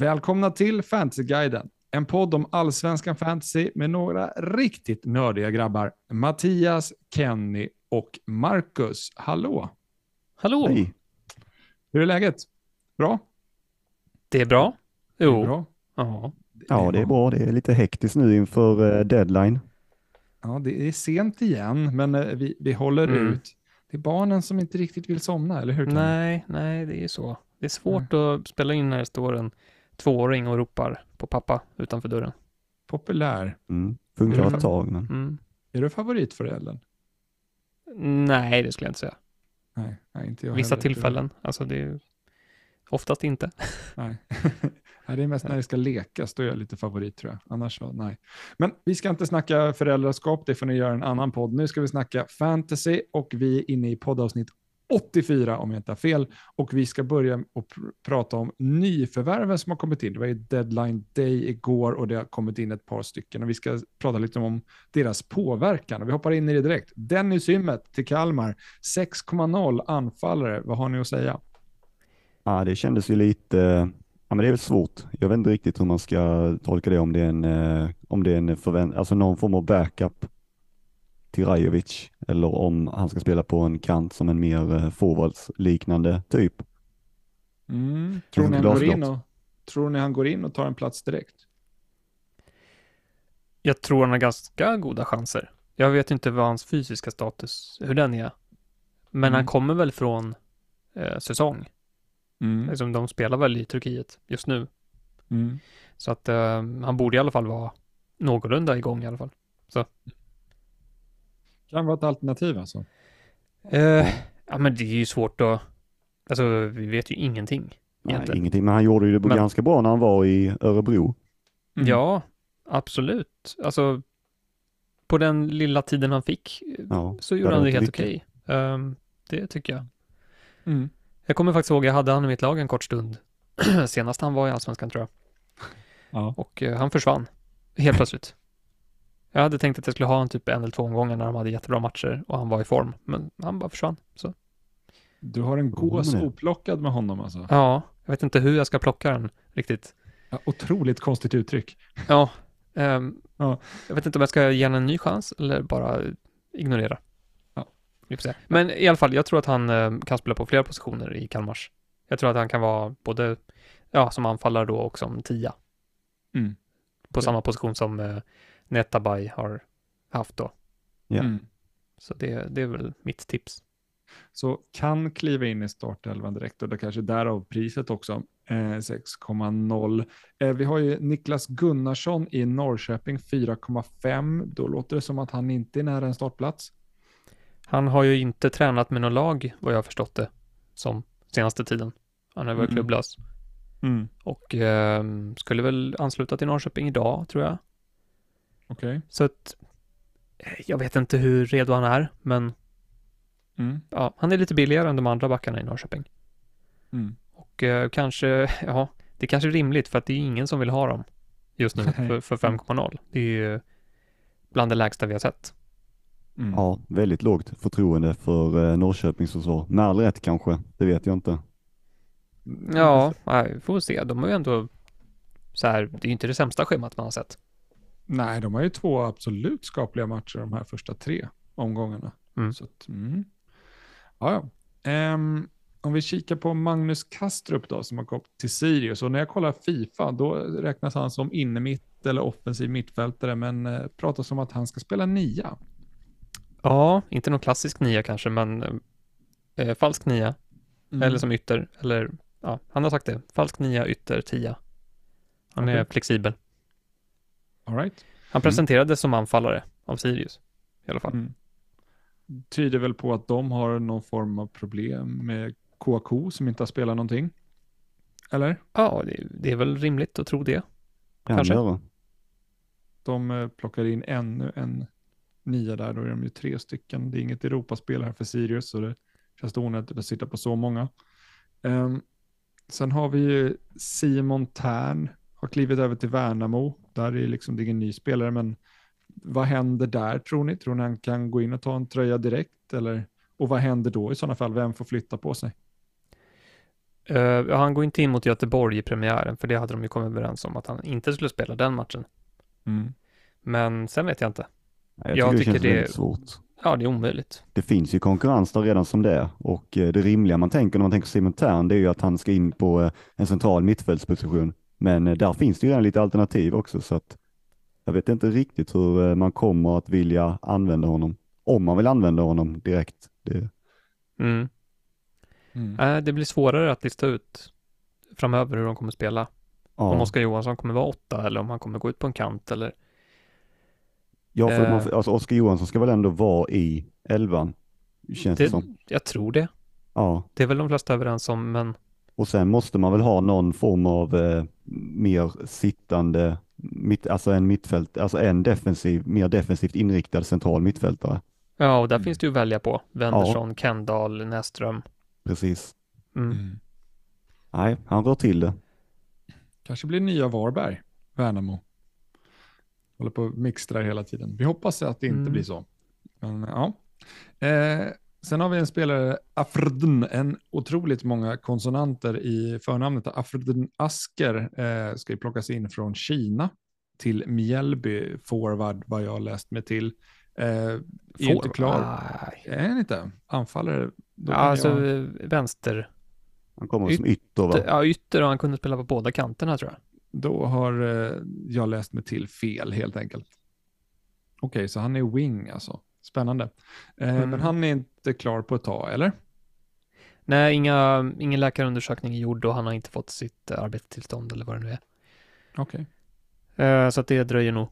Välkomna till Fantasyguiden, en podd om allsvenskan fantasy med några riktigt nördiga grabbar. Mattias, Kenny och Marcus. Hallå! Hallå! Hej. Hur är läget? Bra? Det är bra. Jo. Det är bra. Ja. Ja, det är bra. Det är lite hektiskt nu inför eh, deadline. Ja, det är sent igen, men eh, vi, vi håller Mm. ut. Det är barnen som inte riktigt vill somna, eller hur? Nej, nej, det är så. Det är svårt att spela in när det står en tvååring och ropar på pappa utanför dörren. Populär. Mm. Funkar ett tag, men Mm. Är du favoritföräldern? Nej, det skulle jag inte säga. Nej, nej inte jag Vissa heller. tillfällen. Alltså det är oftast inte. Nej. nej, det är mest när det ska lekas, då är jag lite favorit tror jag. Annars så, nej. Men vi ska inte snacka föräldraskap, det får ni göra en annan podd. Nu ska vi snacka fantasy och vi är inne i poddavsnitt 84 om jag inte har fel. Och vi ska börja och pr- prata om nyförvärven som har kommit in. Det var ju deadline day igår och det har kommit in ett par stycken. Och vi ska prata lite om deras påverkan. Och vi hoppar in i det direkt. Dennis Ymmet till Kalmar, 6,0 anfallare. Vad har ni att säga? ja, det kändes ju lite, ja men det är väl svårt. Jag vet inte riktigt hur man ska tolka det om det är en, eh, om det är en förvänt, alltså någon form av backup till Rajovic eller om han ska spela på en kant som en mer eh, forwards-liknande typ. Mm. Tror, ni han går in och, tror ni han går in och tar en plats direkt? Jag tror han har ganska goda chanser. Jag vet inte vad hans fysiska status, hur den är. Men Mm. han kommer väl från eh, säsong. Mm. Liksom, de spelar väl i Turkiet just nu. Mm. Så att eh, han borde i alla fall vara någorlunda igång i alla fall. Kan vara ett alternativ alltså. Eh, ja, men det är ju svårt att... Alltså, vi vet ju ingenting. Nej, ingenting, men han gjorde ju det Men- ganska bra när han var i Örebro. Mm. Ja, absolut. Alltså, på den lilla tiden han fick Ja, så det gjorde han det helt okej. Ehm, det tycker jag. Mm. Jag kommer faktiskt ihåg, jag hade han i mitt lag en kort stund. Senast han var i Allsvenskan tror jag. Ja. Och eh, han försvann. Helt plötsligt. Jag hade tänkt att jag skulle ha en typ en eller två omgångar när de hade jättebra matcher och han var i form. Men han bara försvann. Så Du har en gås Mm. oplockad med honom alltså. ja, jag vet inte hur jag ska plocka den riktigt. Ja, otroligt konstigt uttryck. Ja, ehm, Ja. jag vet inte om jag ska ge honom en ny chans eller bara ignorera. Ja. Men i alla fall, jag tror att han eh, kan spela på flera positioner i Kalmars. Jag tror att han kan vara både, ja, som anfallare då och som tia. Mm. På Ja. samma position som eh, Netabay har haft då. Ja. Mm. Så det, det är väl mitt tips. Så kan kliva in i startelvan direkt och det kanske är därav priset också. Eh, 6,0. Eh, vi har ju Niklas Gunnarsson i Norrköping 4,5. Då låter det som att han inte är nära en startplats. Han har ju inte tränat med något lag, vad jag har förstått det, som senaste tiden. Han har varit Mm. klubblös. Och eh, skulle väl ansluta till Norrköping idag, tror jag. Okej. Så att eh, jag vet inte hur redo han är, men Mm. ja, han är lite billigare än de andra backarna i Norrköping. Mm. Och eh, kanske, ja, det är kanske är rimligt för att det är ingen som vill ha dem just nu för, för 5,0. Det är ju bland det lägsta vi har sett. Mm. Ja, väldigt lågt förtroende för eh, Norrköpings försvar. Med all rätt kanske, det vet jag inte. Ja, nej, vi får se. De har ju ändå så här, det är ju inte det sämsta schemat man har sett. Nej, de har ju två absolut skapliga matcher de här första tre omgångarna. Mm. Så att, mm. Ja, ja. Ehm, om vi kikar på Magnus Kastrup då, som har gått till Sirius. Och när jag kollar Fifa, då räknas han som innermitt eller offensiv mittfältare, men eh, pratas om att han ska spela nia. Ja, inte någon klassisk nia kanske, men eh, falsk nia, Mm. eller som ytter, eller ja, han har sagt det. Falsk nia, ytter, tia. Han är Okej. flexibel. All right. Han presenterades som anfallare av Sirius, i alla fall. Mm. Tyder väl på att de har någon form av problem med KK som inte har spelat någonting. Eller? Ja, det, det är väl rimligt att tro det. Kan Kanske. göra. De eh, plockar in ännu en nia där, då är de ju tre stycken. Det är inget Europaspel här för Sirius, så det känns det onödigt att sitta på så många. Ehm, sen har vi ju Simon Tern, har klivit över till Värnamo. Där är liksom, det är ingen ny spelare, men vad händer där tror ni? Tror ni han kan gå in och ta en tröja direkt? Eller? Och vad händer då i sådana fall? Vem får flytta på sig? Uh, han går inte in mot Göteborg i premiären, för det hade de ju kommit överens om att han inte skulle spela den matchen. Mm. Men sen vet jag inte. Jag tycker, Jag det tycker känns det- väldigt svårt. Ja, det är omöjligt. Det finns ju konkurrens där redan som det är och eh, det rimliga man tänker när man tänker Simon Tern det är ju att han ska in på eh, en central mittfältsposition. Men eh, där finns det ju redan lite alternativ också så att jag vet inte riktigt hur man kommer att vilja använda honom. Om man vill använda honom direkt. Det, Mm. Mm. Äh, det blir svårare att lista ut framöver hur de kommer spela. Om ja, Oskar Johansson kommer vara åtta eller om han kommer gå ut på en kant eller ja för eh. man, alltså Oskar Johansson ska väl ändå vara i elvan. Känns det, det, som. jag tror det. Ja, Det är väl de flesta överens om, men och sen måste man väl ha någon form av eh, mer sittande, mitt, alltså en mittfält, alltså en defensiv, mer defensivt inriktad central mittfältare. ja, och där Mm. finns det ju att välja på. Wendersson, Kendall, Näsström. Precis. Mm. Mm. Nej, han rör till det. Kanske blir nya Varberg, Värnamo. Håller på att mixtra hela tiden. Vi hoppas att det inte Mm. blir så. Men ja. Eh, sen har vi en spelare, Afrdn, en otroligt många konsonanter i förnamnet. Afrdn Asker eh, ska ju plockas in från Kina till Mjällby, forward vad jag läst mig till. Eh, är inte klar. Nej. Är han inte? Anfallare? Då Ja, alltså jag- vänster. Han kommer Yt- som ytter va? Ja, ytter och han kunde spela på båda kanterna tror jag. Då har eh, jag läst mig till fel helt enkelt. Okej, så han är wing alltså. Spännande. Eh, Mm. Men han är inte klar på ett tag, eller? Nej, inga, ingen läkarundersökning är gjord och han har inte fått sitt eh, arbetstillstånd eller vad det nu är. Okej. Eh, Så att det dröjer nog.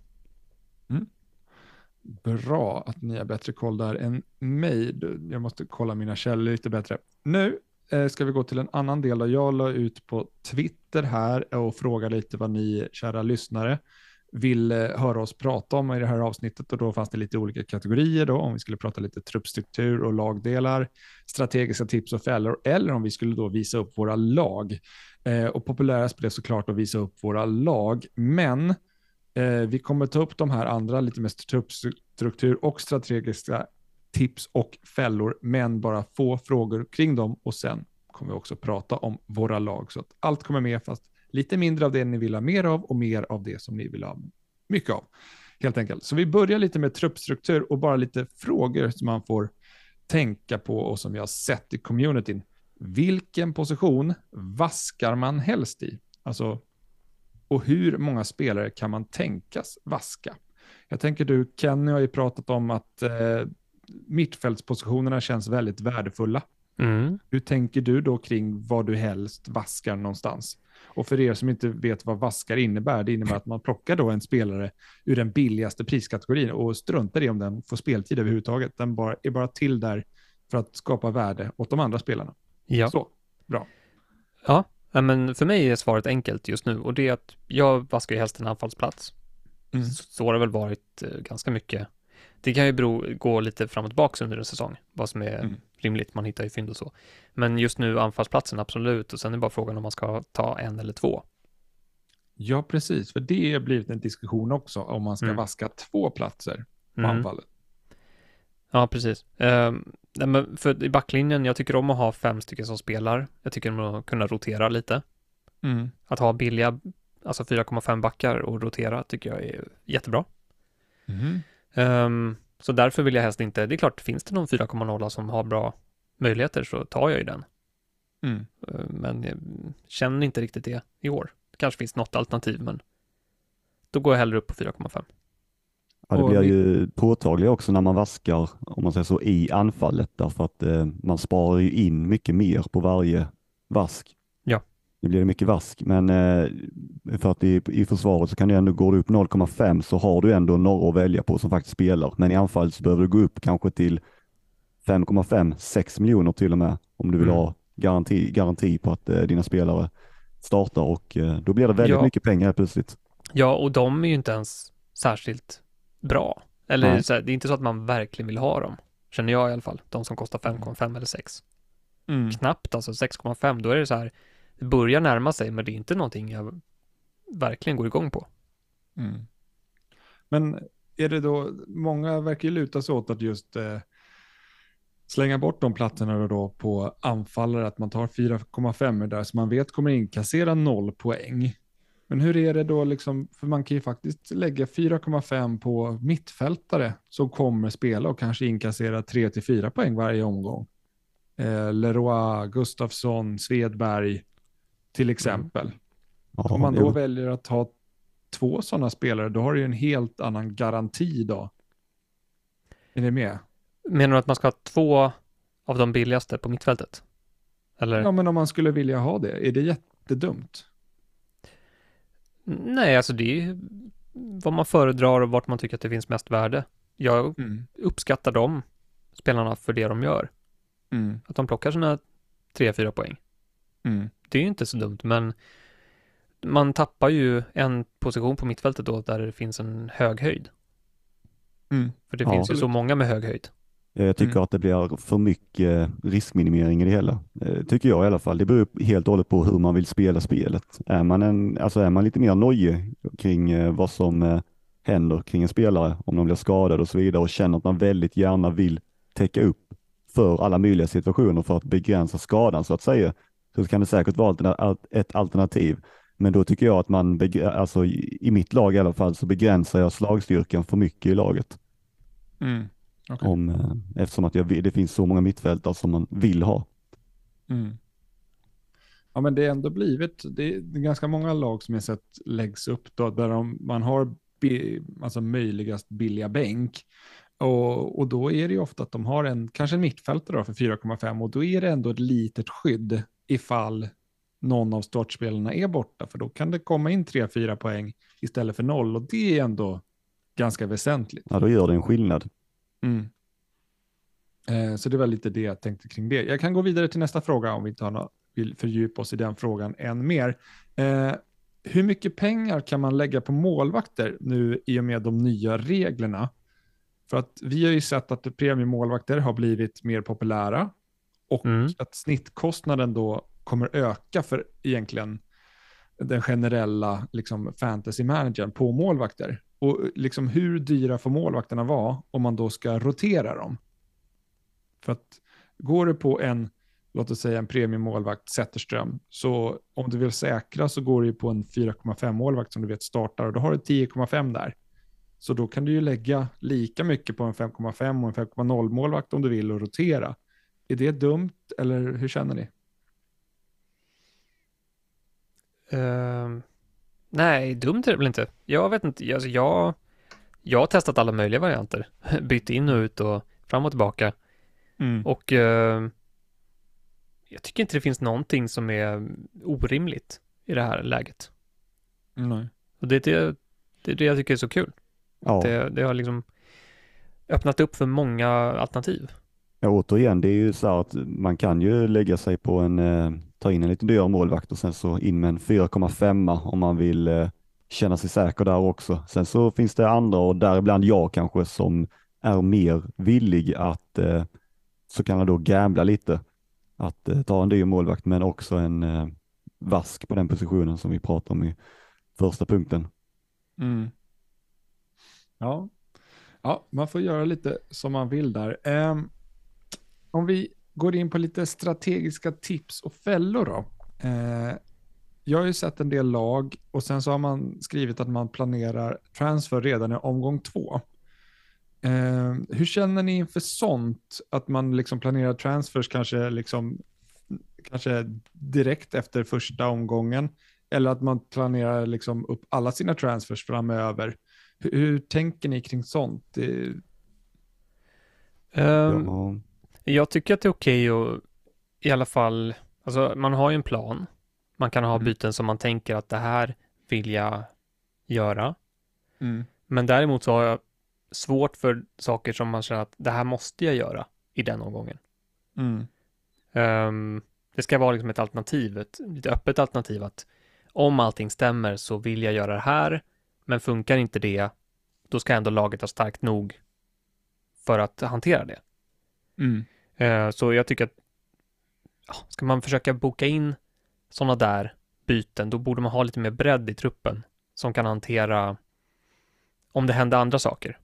Bra att ni har bättre koll där än mig. Jag måste kolla mina källor lite bättre. Nu Eh, ska vi gå till en annan del. Där jag la ut på Twitter här och frågade lite vad ni, kära lyssnare, vill eh, höra oss prata om i det här avsnittet. Och då fanns det lite olika kategorier då, om vi skulle prata lite truppstruktur och lagdelar, strategiska tips och fällor, eller om vi skulle då visa upp våra lag. Eh, och populärast blev såklart att visa upp våra lag, men Eh, vi kommer ta upp de här andra lite mer truppstruktur och strategiska tips och fällor, men bara få frågor kring dem och sen kommer vi också prata om våra lag. Så att allt kommer med, fast lite mindre av det ni vill ha mer av och mer av det som ni vill ha mycket av. Helt enkelt. Så vi börjar lite med truppstruktur och bara lite frågor som man får tänka på och som vi har sett i communityn. Vilken position vaskar man helst i? Alltså och hur många spelare kan man tänkas vaska? Jag tänker du, Kenny har ju pratat om att eh, mittfältspositionerna känns väldigt värdefulla. Mm. Hur tänker du då kring vad du helst vaskar någonstans? Och för er som inte vet vad vaskar innebär, det innebär att man plockar då en spelare ur den billigaste priskategorin och struntar i om den får speltid överhuvudtaget. Den bara, är bara till där för att skapa värde åt de andra spelarna. Ja. Så, bra. Ja, men för mig är svaret enkelt just nu och det är att jag vaskar ju helst en anfallsplats. Mm. Så, så har det väl varit eh, ganska mycket. Det kan ju bero, gå lite fram och tillbaka under en säsong, vad som är Mm. rimligt, man hittar ju fynd och så. Men just nu anfallsplatsen, absolut, och sen är bara frågan om man ska ta en eller två. Ja, precis. För det har blivit en diskussion också om man ska Mm. vaska två platser på Mm. anfallet. Ja, precis. Um, nej, men för i backlinjen, jag tycker om att ha fem stycken som spelar. Jag tycker om att kunna rotera lite. Mm. Att ha billiga, alltså 4,5 backar och rotera tycker jag är jättebra. Mhm. Ehm, så därför vill jag helst inte, det är klart, finns det någon 4,0 som har bra möjligheter så tar jag ju den. Mm. Ehm, men jag känner inte riktigt det i år. Det kanske finns något alternativ, men då går jag hellre upp på 4,5. Ja, det blir ju påtagligt också när man vaskar, om man säger så, i anfallet därför att eh, man sparar ju in mycket mer på varje vask. Det blir mycket vask, men eh, för att i, i försvaret så kan du ändå, går du upp 0,5 så har du ändå några att välja på som faktiskt spelar. Men i anfallet så behöver du gå upp kanske till 5,5, 6 miljoner till och med om du vill Mm. ha garanti, garanti på att eh, dina spelare startar och eh, då blir det väldigt Ja. mycket pengar plötsligt. Ja, och de är ju inte ens särskilt bra. Eller så här, det är inte så att man verkligen vill ha dem. Känner jag i alla fall. De som kostar 5,5 eller 6. Mm. Knappt alltså 6,5. Då är det så här, det börjar närma sig, men det är inte någonting jag verkligen går igång på. Mm. Men är det då, många verkar ju luta sig åt att just eh, slänga bort de platserna då, då på anfallare, att man tar 4,5 där, som man vet kommer inkassera noll poäng. Men hur är det då, liksom, för man kan ju faktiskt lägga 4,5 på mittfältare som kommer spela och kanske inkassera 3-4 poäng varje omgång. Eh, Leroy, Gustafsson, Svedberg till exempel. Ja, Om man då väljer att ha två sådana spelare, då har du ju en helt annan garanti då. Är ni med? Menar du att man ska ha två av de billigaste på mittfältet? Eller? Ja, men om man skulle vilja ha det, är det jättedumt? Nej, alltså det är vad man föredrar och vart man tycker att det finns mest värde. Jag uppskattar de spelarna för det de gör. Mm. Att de plockar sina 3-4 poäng. Mm. Det är ju inte så dumt, men man tappar ju en position på mittfältet då där det finns en hög höjd. Mm. För det Ja. finns ju så många med hög höjd. Jag tycker Mm. att det blir för mycket riskminimering i det hela. Eh, Tycker jag i alla fall. Det beror helt och hållet på hur man vill spela spelet. Är man, en, alltså är man lite mer nojig kring eh, vad som eh, händer kring en spelare, om de blir skadade och så vidare och känner att man väldigt gärna vill täcka upp för alla möjliga situationer för att begränsa skadan så att säga, så kan det säkert vara ett alternativ. Men då tycker jag att man, alltså i mitt lag i alla fall, så begränsar jag slagstyrkan för mycket i laget. Mm. Okej. Om, eh, eftersom att jag, det finns så många mittfältare som man vill ha. Mm. Ja, men det är ändå blivit, det är ganska många lag som jag sett läggs upp då, där de, man har bi, alltså möjligast billiga bänk. Och, och då är det ju ofta att de har en, kanske en mittfältare för 4,5 och då är det ändå ett litet skydd ifall någon av startspelarna är borta, för då kan det komma in 3-4 poäng istället för noll och det är ändå ganska väsentligt. Ja, då gör det en skillnad. Mm. Eh, så det var lite det jag tänkte kring det. Jag kan gå vidare till nästa fråga om vi inte har något, vill fördjupa oss i den frågan än mer. Eh, hur mycket pengar kan man lägga på målvakter nu i och med de nya reglerna? För att vi har ju sett att premiemålvakter har blivit mer populära och Mm. att snittkostnaden då kommer öka för egentligen den generella liksom, fantasy-managern på målvakter. Och liksom hur dyra får målvakterna vara om man då ska rotera dem? För att går det på en, låt oss säga en premiemålvakt, Zetterström, så om du vill säkra så går ju på en 4,5 målvakt som du vet startar och då har du 10,5 där. Så då kan du ju lägga lika mycket på en 5,5 och en 5,0 målvakt om du vill och rotera. Är det dumt eller hur känner ni? Ehm, nej, dumt är det väl inte. Jag vet inte, alltså jag, jag har testat alla möjliga varianter. Bytt in och ut och fram och tillbaka. Och ehm, jag tycker inte det finns någonting som är orimligt i det här läget. Nej. Och det är det, det, är det jag tycker är så kul. Ja, Det, det har liksom öppnat upp för många alternativ ja, återigen, det är ju så här att man kan ju lägga sig på en, eh, ta in en lite dyrare målvakt och sen så in med en 4,5 om man vill eh, känna sig säker där också. Sen så finns det andra och däribland jag kanske som är mer villig att eh, så kan jag då gambla lite. Att eh, ta en dyr målvakt men också en eh, vask på den positionen som vi pratade om i första punkten. Mm. Ja. ja, man får göra lite som man vill där. Um om vi går in på lite strategiska tips och fällor då. Eh, jag har ju sett en del lag och sen så har man skrivit att man planerar transfer redan i omgång två. Eh, hur känner ni inför sånt? Att man liksom planerar transfers kanske, liksom, kanske direkt efter första omgången? Eller att man planerar liksom upp alla sina transfers framöver? Hur, hur tänker ni kring sånt? Det, Ja, Jag tycker att det är okej att i alla fall, alltså man har ju en plan. Man kan ha Mm. byten som man tänker att det här vill jag göra. mm. Men däremot så har jag svårt för saker som man känner att det här måste jag göra i den omgången. Mm. Ehm, det ska vara liksom ett alternativ, ett lite öppet alternativ att om allting stämmer så vill jag göra det här, men funkar inte det, då ska ändå laget ha starkt nog för att hantera det. Mm. Eh, Så jag tycker att ja, ska man försöka boka in sådana där byten, då borde man ha lite mer bredd i truppen som kan hantera om det händer andra saker.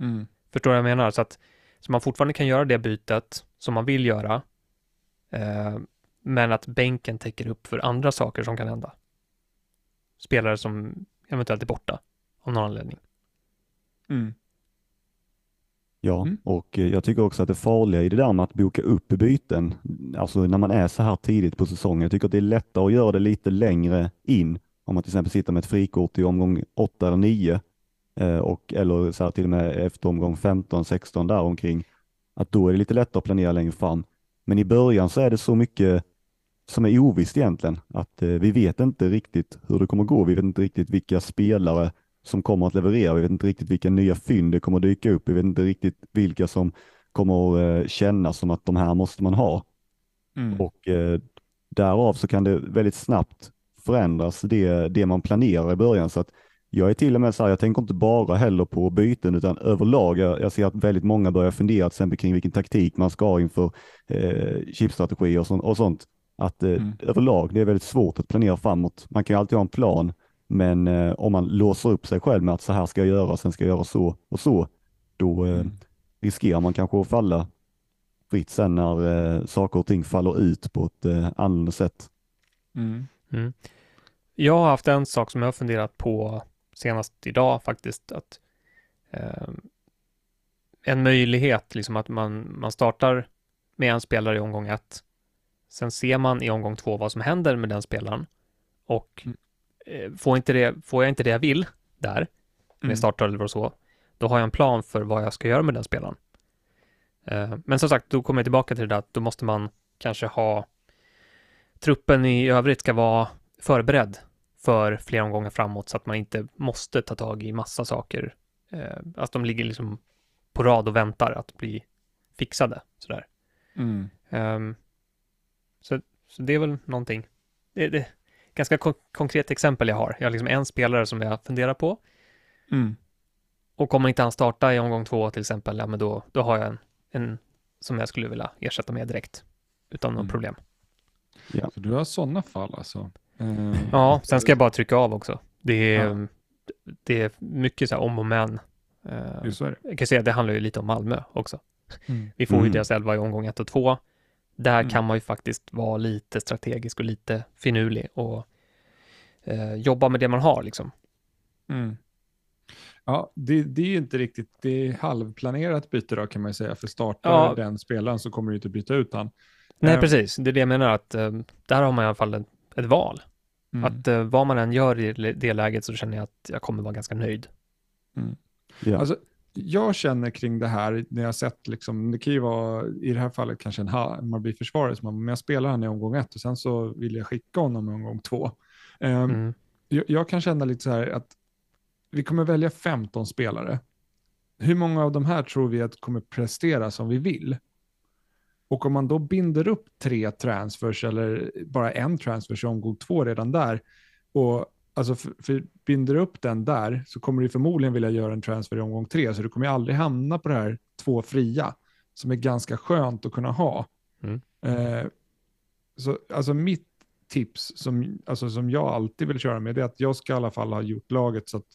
Mm. Förstår du vad jag menar? Så att Så man fortfarande kan göra det bytet som man vill göra, eh, men att bänken täcker upp för andra saker som kan hända. Spelare som eventuellt är borta av någon anledning. Mm. Ja, Mm. och eh, jag tycker också att det farliga i det där med att boka upp byten, alltså när man är så här tidigt på säsongen, jag tycker att det är lättare att göra det lite längre in, om man till exempel sitter med ett frikort i omgång 8 eller 9, eh, och, eller så här till och med efter omgång 15, 16 där omkring, att då är det lite lättare att planera längre fram. Men i början så är det så mycket som är ovisst egentligen, att eh, vi vet inte riktigt hur det kommer gå, vi vet inte riktigt vilka spelare som kommer att leverera. Vi vet inte riktigt vilka nya fynd det kommer att dyka upp. Vi vet inte riktigt vilka som kommer att eh, kännas som att de här måste man ha. Mm. Och eh, därav så kan det väldigt snabbt förändras det, det man planerar i början. Så att jag är till och med så här, jag tänker inte bara heller på byten utan överlag. Jag, jag ser att väldigt många börjar fundera till exempel kring vilken taktik man ska ha inför eh, chipstrategier och, sånt, och sånt. Att eh, Mm. överlag, det är väldigt svårt att planera framåt. Man kan ju alltid ha en plan, men eh, om man låser upp sig själv med att så här ska jag göra, sen ska jag göra så och så, då eh, Mm. riskerar man kanske att falla fritt sen när eh, saker och ting faller ut på ett eh, annorlunda sätt. Mm. Mm. Jag har haft en sak som jag har funderat på senast idag faktiskt, att eh, en möjlighet, liksom att man, man startar med en spelare i omgång ett, sen ser man i omgång två vad som händer med den spelaren och Mm. Eh, får, inte det, får jag inte det jag vill där, med Mm. startelvor och så, då har jag en plan för vad jag ska göra med den spelaren. Eh, men som sagt, då kommer jag tillbaka till det där att då måste man kanske ha truppen i övrigt ska vara förberedd för flera omgångar framåt så att man inte måste ta tag i massa saker. Eh, att de ligger liksom på rad och väntar att bli fixade sådär. Mm. Ehm, så, så det är väl någonting. Det, det ganska kon- konkret exempel jag har. Jag har liksom en spelare som jag funderar på Mm. och kommer inte han starta i omgång två till exempel, ja men då, då har jag en, en som jag skulle vilja ersätta med direkt utan något Mm. problem. Så du har sådana fall alltså? Eh, Ja, sen ska jag bara trycka av också. Det är, Ja. det är mycket så här om och men. Det. jag kan säga att det handlar ju lite om Malmö också. Mm. Vi får ju Mm. deras elva i omgång ett och två. Där Mm. kan man ju faktiskt vara lite strategisk och lite finurlig och eh, jobba med det man har liksom. Mm. Ja, det, det är ju inte riktigt, det är halvplanerat byte då kan man ju säga, för startar Ja. den spelaren så kommer du inte byta ut han. Nej, Eh, precis. Det är det jag menar att eh, där har man i alla fall ett, ett val. Mm. Att eh, vad man än gör i det läget så känner jag att jag kommer vara ganska nöjd. Ja. Alltså, jag känner kring det här, när jag sett, liksom, det kan ju vara i det här fallet kanske en Hammarby-försvarare, som men jag spelar han i omgång ett och sen så vill jag skicka honom i omgång två. Ehm, Mm. jag, jag kan känna lite så här att vi kommer välja 15 spelare. Hur många av de här tror vi att kommer prestera som vi vill? Och om man då binder upp tre transfers eller bara en transfers i omgång två redan där och alltså för, för binder upp den där så kommer du förmodligen vilja göra en transfer i omgång tre så du kommer ju aldrig hamna på det här två fria som är ganska skönt att kunna ha. Mm. Eh, så alltså mitt tips som, alltså som jag alltid vill köra med det är att jag ska i alla fall ha gjort laget så att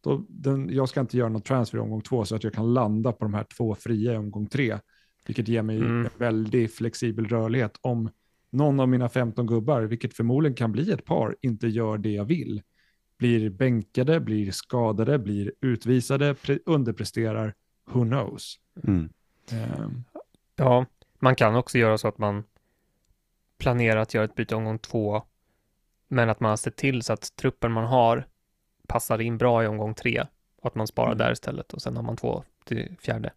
då, den, jag ska inte göra någon transfer i omgång två så att jag kan landa på de här två fria i omgång tre. Vilket ger mig Mm. en väldigt flexibel rörlighet om någon av mina 15 gubbar, vilket förmodligen kan bli ett par, inte gör det jag vill. Blir bänkade, blir skadade, blir utvisade, pre- underpresterar, who knows. Mm. Ehm, Ja, man kan också göra så att man planerar att göra ett byte omgång två, men att man har sett till så att truppen man har passar in bra i omgång tre och att man sparar Mm. där istället och sen har man två till fjärde.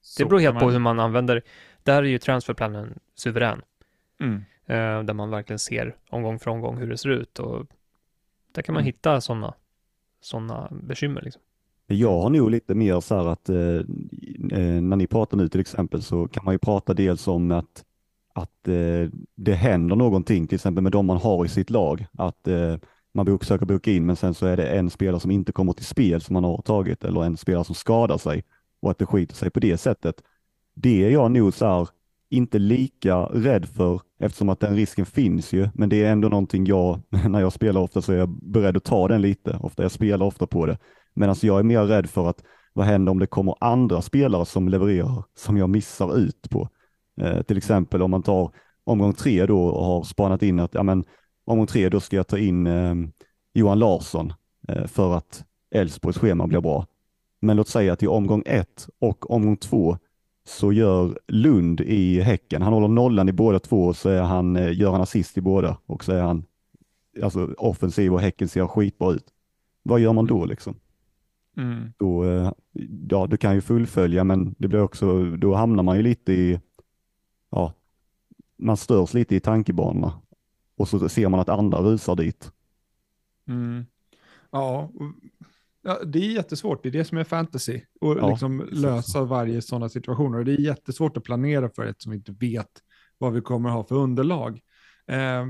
så Det beror helt kan på man- hur man använder. Där är ju transferplanen suverän, Mm. eh, där man verkligen ser omgång för omgång hur det ser ut och där kan man Mm. hitta sådana sådana bekymmer liksom. Jag har nog lite mer så här att eh, eh, när ni pratar nu till exempel så kan man ju prata dels om att, att eh, det händer någonting, till exempel med de man har i sitt lag. Att eh, man bok, söker boka in men sen så är det en spelare som inte kommer till spel som man har tagit eller en spelare som skadar sig och att det skiter sig på det sättet. Det är jag nog så här inte lika rädd för eftersom att den risken finns ju, men det är ändå någonting jag, när jag spelar ofta så är jag beredd att ta den lite. Ofta jag spelar ofta på det. Men alltså jag är mer rädd för att vad händer om det kommer andra spelare som levererar som jag missar ut på? Eh, till exempel om man tar omgång tre då och har spanat in att ja, men, omgång tre då ska jag ta in eh, Johan Larsson eh, för att Elfsborgs schema blir bra. Men låt säga att i omgång ett och omgång två så gör Lund i Häcken, han håller nollan i båda två och så är han, eh, gör han assist i båda och så är han alltså, offensiv och Häcken ser skitbra ut. Vad gör man då liksom? Mm. Då, eh, ja, du kan ju fullfölja men det blir också, då hamnar man ju lite i, ja, man störs lite i tankebanorna och så ser man att andra rusar dit. Mm. Ja, Ja, det är jättesvårt, det är det som är fantasy. Och ja, liksom lösa varje sådana situationer. Och det är jättesvårt att planera för ett som vi inte vet vad vi kommer ha för underlag. Eh,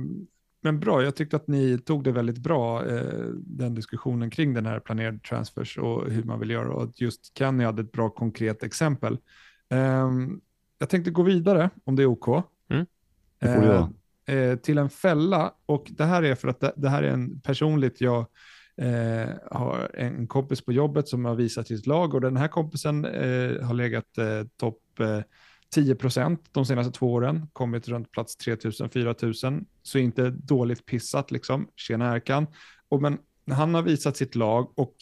men bra, jag tyckte att ni tog det väldigt bra, eh, den diskussionen kring den här planerade transfers och hur man vill göra. Och just Kenny hade ett bra konkret exempel. Eh, jag tänkte gå vidare, om det är OK. Mm. Det. Eh, eh, till en fälla, och det här är för att det, det här är en personligt jag eh, har en kompis på jobbet som har visat sitt lag och den här kompisen eh, har legat eh, topp eh, 10 procent de senaste två åren, kommit runt plats 3000-4000, så inte dåligt pissat liksom, tjena Erkan. Och men han har visat sitt lag och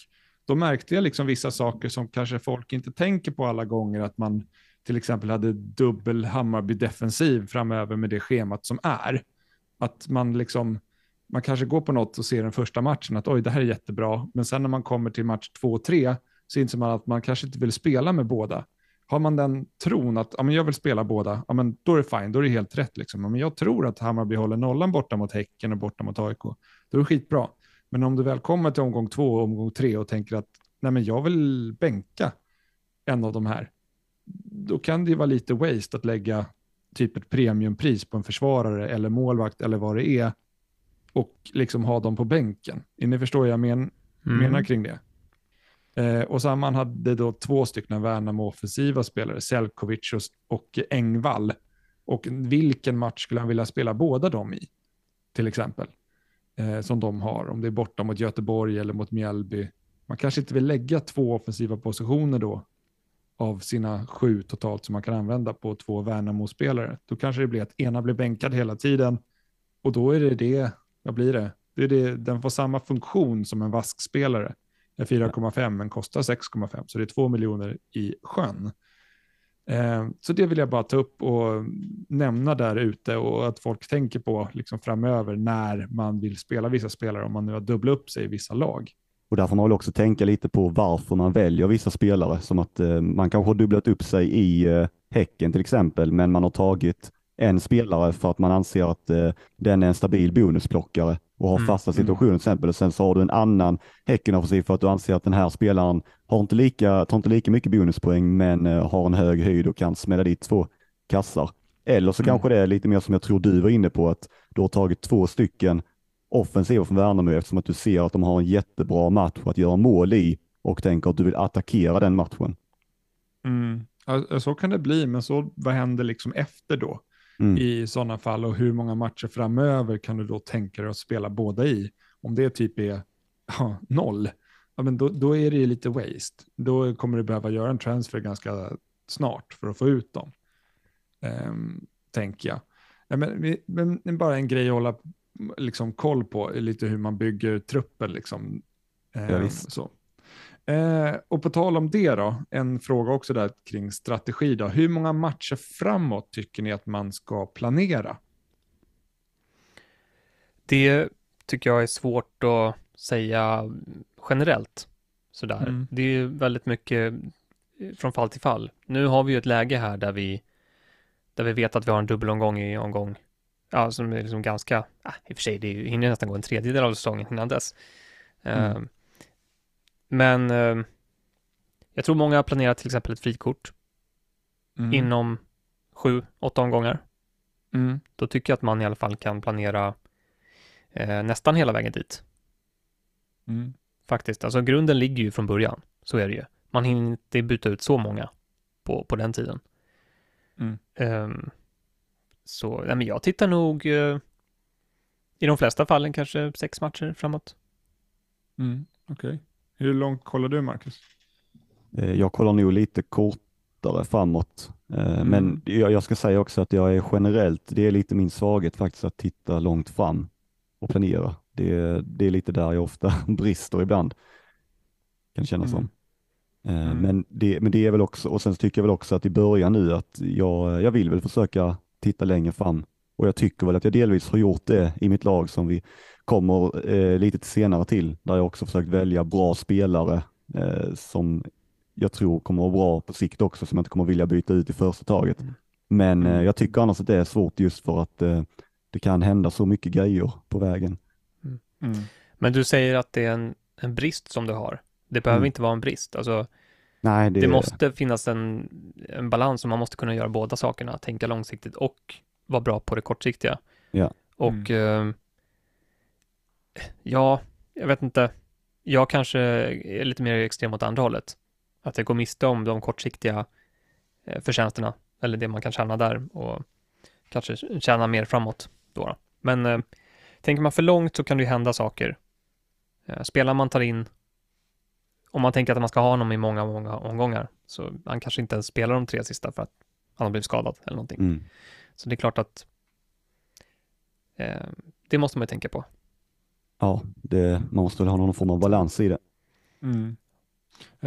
då märkte jag liksom vissa saker som kanske folk inte tänker på alla gånger, att man till exempel hade dubbel Hammarby-defensiv framöver med det schemat som är. Att man liksom man kanske går på något och ser den första matchen att oj, det här är jättebra, men sen när man kommer till match två och tre så inser man att man kanske inte vill spela med båda. Har man den tron att ja, men jag vill spela båda, ja, men då är det fine, då är det helt rätt. Liksom. men jag tror att Hammarby håller nollan borta mot Häcken och borta mot AIK, då är det skitbra. Men om du väl kommer till omgång två och omgång tre och tänker att nej, men jag vill bänka en av de här, då kan det vara lite waste att lägga typ ett premiumpris på en försvarare eller målvakt eller vad det är och liksom ha dem på bänken. Ni förstår vad jag men, mm. menar kring det. Eh, och Samman hade då två stycken Värnamo offensiva spelare, Selkovic och, och Engvall. Och vilken match skulle han vilja spela båda dem i? Till exempel. Eh, som de har, om det är borta mot Göteborg eller mot Mjällby. Man kanske inte vill lägga två offensiva positioner då av sina sju totalt som man kan använda på två Värnamo-spelare. Då kanske det blir att ena blir bänkad hela tiden och då är det det vad blir det? det, är det den får samma funktion som en vaskspelare. Är 4,5 men kostar 6,5 så det är 2 miljoner i sjön. Eh, så det vill jag bara ta upp och nämna där ute och att folk tänker på liksom framöver när man vill spela vissa spelare om man nu har dubblat upp sig i vissa lag. Och där får man väl också tänka lite på varför man väljer vissa spelare, som att eh, man kanske har dubblat upp sig i eh, Häcken till exempel, men man har tagit en spelare för att man anser att eh, den är en stabil bonusplockare och har mm, fasta mm. situationer till exempel. Och sen så har du en annan Häcken-offensiv för att du anser att den här spelaren har inte lika, tar inte lika mycket bonuspoäng men eh, har en hög höjd och kan smälla dit två kassar. Eller så mm. kanske det är lite mer som jag tror du var inne på, att du har tagit två stycken offensiva från Värnamo eftersom att du ser att de har en jättebra match att göra mål i och tänker att du vill attackera den matchen. Mm. Så kan det bli, men så vad händer liksom efter då? Mm. i sådana fall och hur många matcher framöver kan du då tänka dig att spela båda i? Om det typ är ja, noll, ja, men då, då är det lite waste. Då kommer du behöva göra en transfer ganska snart för att få ut dem, ehm, tänker jag. Ja, men, men, bara en grej att hålla liksom, koll på, lite hur man bygger truppen. Liksom. Ehm, ja, så. Eh, och på tal om det då, en fråga också där kring strategi då. Hur många matcher framåt tycker ni att man ska planera? Det tycker jag är svårt att säga generellt sådär. Mm. Det är väldigt mycket från fall till fall. Nu har vi ju ett läge här där vi, där vi vet att vi har en dubbelomgång i omgång, ja, som är liksom ganska, äh, i och för sig, det hinner nästan gå en tredjedel av säsongen innan dess. Mm. Uh, men eh, jag tror många planerar till exempel ett frikort mm. inom sju, åtta omgångar. Mm. Då tycker jag att man i alla fall kan planera eh, nästan hela vägen dit. Mm. Faktiskt, alltså grunden ligger ju från början, så är det ju. Man hinner inte byta ut så många på, på den tiden. Um, så, nej, men jag tittar nog uh, i de flesta fallen kanske sex matcher framåt. Mm, Okej. Okay. Hur långt kollar du, Marcus? Eh, jag kollar nog lite kortare framåt, eh, Mm. men jag, jag ska säga också att jag är generellt, det är lite min svaghet faktiskt att titta långt fram och planera. Det, det är lite där jag ofta brister ibland, kan kännas Mm. som. Eh, Mm. Men, det, men det är väl också, och sen tycker jag väl också att i början nu att jag, jag vill väl försöka titta längre fram och jag tycker väl att jag delvis har gjort det i mitt lag som vi kommer eh, lite senare till, där jag också försökt välja bra spelare eh, som jag tror kommer att vara bra på sikt också, som jag inte kommer vilja byta ut i första taget. Men eh, Mm. jag tycker annars att det är svårt just för att eh, det kan hända så mycket grejer på vägen. Mm. Men du säger att det är en, en brist som du har. Det behöver Mm. inte vara en brist. Alltså, Nej, det, det måste finnas en, en balans och man måste kunna göra båda sakerna. Tänka långsiktigt och vara bra på det kortsiktiga. Ja. Och eh, ja, jag vet inte. Jag kanske är lite mer extrem åt andra hållet. Att jag går miste om de kortsiktiga eh, förtjänsterna eller det man kan tjäna där och kanske tjäna mer framåt då. då. Men eh, tänker man för långt så kan det ju hända saker. Eh, spelar man tar in om man tänker att man ska ha honom i många, många omgångar så han kanske inte ens spelar de tre sista för att han har blivit skadad eller någonting. Mm. Så det är klart att eh, det måste man ju tänka på. Ja, det, man måste väl ha någon form av balans i det. Mm.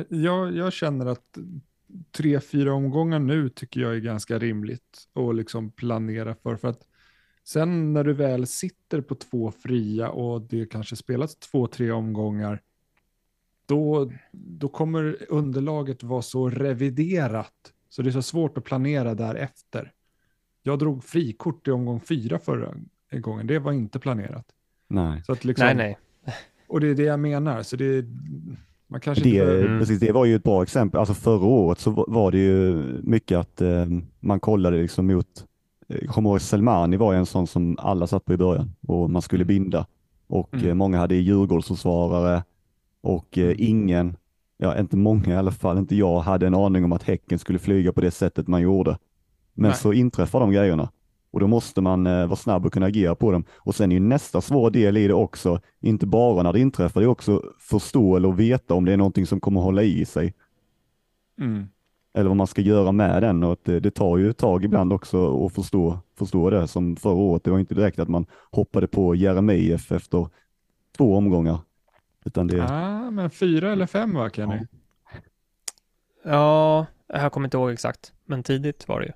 Jag, jag känner att tre, fyra omgångar nu tycker jag är ganska rimligt att liksom planera för. För att sen när du väl sitter på två fria och det kanske spelas två, tre omgångar, då, då kommer underlaget vara så reviderat. Så det är så svårt att planera därefter. Jag drog frikort i omgång fyra förra gången. Det var inte planerat. Nej. Så att liksom, Nej, nej. Och det är det jag menar. Så det, man kanske Det, inte. Mm. precis, det var ju ett bra exempel. Alltså förra året så var- det ju mycket att eh, man kollade liksom mot, eh, ihåg Selmani var ju en sån som alla satt på i början och man skulle binda. Och Mm. eh, många hade Djurgårdsförsvarare och eh, Mm. ingen, ja inte många i alla fall, inte jag hade en aning om att Häcken skulle flyga på det sättet man gjorde. Men Nej. så inträffar de grejerna och då måste man eh, vara snabb och kunna agera på dem. Och sen är ju nästa svår del i det också, inte bara när det inträffar, det är också förstå eller veta om det är någonting som kommer hålla i sig Mm. eller vad man ska göra med den och att det, det tar ju ett tag ibland också att förstå, förstå det som förra året. Det var inte direkt att man hoppade på Jeremejeff efter två omgångar. Utan det, Ah, men fyra eller fem va, Kenny? Ja. Ja, jag kommer inte ihåg exakt, men tidigt var det ju.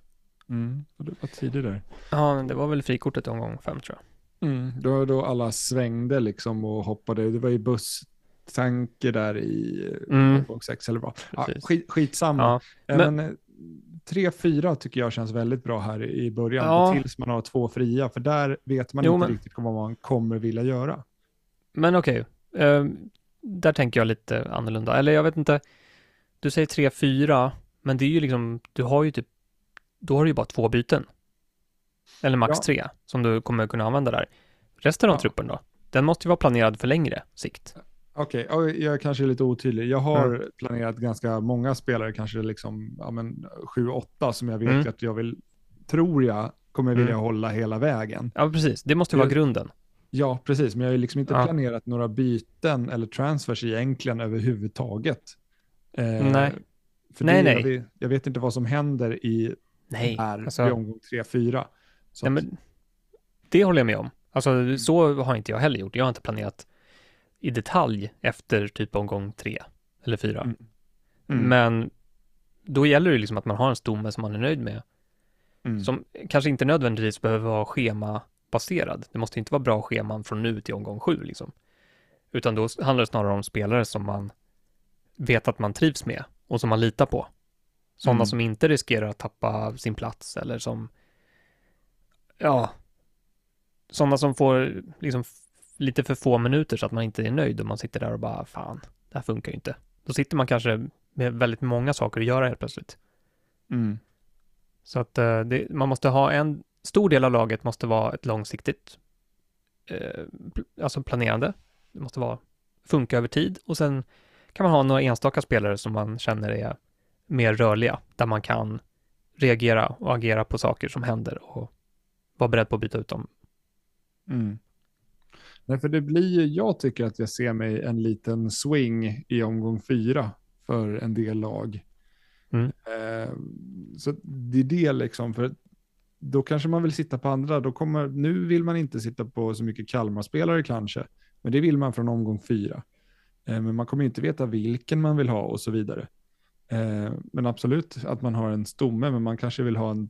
Mm. Det var tidigt där. Ja, men det var väl frikortet omgång fem tror jag. Mm. Då, då alla svängde liksom och hoppade. Det var ju busstanke där i Mm. omgång sex eller vad. Ja, skit, skitsamma. Ja, Eh, men- Men, eh, tre, fyra tycker jag känns väldigt bra här i början. Ja. Tills man har två fria. För där vet man Jo, inte men- riktigt vad man kommer vilja göra. men okej. Ehm, där tänker jag lite annorlunda. Eller jag vet inte. Du säger tre, fyra, men det är ju liksom, du har ju typ, då har du ju bara två byten. Eller max Ja. tre som du kommer kunna använda där. Resten av Ja. truppen då? Den måste ju vara planerad för längre sikt. Okej, ja, jag kanske är lite otydlig. Jag har Mm. planerat ganska många spelare, kanske liksom ja, men, sju, åtta som jag vet Mm. att jag vill, tror jag, kommer vilja Mm. hålla hela vägen. Ja, precis. Det måste ju vara grunden. Ja, precis, men jag har ju liksom inte Ja. planerat några byten eller transfers egentligen överhuvudtaget. Eh, Nej. För Nej, det, nej. Jag, vet, jag vet inte vad som händer i Nej, här alltså- i omgång 3-4. Så Ja, att- men det håller jag med om. Alltså så har inte jag heller gjort. Jag har inte planerat i detalj efter typ omgång tre eller fyra. Mm. Mm. Men då gäller det liksom att man har en stomme som man är nöjd med. mm. Som kanske inte nödvändigtvis behöver vara schemabaserad. Det måste inte vara bra scheman från nu till omgång sju liksom. Utan då handlar det snarare om spelare som man vet att man trivs med och som man litar på. Sådana Mm. som inte riskerar att tappa sin plats eller som, ja, sådana som får liksom lite för få minuter så att man inte är nöjd och man sitter där och bara, fan, det här funkar ju inte. Då sitter man kanske med väldigt många saker att göra helt plötsligt. Mm. Så att eh, det, man måste ha en stor del av laget måste vara ett långsiktigt, eh, alltså planerande. Det måste vara funka över tid och sen kan man ha några enstaka spelare som man känner är mer rörliga, där man kan reagera och agera på saker som händer och vara beredd på att byta ut dem. Mm. Nej, för det blir jag tycker att jag ser mig en liten swing i omgång fyra. för en del lag. Mm. Eh, så det är det liksom, för då kanske man vill sitta på andra. Då kommer, nu vill man inte sitta på så mycket Kalmar-spelare kanske, men det vill man från omgång fyra. Eh, men man kommer inte veta vilken man vill ha och så vidare. Eh, men absolut att man har en stomme, men man kanske vill ha en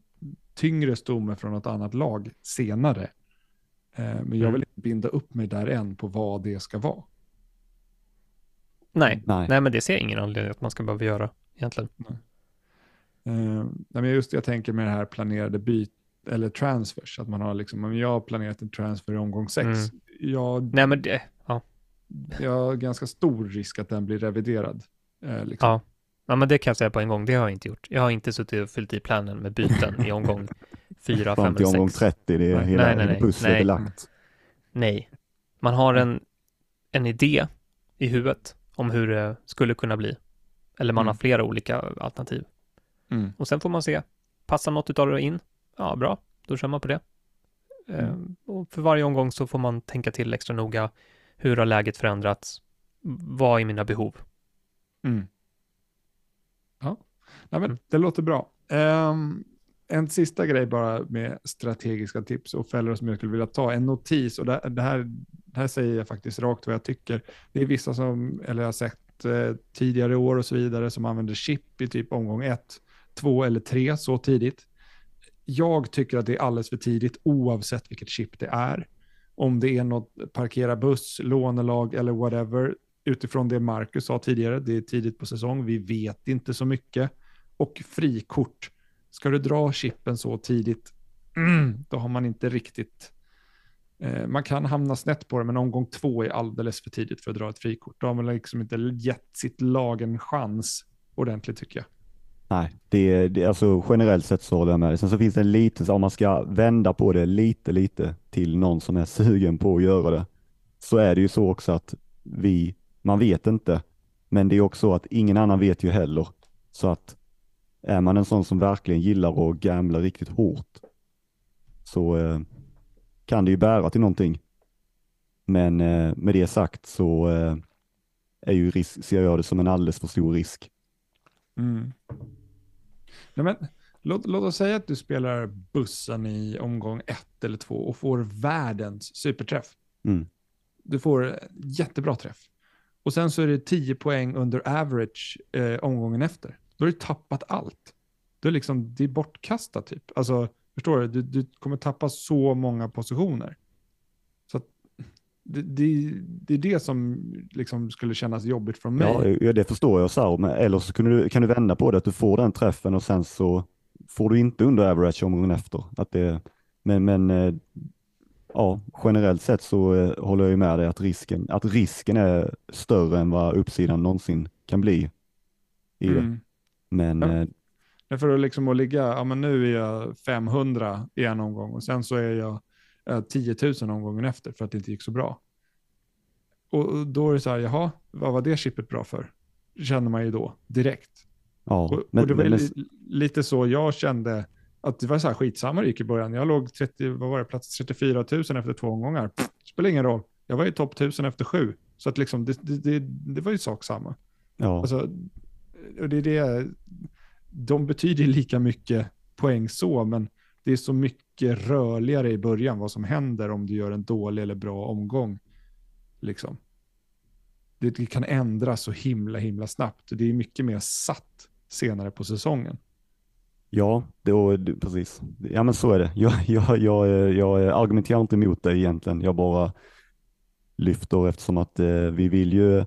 tyngre stomme från något annat lag senare. Eh, men jag Mm. vill inte binda upp mig där än på vad det ska vara. Nej. Nej. Nej, men det ser jag ingen anledning att man ska behöva göra egentligen. Eh, nej, men just jag tänker med det här planerade byt eller transfers, att man har liksom, om jag har planerat en transfer i omgång sex, Mm. jag, Nej, men det, ja. jag har ganska stor risk att den blir reviderad. Eh, liksom. Ja. Ja, men det kan jag säga på en gång. Det har jag inte gjort. Jag har inte suttit och fyllt i planen med byten i omgång fyra, fem Fram till eller omgång sex. 30, det är Nej, hela, nej, nej, nej. pusslet Nej. är lagt. Nej, man har en, en idé i huvudet om hur det skulle kunna bli. Eller man Mm. har flera olika alternativ. Mm. Och sen får man se, passar något utav det in? Ja, bra, då kör man på det. Mm. Eh, och för varje omgång så får man tänka till extra noga. Hur har läget förändrats? Vad är mina behov? Ja, men Mm. det låter bra. Ehm, en sista grej bara med strategiska tips och fällor som jag skulle vilja ta. En notis, och det, det, här, det här säger jag faktiskt rakt vad jag tycker. Det är vissa som, eller jag har sett eh, tidigare år och så vidare, som använder chip i typ omgång ett, två eller tre så tidigt. Jag tycker att det är alldeles för tidigt oavsett vilket chip det är. Om det är något parkera buss, lånelag eller whatever, utifrån det Marcus sa tidigare, det är tidigt på säsong, vi vet inte så mycket. Och frikort, ska du dra chippen så tidigt, mm, då har man inte riktigt, eh, man kan hamna snett på det, men omgång två är alldeles för tidigt för att dra ett frikort. Då har man liksom inte gett sitt lag en chans ordentligt tycker jag. Nej, det, är- det, alltså generellt sett så håller jag med dig. Sen så finns det en liten, om man ska vända på det lite, lite till någon som är sugen på att göra det, så är det ju så också att vi, man vet inte, men det är också så att ingen annan vet ju heller. Så att är man en sån som verkligen gillar att gambla riktigt hårt, så eh, kan det ju bära till någonting. Men eh, med det sagt så eh, är ju risk, ser jag det som en alldeles för stor risk. Mm. Nej, men, låt, låt oss säga att du spelar bussen i omgång ett eller två och får världens superträff. Mm. Du får jättebra träff. Och sen så är det 10 poäng under average eh, omgången efter. Då har du tappat allt. Då är liksom, det är bortkastat typ. Alltså, förstår du? Du, du kommer tappa så många positioner. Så att, det, det, det är det som liksom skulle kännas jobbigt från mig. Ja, det förstår jag. Här, men eller så kan du, kan du vända på det, att du får den träffen och sen så får du inte under average omgången efter. Att det, men men eh, ja, generellt sett så eh, håller jag ju med dig att risken, att risken är större än vad uppsidan någonsin kan bli. I det. Men Ja. eh, Men för att liksom att ligga, ja men nu är jag 500 i en omgång och sen så är jag eh, 10 000 omgången efter för att det inte gick så bra. Och och då är det så här, jaha, vad var det chippet bra för? Känner man ju då direkt. ja. Och, men, och det var men, li, lite så jag kände att det var så här skitsamma det gick i början. Jag låg 30, vad var det, plats 34 000 efter två omgångar. Pff, spelar ingen roll. Jag var i topp 1000 efter sju. Så att liksom, det, det, det, det var ju sak samma. ja, Alltså, och det är det, de betyder lika mycket poäng så, men det är så mycket rörligare i början vad som händer om du gör en dålig eller bra omgång. Liksom. Det, kan ändras så himla himla snabbt. Det är mycket mer satt senare på säsongen. ja då, precis. Ja men så är det. Jag, jag, jag, jag argumenterar inte emot det egentligen. Jag bara lyfter eftersom att eh, vi vill ju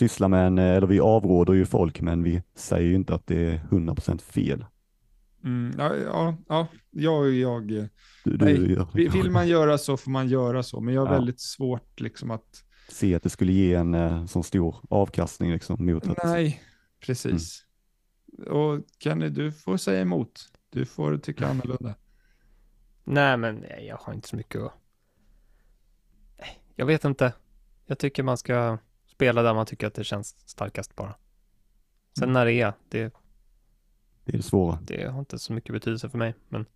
syssla med en, eh, eller vi avråder ju folk, men vi säger ju inte att det är 100% fel. Mm, ja, ja, ja, jag, jag, Du, du, Nej, jag, vill vill man göra så får man göra så, men jag har Ja. väldigt svårt liksom att se att det skulle ge en eh, sån stor avkastning liksom mot att, Nej, precis. Och Kenny, du får säga emot. Du får tycka annorlunda. Nej, men jag har inte så mycket att... Jag vet inte. Jag tycker man ska spela där man tycker att det känns starkast bara. Sen Mm. när det är, det, det är svåra. det har inte så mycket betydelse för mig. Men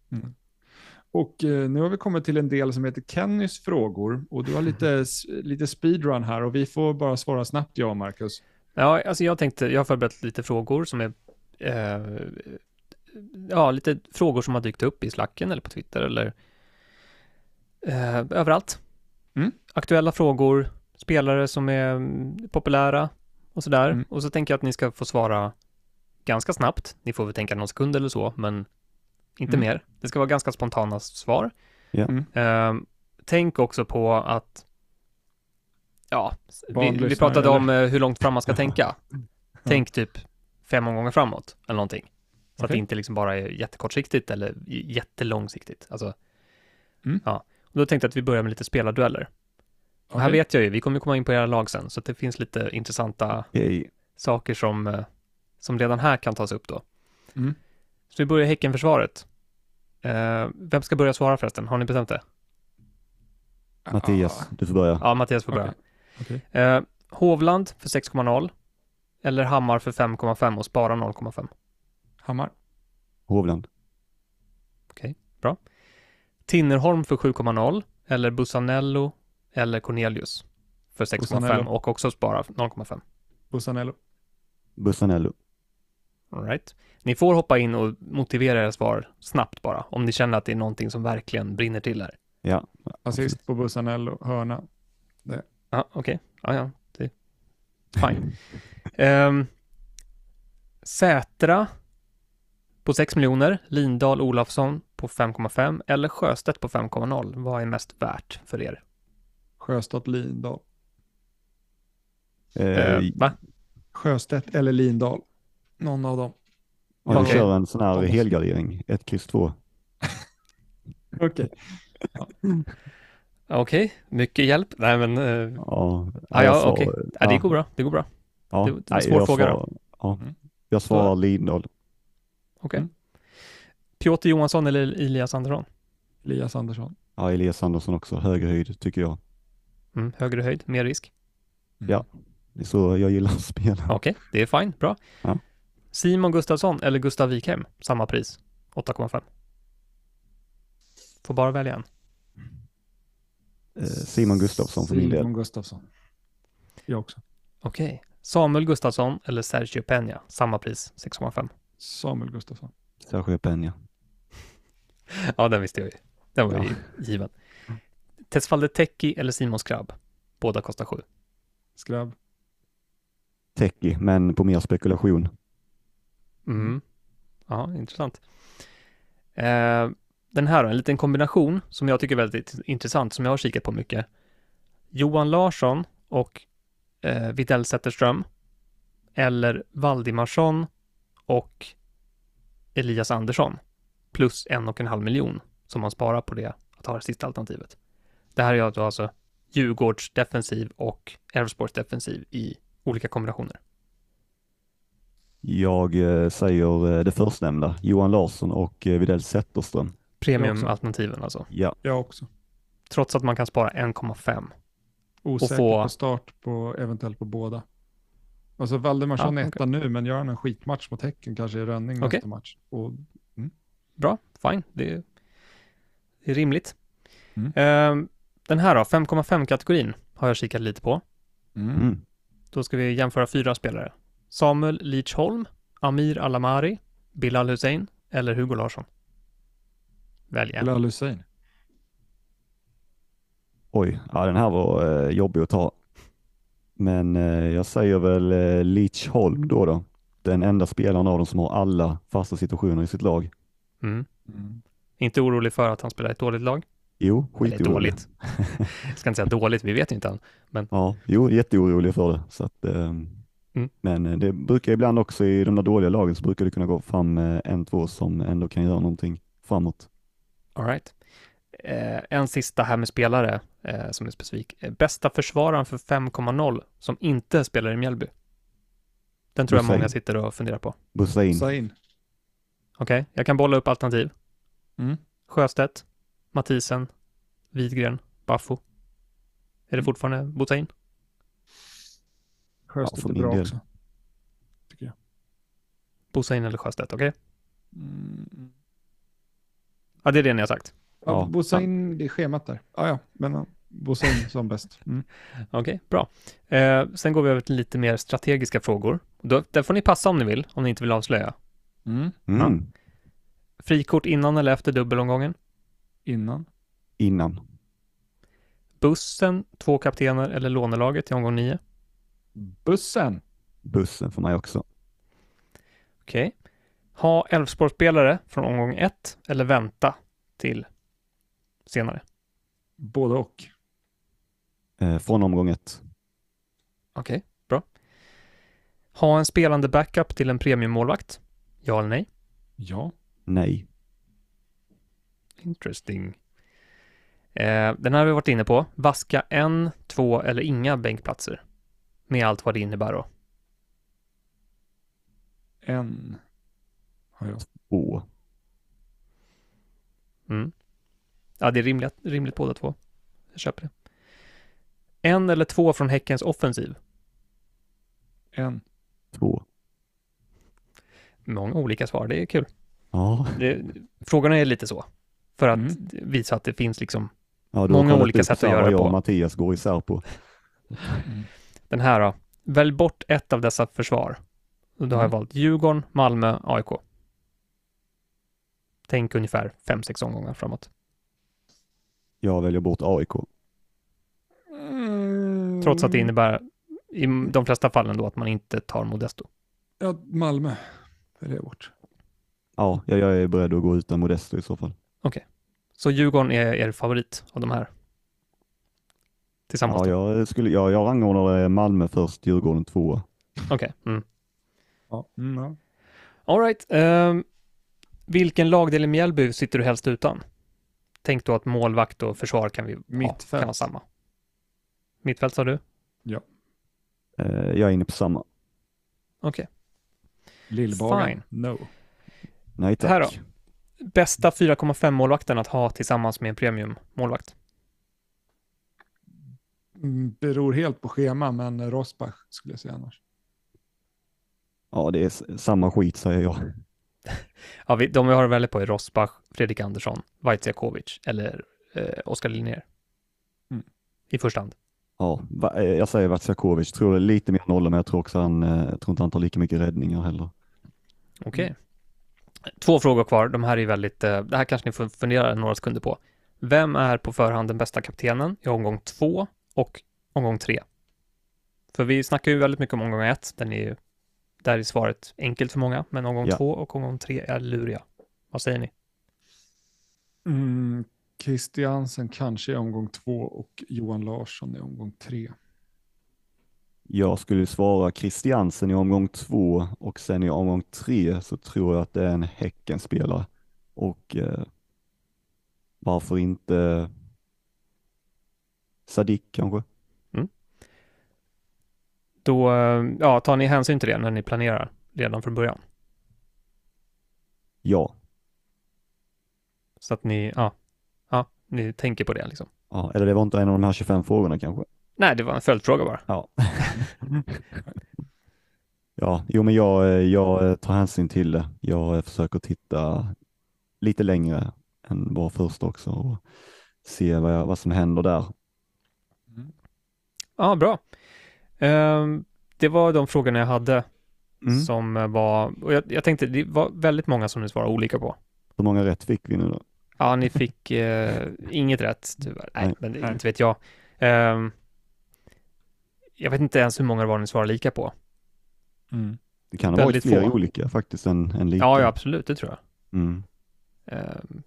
Och eh, nu har vi kommit till en del som heter Kennys frågor. Och du har lite, s- lite speedrun här och vi får bara svara snabbt ja, Marcus. Ja, alltså jag tänkte, jag har förberett lite frågor som är eh, ja, lite frågor som har dykt upp i slacken eller på Twitter eller eh, överallt. Mm. Aktuella frågor, spelare som är mm, populära och sådär. Mm. Och så tänker jag att ni ska få svara ganska snabbt. Ni får väl tänka någon sekund eller så, men inte Mm. mer. Det ska vara ganska spontana svar. Ja. Mm. Eh, tänk också på att Ja, vi, vi pratade om eh, hur långt fram man ska tänka. Tänk typ fem gånger framåt eller någonting. Så att Okej. det inte liksom bara är jättekortsiktigt eller jättelångsiktigt. Alltså, Mm. ja. Och då tänkte jag att vi börjar med lite spelardueller. Och här Okej. vet jag ju, vi kommer komma in på era lag sen, så det finns lite intressanta Okej. saker som, eh, som redan här kan tas upp då. Mm. Så vi börjar Häckenförsvaret. Eh, vem ska börja svara förresten? Har ni bestämt det? Mattias, du får börja. Ja, Mattias får börja. Okej. Eh, Hovland för 6,0 eller Hammar för 5,5 och spara 0,5. Hammar. Hovland. Tinnerholm för 7,0 eller Bussanello eller Cornelius för 6,5 Bussanello. och också spara 0,5. Bussanello. Bussanello. All right. Ni får hoppa in och motivera era svar snabbt bara, om ni känner att det är någonting som verkligen brinner till här. Ja. Assist på Bussanello. Hörna. Ja, okej. Ja, ja. Det fine. um, Sätra på 6 miljoner, Lindahl Olafsson på 5,5 eller Sjöstedt på 5,0. Vad är mest värt för er? Sjöstedt Lindahl. Eh, Eh, va? Sjöstedt eller Lindahl. Någon av dem. jag okej. kör en sån här helgardering. 1, kryss 2. Okej. Okej, mycket hjälp. Nej, men eh, Ja, Ja, jag ja, svar- okej. ja, det går bra. Det går bra. Ja, Det- det var en svår jag fråga svarar- Ja, Mm. jag svarar Lindahl. Okej. Mm. Piotr Johansson eller Elias Andersson? Elias Andersson. Ja, Elias Andersson också. Högre höjd tycker jag. Mm, högre höjd, mer risk. Mm. Ja. Det är så jag gillar att spela. Okej, det är fine. Bra. Ja. Simon Gustafsson eller Gustav Wikhem? Samma pris. 8,5. Får bara välja en. Eh, Simon Gustafsson för min del. Simon Gustafsson. Jag också. Okej. Samuel Gustafsson eller Sergio Peña? Samma pris, 6,5. Samuel Gustafsson. Sergio Peña. Ja, den visste jag ju. Den var Ja. ju given. Tesfalde Tecki eller Simon Skrabb? Båda kostar 7. Skrabb. Techie, men på mer spekulation. Mm. Ja, intressant. Eh, den här då, en liten kombination som jag tycker är väldigt intressant, som jag har kikat på mycket. Johan Larsson och eh, Widell Zetterström eller Valdimarsson och Elias Andersson plus en och en halv miljon som man sparar på det att ha det sista alternativet. Det här är då alltså Djurgårds defensiv och Elfsborgs defensiv i olika kombinationer. Jag eh, säger eh, det förstnämnda, Johan Larsson och eh, Widell Zetterström. Premiumalternativen alltså. Ja, Jag också. Trots att man kan spara 1,5. Osäker få- på start på eventuellt på båda. Alltså Valdemarsson Ja, är etta nu, men gör han en skitmatch mot Häcken kanske i Rönning Okej. nästa match. Och Bra, fine. Det är, det är rimligt. Mm. Ehm, den här då, 5,5-kategorin har jag kikat lite på. mm. mm. Då ska vi jämföra fyra spelare. Samuel Lichholm, Amir Alamari, Bilal Hussein eller Hugo Larsson. Välj en. Bilal Hussein. oj, ja, den här var eh, jobbig att ta. Men eh, jag säger väl eh, Leach Holm då då. Den enda spelaren av dem som har alla fasta situationer i sitt lag. Mm. Mm. Inte orolig för att han spelar i ett dåligt lag? Jo, Eller skitorolig. dåligt. jag ska inte säga dåligt, vi vet inte än. Ja, jo, jätteorolig för det. Så att, ehm, Mm. Men eh, det brukar ibland också i de där dåliga lagen så brukar det kunna gå fram eh, en, två som ändå kan göra någonting framåt. All right. Eh, en sista här med spelare eh, som är specifik. Eh, bästa försvararen för 5,0 som inte spelar i Mjällby. Den tror jag Hussein. många sitter och funderar på. Bussa in. Sain. Okej, jag kan bolla upp alternativ. Mm. Sjöstedt, Mathisen, Widgren, Baffo. Är det fortfarande Botain? Sjöstedt för är bra del. också. Tycker jag. Bosain eller Sjöstedt, okej? Mm. Ja, det är det ni har sagt. Ja, Ja, Bossa in det schemat där. Ja, ja, men ja, Bosse som bäst. Mm. Okej, okay, bra. Eh, sen går vi över till lite mer strategiska frågor. Då, där får ni passa om ni vill, om ni inte vill avslöja. Mm. Mm. Ja. Frikort innan eller efter dubbelomgången? Innan. Innan. Bussen, två kaptener eller lånelaget i omgång nio? Bussen. Bussen för mig också. Okej. Okay. Ha Elfsborgsspelare från omgång ett eller vänta till senare? Både och. Eh, från omgång ett. Okej, okay, bra. Ha en spelande backup till en premiummålvakt? Ja eller nej? Ja. Nej. Interesting. Eh, den här har vi varit inne på. Vaska en, två eller inga bänkplatser. Med allt vad det innebär då. En har jag. Två. Mm. Ja, det är rimligt, rimligt båda två. Jag köper det. En eller två från Häckens offensiv? En. Två. Många olika svar, det är kul. Ja. Det, frågorna är lite så. För att Mm. visa att det finns liksom ja Många olika sätt att göra det jag på. och Mattias går isär på. Mm. den här då. Välj bort ett av dessa försvar. Och då har jag Mm. valt Djurgården, Malmö, AIK. Tänk ungefär fem sex omgångar framåt. Jag väljer bort AIK. Mm. Trots att det innebär i de flesta fallen då att man inte tar Modesto. Ja, Malmö. Väljer jag bort. Ja, jag, jag är beredd att gå utan Modesto i så fall. Så Djurgården är er favorit av de här? Tillsammans Ja, då? jag, skulle, jag, jag rangordnar Malmö först, Djurgården tvåa. Okej. Mm. Ja. Mm, ja. All right. ehm, vilken lagdel i Mjällby sitter du helst utan? Tänk då att målvakt och försvar kan vi Mittfält. kan vara samma. Mittfält sa du? Eh, jag är inne på samma. Okej. Lillbagan. Fine. No. Nej tack. Här då? Bästa 4,5 målvakten att ha tillsammans med en premium målvakt? Mm, beror helt på schema, men Rosbach skulle jag säga annars. Ja, det är samma skit säger jag. Ja, vi, de vi har att välja på är Rosbach, Fredrik Andersson, Vaitsiakovic eller eh, Oskar Linnér. Mm. I första hand. Ja, va, eh, jag säger Vatsiakovic, tror det är lite mer nolla, men jag tror också han, eh, jag tror inte han tar lika mycket räddningar heller. Okej. Två frågor kvar. De här är väldigt, eh, det här kanske ni får fundera några sekunder på. Vem är på förhand den bästa kaptenen i omgång två och omgång tre? För vi snackar ju väldigt mycket om omgång ett. Den är ju, där är svaret enkelt för många, men omgång Ja. två och omgång tre är luriga. Vad säger ni? Mm, Christiansen kanske i omgång två och Johan Larsson i omgång tre. Jag skulle svara Christiansen i omgång två och sen i omgång tre så tror jag att det är en Häckenspelare. Och eh, varför inte Sadik kanske? Då, eh, ja, tar ni hänsyn till det när ni planerar redan från början? Ja. Så att ni, ja, ja, ni tänker på det liksom. ja. Eller det var inte en av de här 25 frågorna kanske? Nej, det var en följdfråga bara. Ja. ja, jo men jag, jag tar hänsyn till det. Jag försöker titta lite längre än bara först också och se vad, jag, vad som händer där. Ja, bra. Ehm, det var de frågorna jag hade Mm. som var, och jag, jag tänkte det var väldigt många som ni svarade olika på. Hur många rätt fick vi nu då? Ja, ni fick eh, inget rätt tyvärr. Nej, Nej. men det, Nej. inte vet jag. Ehm, jag vet inte ens hur många det var ni svarade lika på. Mm. Det kan ha varit Väldigt fler få. olika faktiskt än, än lika. Ja, ja, absolut, det tror jag. Mm. Ehm,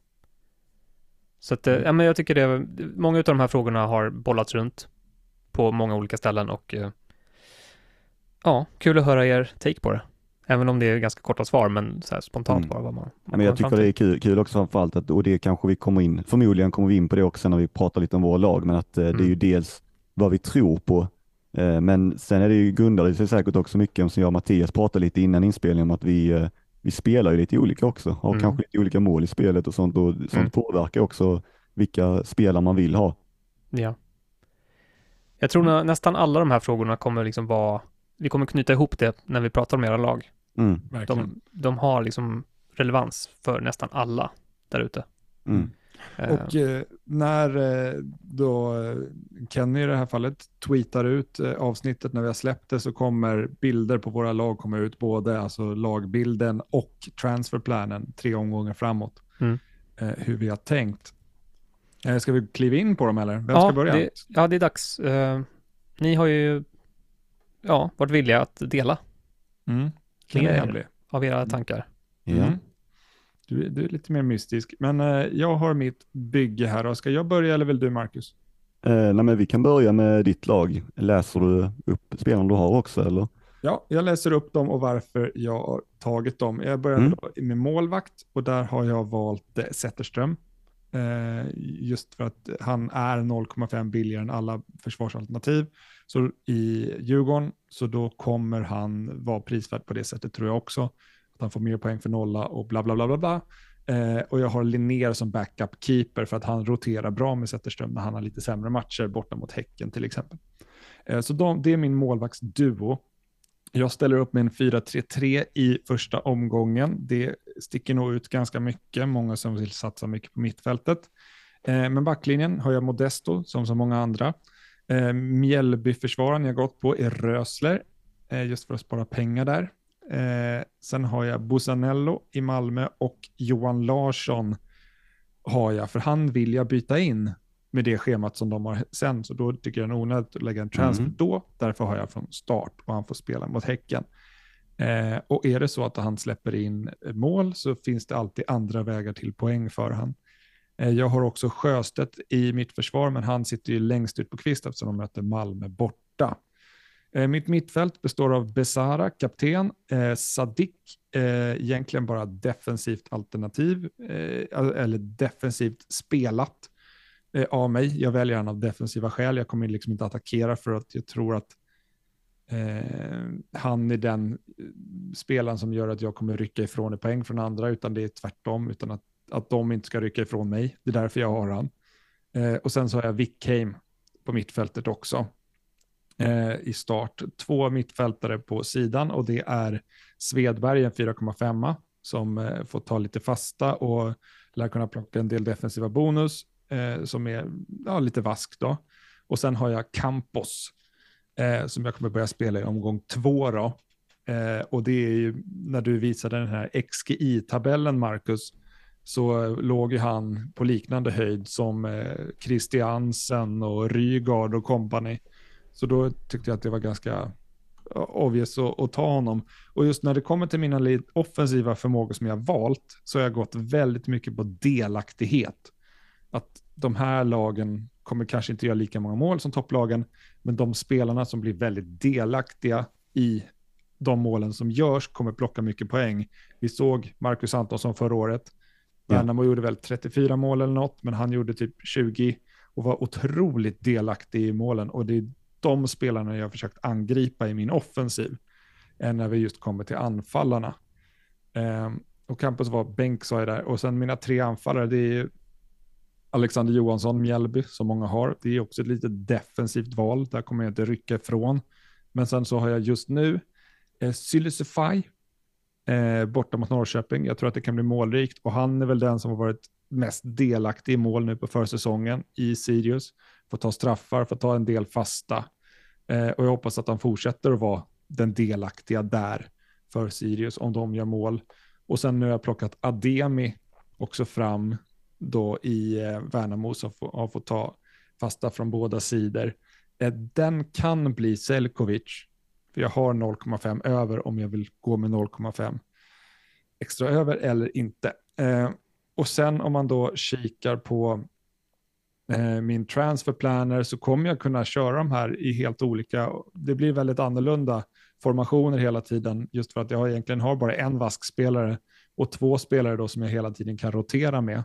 så att, eh, ja, men jag tycker det, många av de här frågorna har bollats runt på många olika ställen och eh, ja, kul att höra er take på det. Även om det är ganska korta svar, men så här spontant Mm. bara vad man, man men jag tycker det är kul, kul också framförallt att, och det kanske vi kommer in, förmodligen kommer vi in på det också när vi pratar lite om våra lag, men att eh, det är ju Mm. dels vad vi tror på, men sen är det ju grundar det sig säkert också mycket om som jag och Mattias pratade lite innan inspelningen om att vi, eh, vi spelar ju lite olika också, har Mm. kanske lite olika mål i spelet och sånt och sånt Mm. påverkar också vilka spelare man vill ha. Ja. Jag tror nä, nästan alla de här frågorna kommer liksom vara, vi kommer knyta ihop det när vi pratar om era lag. Mm. De, de har liksom relevans för nästan alla där ute. Mm. Och eh, när eh, då Kenny i det här fallet tweetar ut eh, avsnittet när vi har släppt det så kommer bilder på våra lag komma ut, både alltså lagbilden och transferplanen tre omgångar framåt. Mm. Eh, hur vi har tänkt. Eh, ska vi kliva in på dem eller? Vem ja, ska börja? Det, ja, det är dags. Uh, ni har ju ja, varit villiga att dela mm. mer av era tankar. Mm. Du, du, är lite mer mystisk, men uh, jag har mitt bygge här. Och ska jag börja eller vill du Marcus? Uh, nej, men vi kan börja med ditt lag. Läser du upp spelarna du har också eller? Ja, jag läser upp dem och varför jag har tagit dem. Jag börjar mm. med målvakt och där har jag valt eh, Zetterström. Eh, just för att han är 0,5 billigare än alla försvarsalternativ. Så i Djurgården, så då kommer han vara prisvärd på det sättet tror jag också. Att han får mer poäng för nolla och bla bla bla bla bla. Eh, och jag har Linnér som backup keeper för att han roterar bra med Zetterström när han har lite sämre matcher borta mot Häcken till exempel. Eh, så de, det är min målvaktsduo. Jag ställer upp med en 4-3-3 i första omgången. Det sticker nog ut ganska mycket, många som vill satsa mycket på mittfältet. Eh, men backlinjen har jag Modesto, som så många andra. Eh, Mjällbyförsvararen jag gått på är Rösler, eh, just för att spara pengar där. Eh, sen har jag Busanello i Malmö och Johan Larsson har jag, för han vill jag byta in med det schemat som de har sen. Så då tycker jag det är onödigt att lägga en transfer mm. då. Därför har jag från start och han får spela mot Häcken. Eh, och är det så att han släpper in mål så finns det alltid andra vägar till poäng för han. Eh, jag har också Sjöstedt i mitt försvar, men han sitter ju längst ut på kvist eftersom de möter Malmö borta. Eh, mitt mittfält består av Besara, kapten, eh, Sadik, eh, egentligen bara defensivt alternativ, eh, eller defensivt spelat eh, av mig. Jag väljer han av defensiva skäl. Jag kommer liksom inte attackera för att jag tror att eh, han är den eh, spelaren som gör att jag kommer rycka ifrån i poäng från andra, utan det är tvärtom, utan att, att de inte ska rycka ifrån mig. Det är därför jag har han. Eh, och sen så har jag Wickheim på mittfältet också eh, i start. Två mittfältare på sidan och det är Svedberg, en 4,5 som eh, får ta lite fasta och lär kunna plocka en del defensiva bonus eh, som är ja, lite vask då. Och sen har jag Campos eh, som jag kommer börja spela i omgång två då. Eh, och det är ju när du visade den här XGI-tabellen Marcus, så låg ju han på liknande höjd som eh, Christiansen och Rygaard och kompani. Så då tyckte jag att det var ganska obvious att, att, ta honom. Och just när det kommer till mina offensiva förmågor som jag valt så har jag gått väldigt mycket på delaktighet att de här lagen kommer kanske inte göra lika många mål som topplagen, men de spelarna som blir väldigt delaktiga i de målen som görs kommer plocka mycket poäng. Vi såg Marcus Antonsson förra året. Värnamo ja. gjorde väl 34 mål eller något, men han gjorde typ 20 och var otroligt delaktig i målen. Och det är de spelarna jag har försökt angripa i min offensiv, än när vi just kommer till anfallarna. Um, och Campus var bänk sa jag där. Och sen mina tre anfallare, det är Alexander Johansson, Mjällby, som många har. Det är också ett lite defensivt val. Där kommer jag inte rycka ifrån. Men sen så har jag just nu eh, Sylisify eh, borta mot Norrköping. Jag tror att det kan bli målrikt och han är väl den som har varit mest delaktig i mål nu på försäsongen i Sirius. Får ta straffar, får ta en del fasta. Eh, och jag hoppas att han fortsätter att vara den delaktiga där för Sirius om de gör mål. Och sen nu har jag plockat Ademi också fram då i eh, Värnamo som får, har fått ta fasta från båda sidor. Eh, den kan bli Selkovic, för jag har 0,5 över om jag vill gå med 0,5 extra över eller inte. Eh, och sen om man då kikar på eh, min transfer planner så kommer jag kunna köra de här i helt olika, det blir väldigt annorlunda formationer hela tiden, just för att jag egentligen har bara en vaskspelare och två spelare då som jag hela tiden kan rotera med.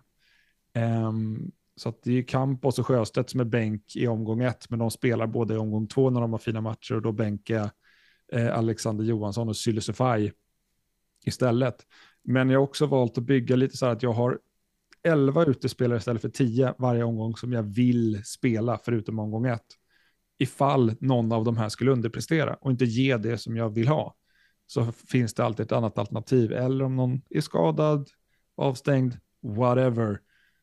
Um, så att det är Campos och Sjöstedt som är bänk i omgång ett, men de spelar både i omgång två när de har fina matcher och då bänkar jag eh, Alexander Johansson och Sylisufaj istället. Men jag har också valt att bygga lite så här att jag har 11 utespelare istället för 10 varje omgång som jag vill spela förutom omgång ett. Ifall någon av de här skulle underprestera och inte ge det som jag vill ha så finns det alltid ett annat alternativ. Eller om någon är skadad, avstängd, whatever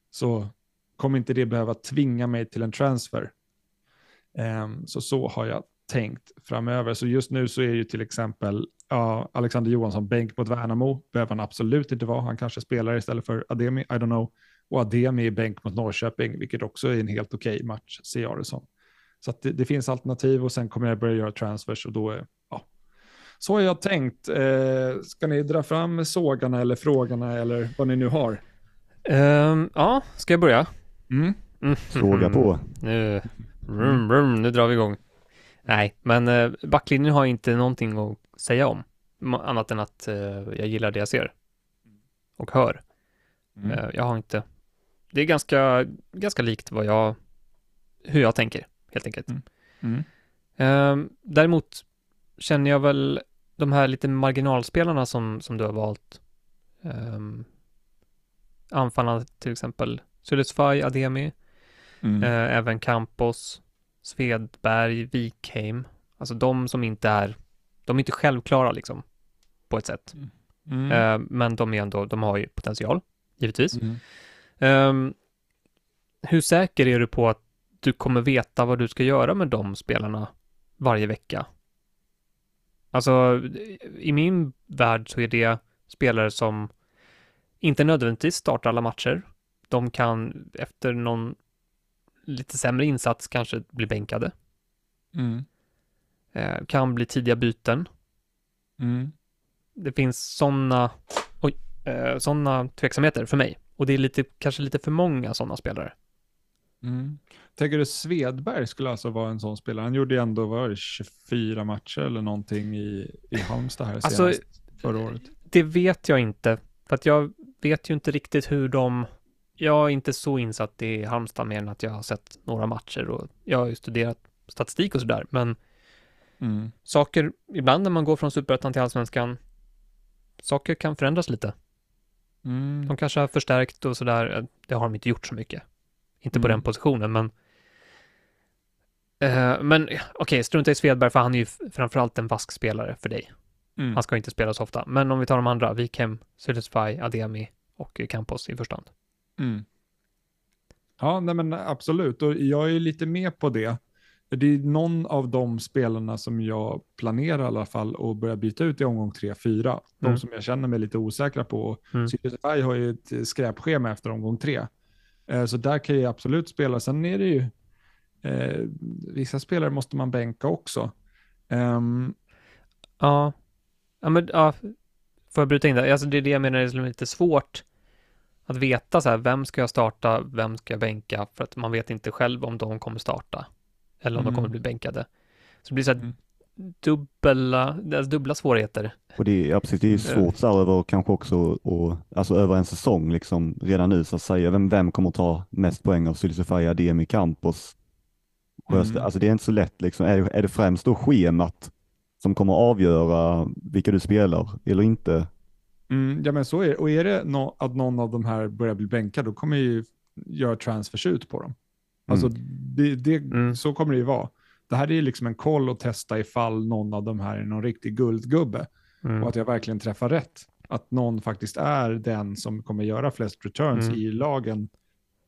så kommer inte det behöva tvinga mig till en transfer. Um, så så har jag tänkt framöver. Så just nu så är ju till exempel ja, Alexander Johansson bänk mot Värnamo. Behöver han absolut inte vara. Han kanske spelar istället för Ademi, I don't know. Och Ademi är bänk mot Norrköping, vilket också är en helt okej okay match, ser jag det som. Så det, det, finns alternativ och sen kommer jag börja göra transfers och då är, ja. Så har jag tänkt. Eh, ska ni dra fram sågarna eller frågorna eller vad ni nu har? Um, ja, ska jag börja? Mm. Mm. Fråga på. Nu, rum, rum, nu drar vi igång. Nej, men eh, backlinjen har inte någonting att säga om. Annat än att eh, jag gillar det jag ser. Och hör. Mm. Eh, jag har inte... Det är ganska, ganska likt vad jag... Hur jag tänker, helt enkelt. Mm. Mm. Eh, däremot känner jag väl de här lite marginalspelarna som, som du har valt. Um, anfallarna till exempel. Sulisfaj, Ademi. Mm. Eh, även Campos. Svedberg, Wikheim. Alltså de som inte är, de är inte självklara liksom, på ett sätt. Mm. Uh, men de är ändå, de har ju potential, givetvis. Mm. Um, hur säker är du på att du kommer veta vad du ska göra med de spelarna varje vecka? Alltså, i min värld så är det spelare som inte nödvändigtvis startar alla matcher. De kan efter någon lite sämre insats kanske blir bänkade. Mm. Eh, kan bli tidiga byten. Mm. Det finns sådana eh, sådana tveksamheter för mig. Och det är lite, kanske lite för många sådana spelare. Mm. Tänker du Svedberg skulle alltså vara en sån spelare? Han gjorde ju ändå var det, 24 matcher eller någonting i, i Halmstad här alltså, senast förra året. Det vet jag inte. För att jag vet ju inte riktigt hur de jag är inte så insatt i Halmstad mer än att jag har sett några matcher och jag har ju studerat statistik och sådär, men mm. saker, ibland när man går från superettan till allsvenskan, saker kan förändras lite. Mm. De kanske har förstärkt och sådär, det har de inte gjort så mycket. Inte mm. på den positionen, men uh, men okej, okay, strunta i Svedberg, för han är ju framförallt en vask spelare för dig. Mm. Han ska inte spela så ofta, men om vi tar de andra, Wikhem, Sydesfaj, Ademi och Campos i första hand. Mm. Ja, nej men absolut. Och jag är lite med på det. Det är någon av de spelarna som jag planerar i alla fall att börja byta ut i omgång 3-4. Mm. De som jag känner mig lite osäkra på. Mm. Sirius har ju ett skräpschema efter omgång 3. Eh, så där kan jag absolut spela. Sen är det ju, eh, vissa spelare måste man bänka också. Um, ja. ja, men ja, får jag bryta in där? Alltså det är det jag menar är lite svårt att veta så här, vem ska jag starta, vem ska jag bänka, för att man vet inte själv om de kommer starta, eller om mm. de kommer mm. bli bänkade. Så det blir så här mm. dubbla, alltså dubbla svårigheter. Och det är, ja, precis, det är eh. svårt så här över kanske också, och, alltså över en säsong liksom, redan nu så att säga, vem, vem kommer ta mest poäng av Sylisofia, Demi Campos? Mm. Alltså det är inte så lätt liksom, är det, är det främst då schemat som kommer avgöra vilka du spelar eller inte? Mm, ja men så är det. Och är det no att någon av de här börjar bli bänkad, då kommer ju göra transfers ut på dem. Alltså mm. det, det, mm. så kommer det ju vara. Det här är ju liksom en koll att testa ifall någon av de här är någon riktig guldgubbe. Mm. Och att jag verkligen träffar rätt. Att någon faktiskt är den som kommer göra flest returns mm. i lagen.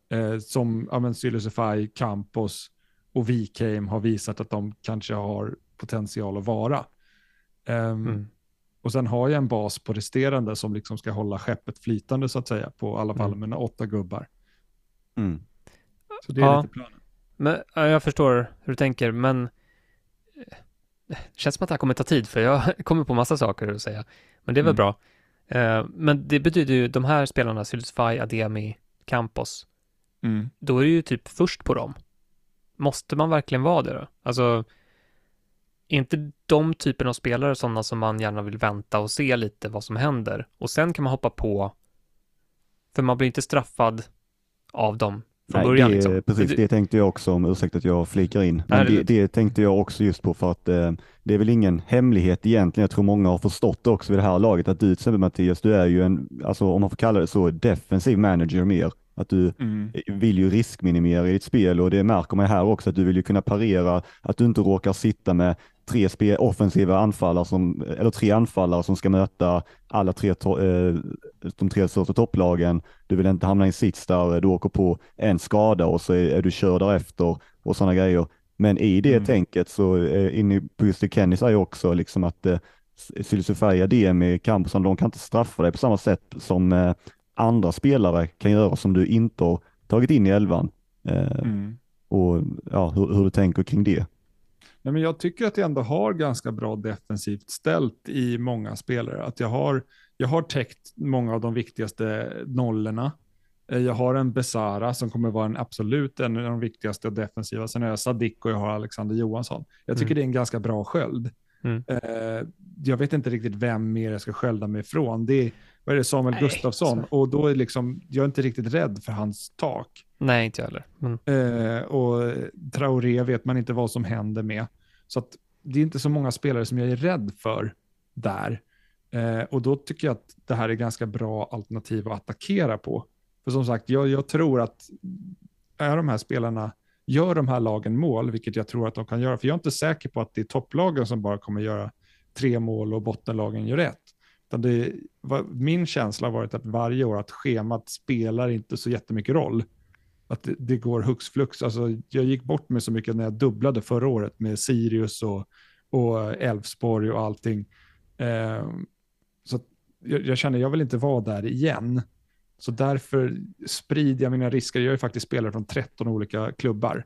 Eh, som ja, Sylisify, Campos och Wikheim har visat att de kanske har potential att vara. Um, och sen har jag en bas på resterande som liksom ska hålla skeppet flytande så att säga på alla fall mm. med åtta gubbar. Mm. Så det är ja, lite planen. Men, ja, jag förstår hur du tänker, men eh, det känns som att det här kommer ta tid för jag kommer på massa saker att säga. Men det är väl mm. bra. Uh, men det betyder ju de här spelarna, Sylsfaj, Ademi, Campos, mm. då är det ju typ först på dem. Måste man verkligen vara det då? Alltså, är inte de typen av spelare sådana som man gärna vill vänta och se lite vad som händer och sen kan man hoppa på för man blir inte straffad av dem från Nej, början. Det, liksom. Precis, det tänkte jag också om, ursäkta att jag flikar in. Men det, det, tänkte jag också just på för att eh, det är väl ingen hemlighet egentligen. Jag tror många har förstått det också vid det här laget att du till exempel Mattias, du är ju en, alltså om man får kalla det så, defensiv manager mer. Att du mm. vill ju riskminimera i ditt spel och det märker man här också att du vill ju kunna parera, att du inte råkar sitta med tre offensiva anfallare som, eller tre anfallare som ska möta alla tre, eh, de tre största topplagen. Du vill inte hamna i en sits där du åker på en skada och så är, du körd därefter och sådana grejer. Men i det mm. tänket så eh, inne på just det Kenny säger också liksom att eh, Sylisufaya, DM campusen, de kan inte straffa dig på samma sätt som eh, andra spelare kan göra som du inte har tagit in i elvan. Eh, mm. Och ja, hur, hur, du tänker kring det. Nej, men jag tycker att jag ändå har ganska bra defensivt ställt i många spelare. Att jag har, jag har täckt många av de viktigaste nollorna. Eh, jag har en Besara som kommer vara en absolut en av de viktigaste och defensiva. Sen har jag Sadik och jag har Alexander Johansson. Jag tycker mm. det är en ganska bra sköld. Mm. Uh, jag vet inte riktigt vem mer jag ska skölda mig ifrån. Det är, vad är det, Samuel Nej, Gustafsson. Så. Och då är liksom, jag är inte riktigt rädd för hans tak. Nej, inte jag heller. Men... Uh, och Traoré vet man inte vad som händer med. Så att det är inte så många spelare som jag är rädd för där. Uh, och då tycker jag att det här är ganska bra alternativ att attackera på. För som sagt, jag, jag tror att är de här spelarna gör de här lagen mål, vilket jag tror att de kan göra, för jag är inte säker på att det är topplagen som bara kommer göra tre mål och bottenlagen gör rätt. Det, min känsla har varit att varje år att schemat spelar inte så jättemycket roll. Att det, det går hux flux. Alltså, jag gick bort med så mycket när jag dubblade förra året med Sirius och, och Elfsborg och allting. Eh, så jag, jag känner, jag vill inte vara där igen. Så därför sprider jag mina risker. Jag är faktiskt spelare från 13 olika klubbar.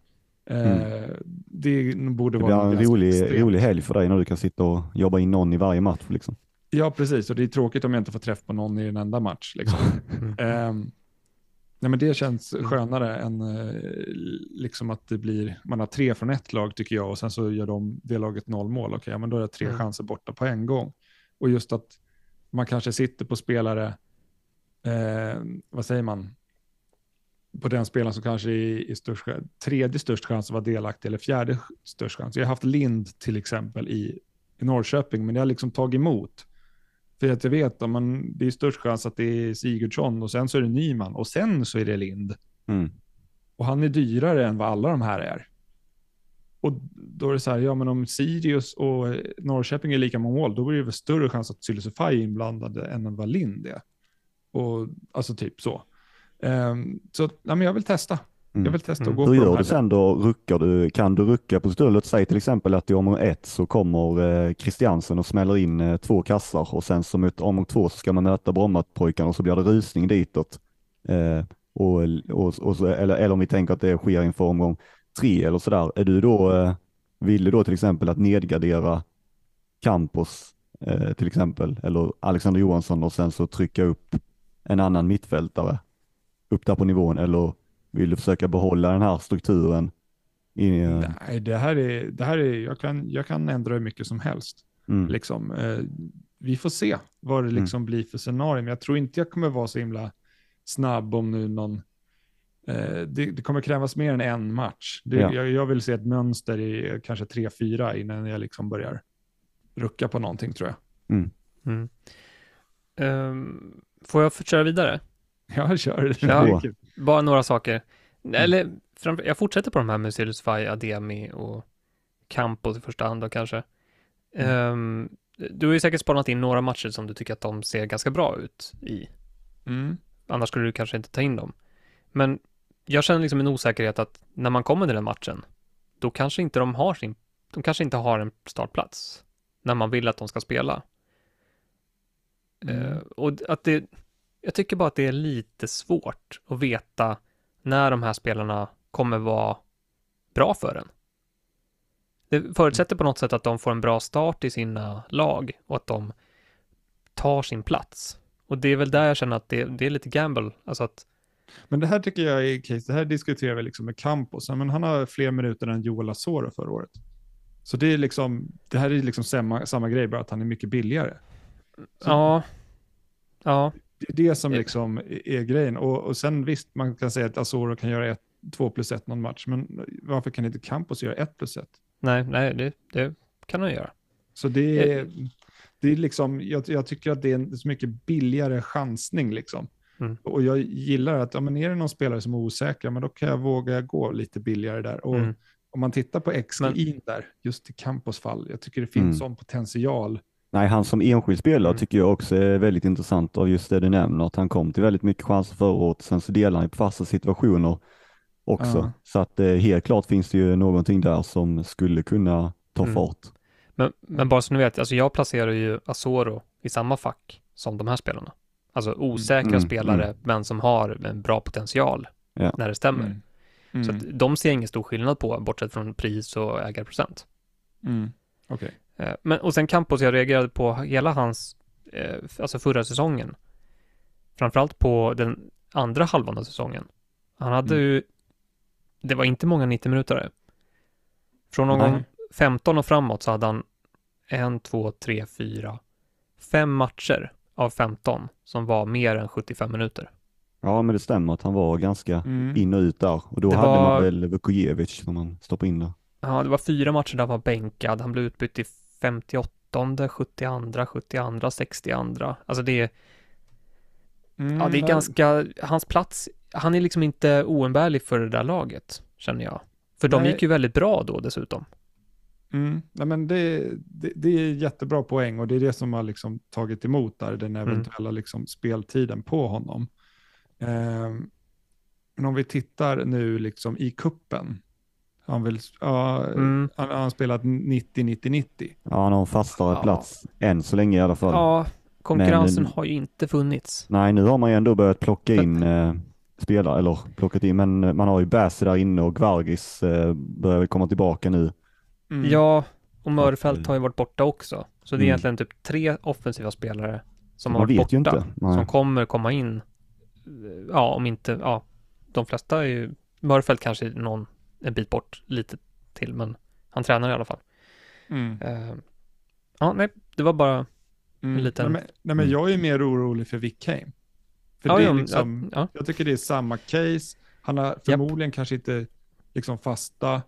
Mm. Eh, det borde vara det en rolig, rolig helg för dig när du kan sitta och jobba in någon i varje match. Liksom. Ja, precis. Och det är tråkigt om jag inte får träff på någon i en enda match. Liksom. um, nej, men det känns mm. skönare än uh, liksom att det blir, man har tre från ett lag tycker jag och sen så gör de det laget noll mål. Okej, okay, men då är det tre mm. chanser borta på en gång. Och just att man kanske sitter på spelare eh, vad säger man, på den spelaren som kanske är, är störst, tredje störst chans att vara delaktig eller fjärde störst chans. Jag har haft Lind till exempel i, i Norrköping, men jag har liksom tagit emot. För att jag vet att man, det är störst chans att det är Sigurdsson och sen så är det Nyman och sen så är det Lind. Mm. Och han är dyrare än vad alla de här är. Och då är det så här, ja men om Sirius och Norrköping är lika många mål, då blir det väl större chans att Sylisufaj är inblandade än vad Lind är. Och, alltså typ så. Um, så ja, men jag vill testa. Jag vill testa att gå mm. Hur gör du sen då? Ruckar du, kan du rucka på stället? Säg till exempel att i omgång ett så kommer eh, Christiansen och smäller in eh, två kassar och sen som ett omgång två så ska man möta Brommapojkarna och så blir det rusning ditåt. Eh, och, och, och eller, eller om vi tänker att det sker inför omgång tre eller sådär. Är du då, eh, vill du då till exempel att nedgradera Campos eh, till exempel eller Alexander Johansson och sen så trycka upp en annan mittfältare upp där på nivån eller vill du försöka behålla den här strukturen? I, eh, Nej, det här är, det här är jag, kan, jag kan ändra hur mycket som helst. Mm. Liksom, eh, vi får se vad det mm. liksom mm. blir för scenario, men jag tror inte jag kommer vara så himla snabb om nu någon eh, det, det, kommer krävas mer än en match. Det, ja. jag, jag, vill se ett mönster i kanske tre, fyra innan jag liksom börjar rucka på någonting tror jag. Mm. Mm. Um, Får jag köra vidare? Ja, kör. Ja, bara några saker. Eller, jag fortsätter på de här med Silusfy, Ademi och Campos i första hand då kanske. Mm. Um, du har ju säkert spanat in några matcher som du tycker att de ser ganska bra ut i. Mm. Annars skulle du kanske inte ta in dem. Men jag känner liksom en osäkerhet att när man kommer till den matchen, då kanske inte de har sin, de kanske inte har en startplats när man vill att de ska spela. Mm. Uh, och att det, jag tycker bara att det är lite svårt att veta när de här spelarna kommer vara bra för en. Det förutsätter på något sätt att de får en bra start i sina lag och att de tar sin plats. Och det är väl där jag känner att det, det är lite gamble, alltså att men det här tycker jag är case, det här diskuterar vi liksom med Campos, men han har fler minuter än Joel Asoro förra året. Så det är liksom, det här är liksom samma, samma grej, bara att han är mycket billigare. Så, ja. Ja. Det är det som liksom är grejen. Och, och sen visst, man kan säga att Asoro kan göra ett, två plus ett någon match, men varför kan inte Campos göra ett plus ett? Nej, nej det, det kan han göra. Så det är, det är liksom, jag, jag tycker att det är en så mycket billigare chansning liksom. Mm. Och jag gillar att, ja, men är det någon spelare som är osäker, men då kan jag våga gå lite billigare där. Och mm. om man tittar på XGI där, just i Campos fall, jag tycker det finns mm. sån potential Nej, han som enskild spelare Mm. tycker jag också är väldigt intressant av just det du nämner, att han kom till väldigt mycket chanser förra året, sen så delar han ju på fasta situationer också. Ja. Så att eh, helt klart finns det ju någonting där som skulle kunna ta Mm. fart. Men, men bara så ni vet, alltså jag placerar ju Asoro i samma fack som de här spelarna. Alltså osäkra Mm, spelare, men som har en bra potential Ja. när det stämmer. Mm. Mm. Så att de ser ingen stor skillnad på, bortsett från pris och ägarprocent. Mm. Okej. Eh, Men, och sen Campos, jag reagerade på hela hans, eh, alltså förra säsongen. Framförallt på den andra halvan av säsongen. Han hade Mm. ju, det var inte många 90 minuter. Från någon gång 15 och framåt så hade han en, två, tre, fyra, fem matcher av 15 som var mer än 75 minuter. Ja, men det stämmer att han var ganska Mm. in och ut där och då Det hade var- man väl Vukojevic som man stoppade in där. Ja, det var fyra matcher där han var bänkad. Han blev utbytt i 58, 72, 72, 62. Alltså det är, Mm. Ja, det är ganska, hans plats, han är liksom inte oumbärlig för det där laget, känner jag. För de Nej. gick ju väldigt bra då dessutom. Mm. Nej, men det, det, det är jättebra poäng och det är det som har liksom tagit emot där, den Mm. eventuella liksom speltiden på honom. Ehm, men om vi tittar nu liksom i kuppen, han, vill, ja, Mm. han, han har spelat 90-90-90. Ja, han har en fastare Ja. plats än så länge i alla fall. Ja, konkurrensen Men- har ju inte funnits. Nej, nu har man ju ändå börjat plocka in eh, spelare, eller plockat in, men eh, man har ju Basse där inne och Gvargis eh, börjar komma tillbaka nu. Mm. Ja, och Mörfält har ju varit borta också. Så det är Mm. egentligen typ tre offensiva spelare som har man varit vet ju borta. Som kommer komma in. Ja, om inte, ja, de flesta är ju, Mörfält kanske är någon en bit bort lite till, men han tränar i alla fall. Mm. Eh, ja, nej, det var bara, Mm. en liten- Nej, men, nej, men jag är mer orolig för Wickheim. För ja, det ja, är liksom, ja, Jag tycker det är samma case. Han har förmodligen kanske inte liksom fasta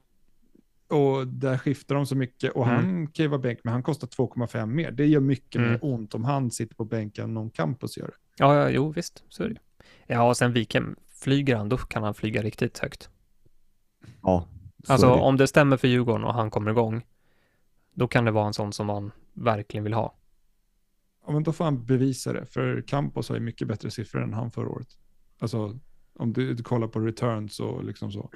och där skiftar de så mycket och Mm. han kan ju vara bänk men han kostar 2,5 mer. Det gör mycket Mm. mer ont om han sitter på bänken än om Campus gör det. ja, ja, jo, visst, så är det. Ja, och sen Wikheim, flyger han, då kan han flyga riktigt högt. Ja, så Alltså det. om det stämmer för Djurgården och han kommer igång, då kan det vara en sån som man verkligen vill ha. Ja, men då får han bevisa det för Campos har ju mycket bättre siffror än han förra året. Alltså om du, du kollar på returns och liksom så.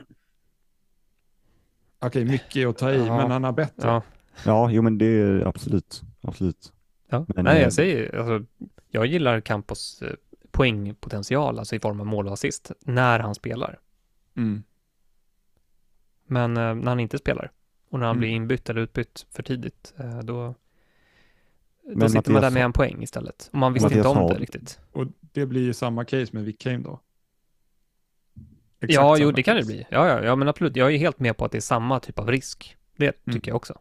Okej, mycket att ta i, Ja. men han har bättre. Ja, Ja, jo men det är absolut, absolut. ja. Men, nej, eh, jag säger alltså, jag gillar Campos eh, poängpotential, alltså i form av mål och assist, när han spelar. Mm. Men eh, när han inte spelar och när han Mm. blir inbytt eller utbytt för tidigt, eh, då, då Men sitter man där Mattias- med en poäng istället. Och man visste Mattias inte om har- det riktigt. Och det blir ju samma case med Wickheim då. Exakt Ja, jo, det kan det case. bli. Ja, ja, ja, men absolut. Jag är helt med på att det är samma typ av risk. Det Mm. tycker jag också.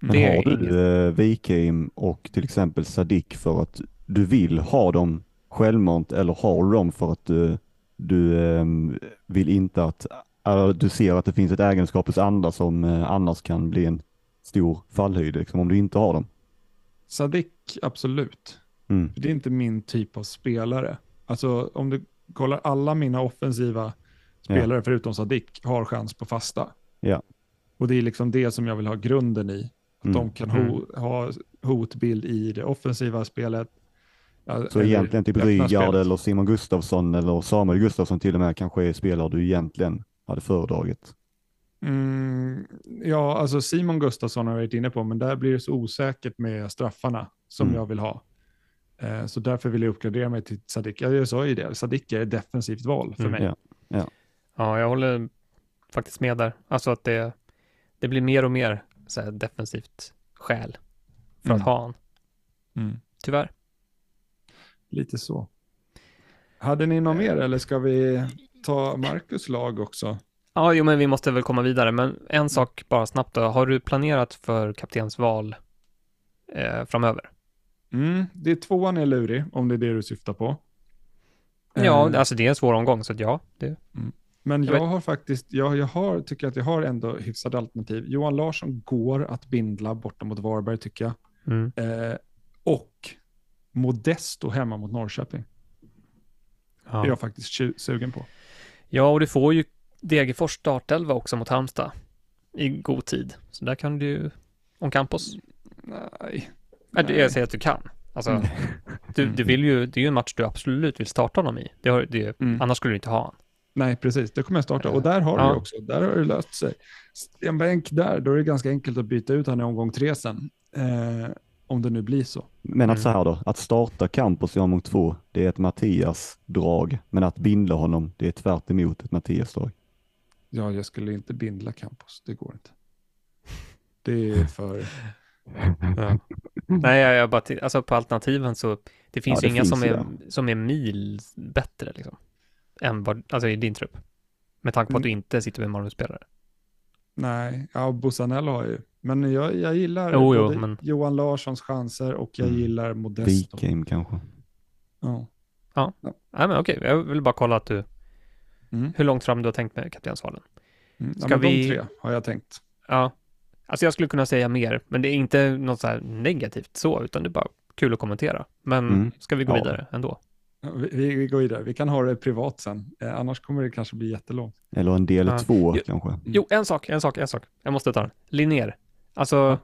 Men Det har du inget- eh, Wikheim och till exempel Sadik för att du vill ha dem självmant eller har du dem för att du, du ehm, vill inte att, eller du ser att det finns ett ägenskapets anda som eh, annars kan bli en stor fallhöjd liksom, om du inte har dem? Sadik, absolut. Mm. Det är inte min typ av spelare. Alltså om du kollar alla mina offensiva spelare förutom Sadik har chans på fasta. Ja. Och det är liksom det som jag vill ha grunden i. Att Mm. de kan ho- ha hotbild i det offensiva spelet. Ja, Så egentligen typ Rygaard eller Simon Gustafsson eller Samuel Gustafsson till och med kanske är spelare du egentligen hade föredragit. Mm, ja, alltså Simon Gustafsson har jag varit inne på, men där blir det så osäkert med straffarna som Mm. jag vill ha. Eh, så därför vill jag uppgradera mig till Sadik. Ja, Jag sa ju det, Sadik är ett defensivt val för Mm, mig. ja. Ja, jag håller faktiskt med där. Alltså att det, det blir mer och mer så här defensivt skäl för att Mm. ha han. Mm. Tyvärr. Lite så. Hade ni något mer eller ska vi ta Marcus lag också? Ja, jo, men vi måste väl komma vidare. Men en sak bara snabbt då. Har du planerat för kaptensval eh, framöver? Mm, det är tvåan är lurig, om det är det du syftar på. Ja, Eh, alltså det är en svår omgång, så ja. Det, Men jag jag, har faktiskt, jag, jag har, tycker att jag har ändå hyfsade alternativ. Johan Larsson går att bindla borta mot Varberg tycker jag. mm. Eh, och Modesto hemma mot Norrköping är ja. jag faktiskt sugen på. Ja, och du får ju Degerfors startelva också mot Halmstad i god tid. Så där kan du ju, om campus. Nej, Nej. Jag säger att du kan. Alltså, mm. du, du vill ju, det är ju en match du absolut vill starta honom i. Det har, det, mm. Annars skulle du inte ha honom. Nej, precis. Det kommer jag starta. Och där har ja. du också. Där har det löst sig. En bänk där, då är det ganska enkelt att byta ut honom i omgång tre sen. Eh, om det nu blir så. Men att mm. så här då, att starta Campos i omgång två, det är ett Mattias-drag. Men att binda honom, det är tvärt emot ett Mattias-drag. Ja, jag skulle inte bindla Campos. Det går inte. Det är för... ja. Nej, jag, jag bara alltså på alternativen så det finns ja, det ju inga finns som, är, som är mil bättre liksom. Än vad, alltså i din trupp. Med tanke på att du mm. inte sitter med Malmö-spelare. Nej, ja, Bussanello har ju. Men jag, jag gillar oh, jo, men... Johan Larssons chanser och jag mm. gillar Modesto. Game kanske. Ja. Ja, ja. Nej, men okej. Jag vill bara kolla att du, mm. hur långt fram du har tänkt med kaptensvalen. Mm. Ja, Ska vi... De tre har jag tänkt. Ja, alltså jag skulle kunna säga mer, men det är inte något så här negativt så, utan det är bara kul att kommentera. Men mm. ska vi gå ja. vidare ändå? Vi, vi, går vidare. Vi kan ha det privat sen. Eh, annars kommer det kanske bli jättelångt. Eller en del ja. två jo, kanske. Jo, en sak, en sak, en sak. Jag måste ta den. Linnér. Alltså, ja.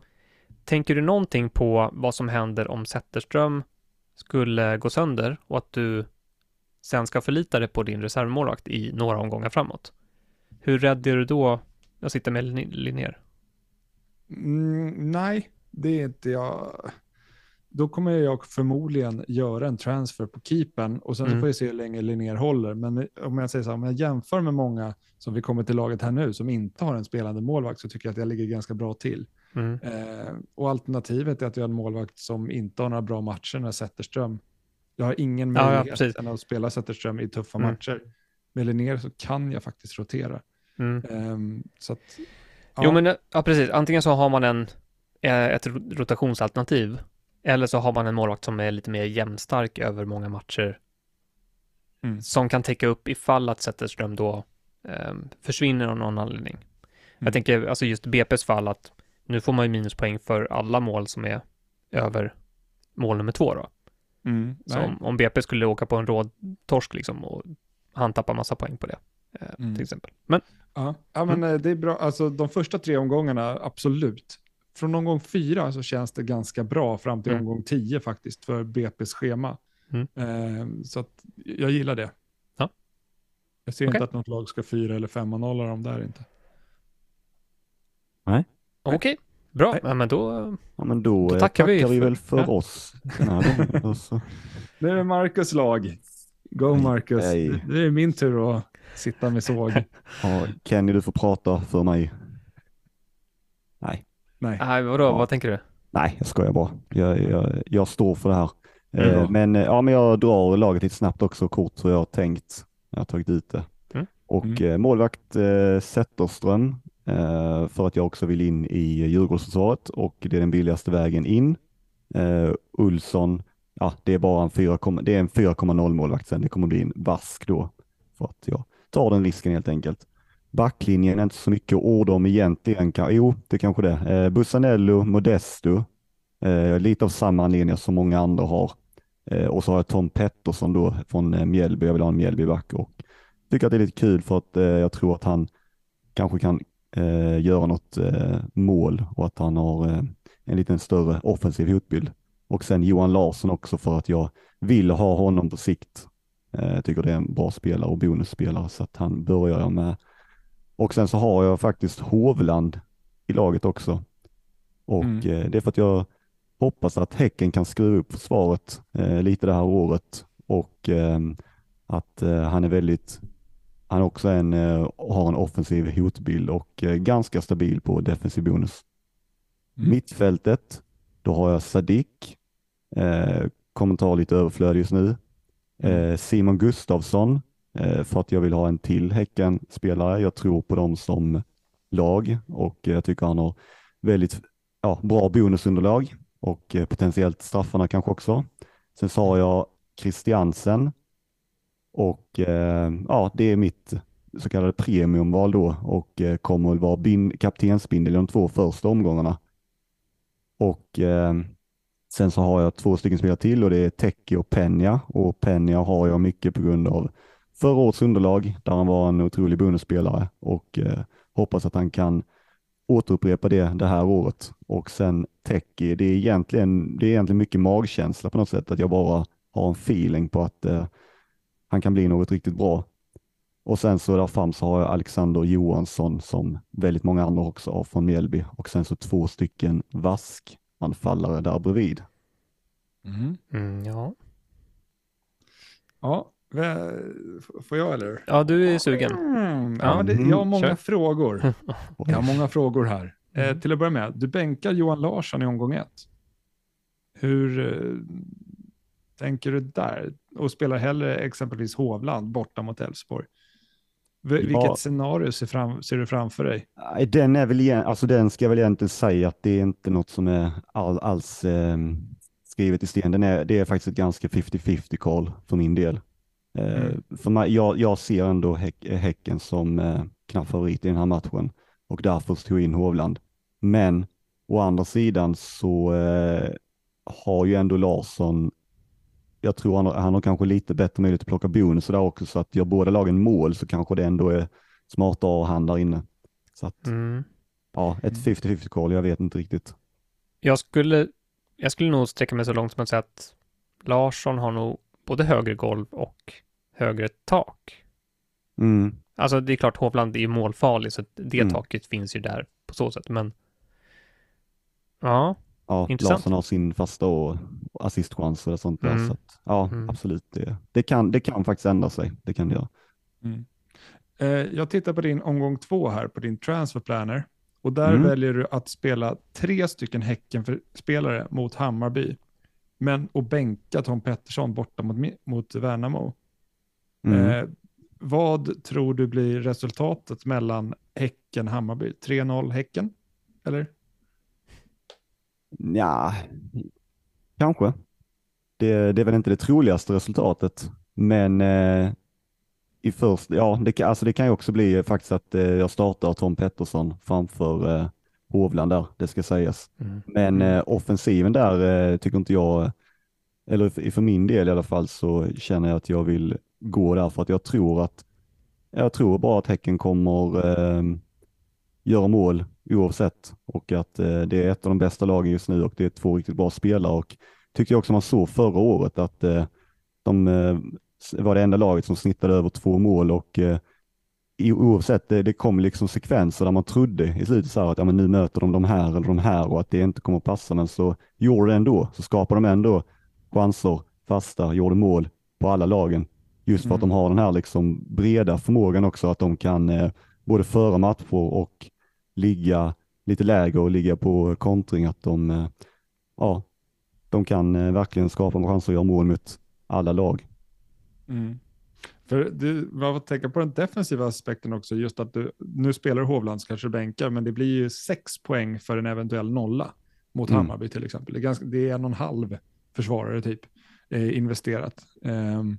tänker du någonting på vad som händer om Zetterström skulle gå sönder och att du sen ska förlita dig på din reservmålvakt i några omgångar framåt? Hur rädd är du då att sitta med Linnér? Mm, nej, det är inte jag då kommer jag förmodligen göra en transfer på keepen och sen mm. så får jag se hur länge Linnér håller. Men om jag säger så här, om jag jämför med många som vi kommer till laget här nu som inte har en spelande målvakt så tycker jag att jag ligger ganska bra till. Mm. Eh, och alternativet är att jag har en målvakt som inte har några bra matcher när Zetterström. Jag har ingen möjlighet ja, ja, att spela Zetterström i tuffa mm. matcher. Med Linnér så kan jag faktiskt rotera. Eh, så att, ja. Jo men ja, precis, antingen så har man en, eh, ett rotationsalternativ eller så har man en målvakt som är lite mer jämnstark över många matcher. Mm. Som kan täcka upp ifall att Zetterström då eh, försvinner av någon anledning. Mm. Jag tänker alltså just BP's fall att nu får man ju minuspoäng för alla mål som är över mål nummer två då. Mm, så om, om, BP skulle åka på en rådtorsk liksom och han tappar massa poäng på det. Eh, mm. Till exempel. Men, ja, ja men mm. Eh, det är bra. Alltså de första tre omgångarna, absolut från omgång fyra så känns det ganska bra fram till mm. omgång tio faktiskt för BP's schema. Mm. Eh, så att jag gillar det. Ja. Jag ser okay. inte att något lag ska fyra eller femma nolla dem där inte. Nej. Okej, okay. bra. Ja, men då, ja, men då, då tackar, vi, för, vi väl för ja. oss. nu är det Marcus lag. Go Marcus. Det är min tur att sitta med såg. Ja, Kenny, du får prata för mig. Nej. Nej. Vadå, ja. vad tänker du? Nej, jag skojar bara. Jag, jag, jag står för det här. Mm. Men, eh, ja, men jag drar laget lite snabbt också kort så jag har tänkt. Jag har tagit ut det. Mm. Och mm. Eh, målvakt eh, Zetterström eh, för att jag också vill in i Djurgårdsförsvaret och det är den billigaste vägen in. Eh, Ulsson, ja det är bara en 4,0 målvakt sen. Det kommer bli en vask då för att jag tar den risken helt enkelt. Backlinjen är inte så mycket ord om egentligen. Jo, det kanske det. Eh, Bussanello, Modesto, eh, lite av samma anledningar som många andra har. Eh, och så har jag Tom Pettersson då från eh, Mjällby. Jag vill ha en Mjällbyback och tycker att det är lite kul för att eh, jag tror att han kanske kan eh, göra något eh, mål och att han har eh, en liten större offensiv hotbild. Och sen Johan Larsson också för att jag vill ha honom på sikt. Jag tycker det är en bra spelare och bonusspelare så att han börjar jag med och sen så har jag faktiskt Hovland i laget också. Och mm. eh, det är för att jag hoppas att Häcken kan skruva upp försvaret eh, lite det här året och eh, att eh, han är väldigt, han också en, eh, har en offensiv hotbild och eh, ganska stabil på defensiv bonus. Mm. Mittfältet, då har jag Sadik, kommentar lite överflödig just nu. Mm. Simon Gustafsson Eh, för att jag vill ha en till Häcken-spelare. Jag tror på dem som lag och jag tycker han har väldigt ja, bra bonusunderlag och eh, potentiellt straffarna kanske också. Sen sa jag Christiansen och eh, ja, det är mitt så kallade premiumval då och kommer att vara bin, kaptensbindel i de två första omgångarna. Och eh, sen så har jag två stycken spelare till och det är Teki och Penja och Penja har jag mycket på grund av förra årets underlag där han var en otrolig bonusspelare och eh, hoppas att han kan återupprepa det det här året. Och sen Teki. Det är, egentligen, det är egentligen mycket magkänsla på något sätt, att jag bara har en feeling på att eh, han kan bli något riktigt bra. Och sen så där fram så har jag Alexander Johansson som väldigt många andra också har från Mjällby och sen så två stycken vaskanfallare där bredvid. Mm. Mm, ja. Ja, får jag eller? Ja, du är sugen. Mm. Ja, det, jag har många Kör. frågor. Jag har många frågor här. Eh, Mm. till att börja med, du bänkar Johan Larsson i omgång ett. Hur eh, tänker du där? Och spelar hellre exempelvis Hovland borta mot Elfsborg. V- Ja. Vilket scenario ser, fram, ser du framför dig? Den är väl, alltså den ska jag väl egentligen säga att det är inte något som är all, alls eh, skrivet i sten. Den är, det är faktiskt ett ganska 50-50 call för min del. Eh, Mm. för mig, jag, jag ser ändå häck, Häcken som eh, knapp favorit i den här matchen och därför tog jag in Hovland. Men å andra sidan så eh, har ju ändå Larsson, jag tror han, har- han har kanske lite bättre möjlighet att plocka bonus där också, så att gör båda lagen mål så kanske det ändå är smartare att ha han där inne. Så att, Mm. ja, ett 50-50 call, jag vet inte riktigt. Jag skulle, jag skulle nog sträcka mig så långt som att säga att Larsson har nog både högre golv och högre tak. Mm. Alltså det är klart Hovland är ju målfarlig så det Mm. taket finns ju där på så sätt men ja, Ja, Intressant. Larsson har sin fasta och och assistchans och sånt där. Mm. Så att, ja, Mm. absolut. Det, det, kan, det kan faktiskt ändra sig. Det kan det göra. Eh, jag tittar på din omgång två här på din transfer planner. Och där Mm. väljer du att spela tre stycken Häcken-spelare mot Hammarby. Men och bänka Tom Pettersson borta mot, mot Värnamo. Mm. Eh, vad tror du blir resultatet mellan Häcken och Hammarby? 3-0 Häcken? Eller? Ja, kanske. Det, det är väl inte det troligaste resultatet, men eh, i först, ja, det, alltså det kan ju också bli faktiskt att eh, jag startar Tom Pettersson framför eh, Hovland där, det ska sägas. mm. Men eh, offensiven där eh, tycker inte jag, eller för, för min del i alla fall, så känner jag att jag vill gå där för att jag tror att, jag tror bara att Häcken kommer eh, göra mål oavsett. Och att eh, det är ett av de bästa lagen just nu och det är två riktigt bra spelare. Och tyckte jag också man såg förra året att eh, de eh, var det enda laget som snittade över två mål och eh, oavsett, det, det kom liksom sekvenser där man trodde i slutet så här att ja, men nu möter de de här eller de här och att det inte kommer att passa, men så gjorde det ändå, så skapade de ändå chanser, fasta, gjorde mål på alla lagen. Just för att Mm. de har den här liksom breda förmågan också, att de kan eh, både föra matcher och ligga lite lägre och ligga på kontring, att de, eh, ja, de kan eh, verkligen skapa chanser att göra mål mot alla lag. Mm. För du, man får tänka på den defensiva aspekten också, just att du, nu spelar Hovland kanske bänkar, men det blir ju sex poäng för en eventuell nolla mot Mm. Hammarby till exempel. Det är, ganska, det är en och en halv försvarare typ eh, investerat. Ehm,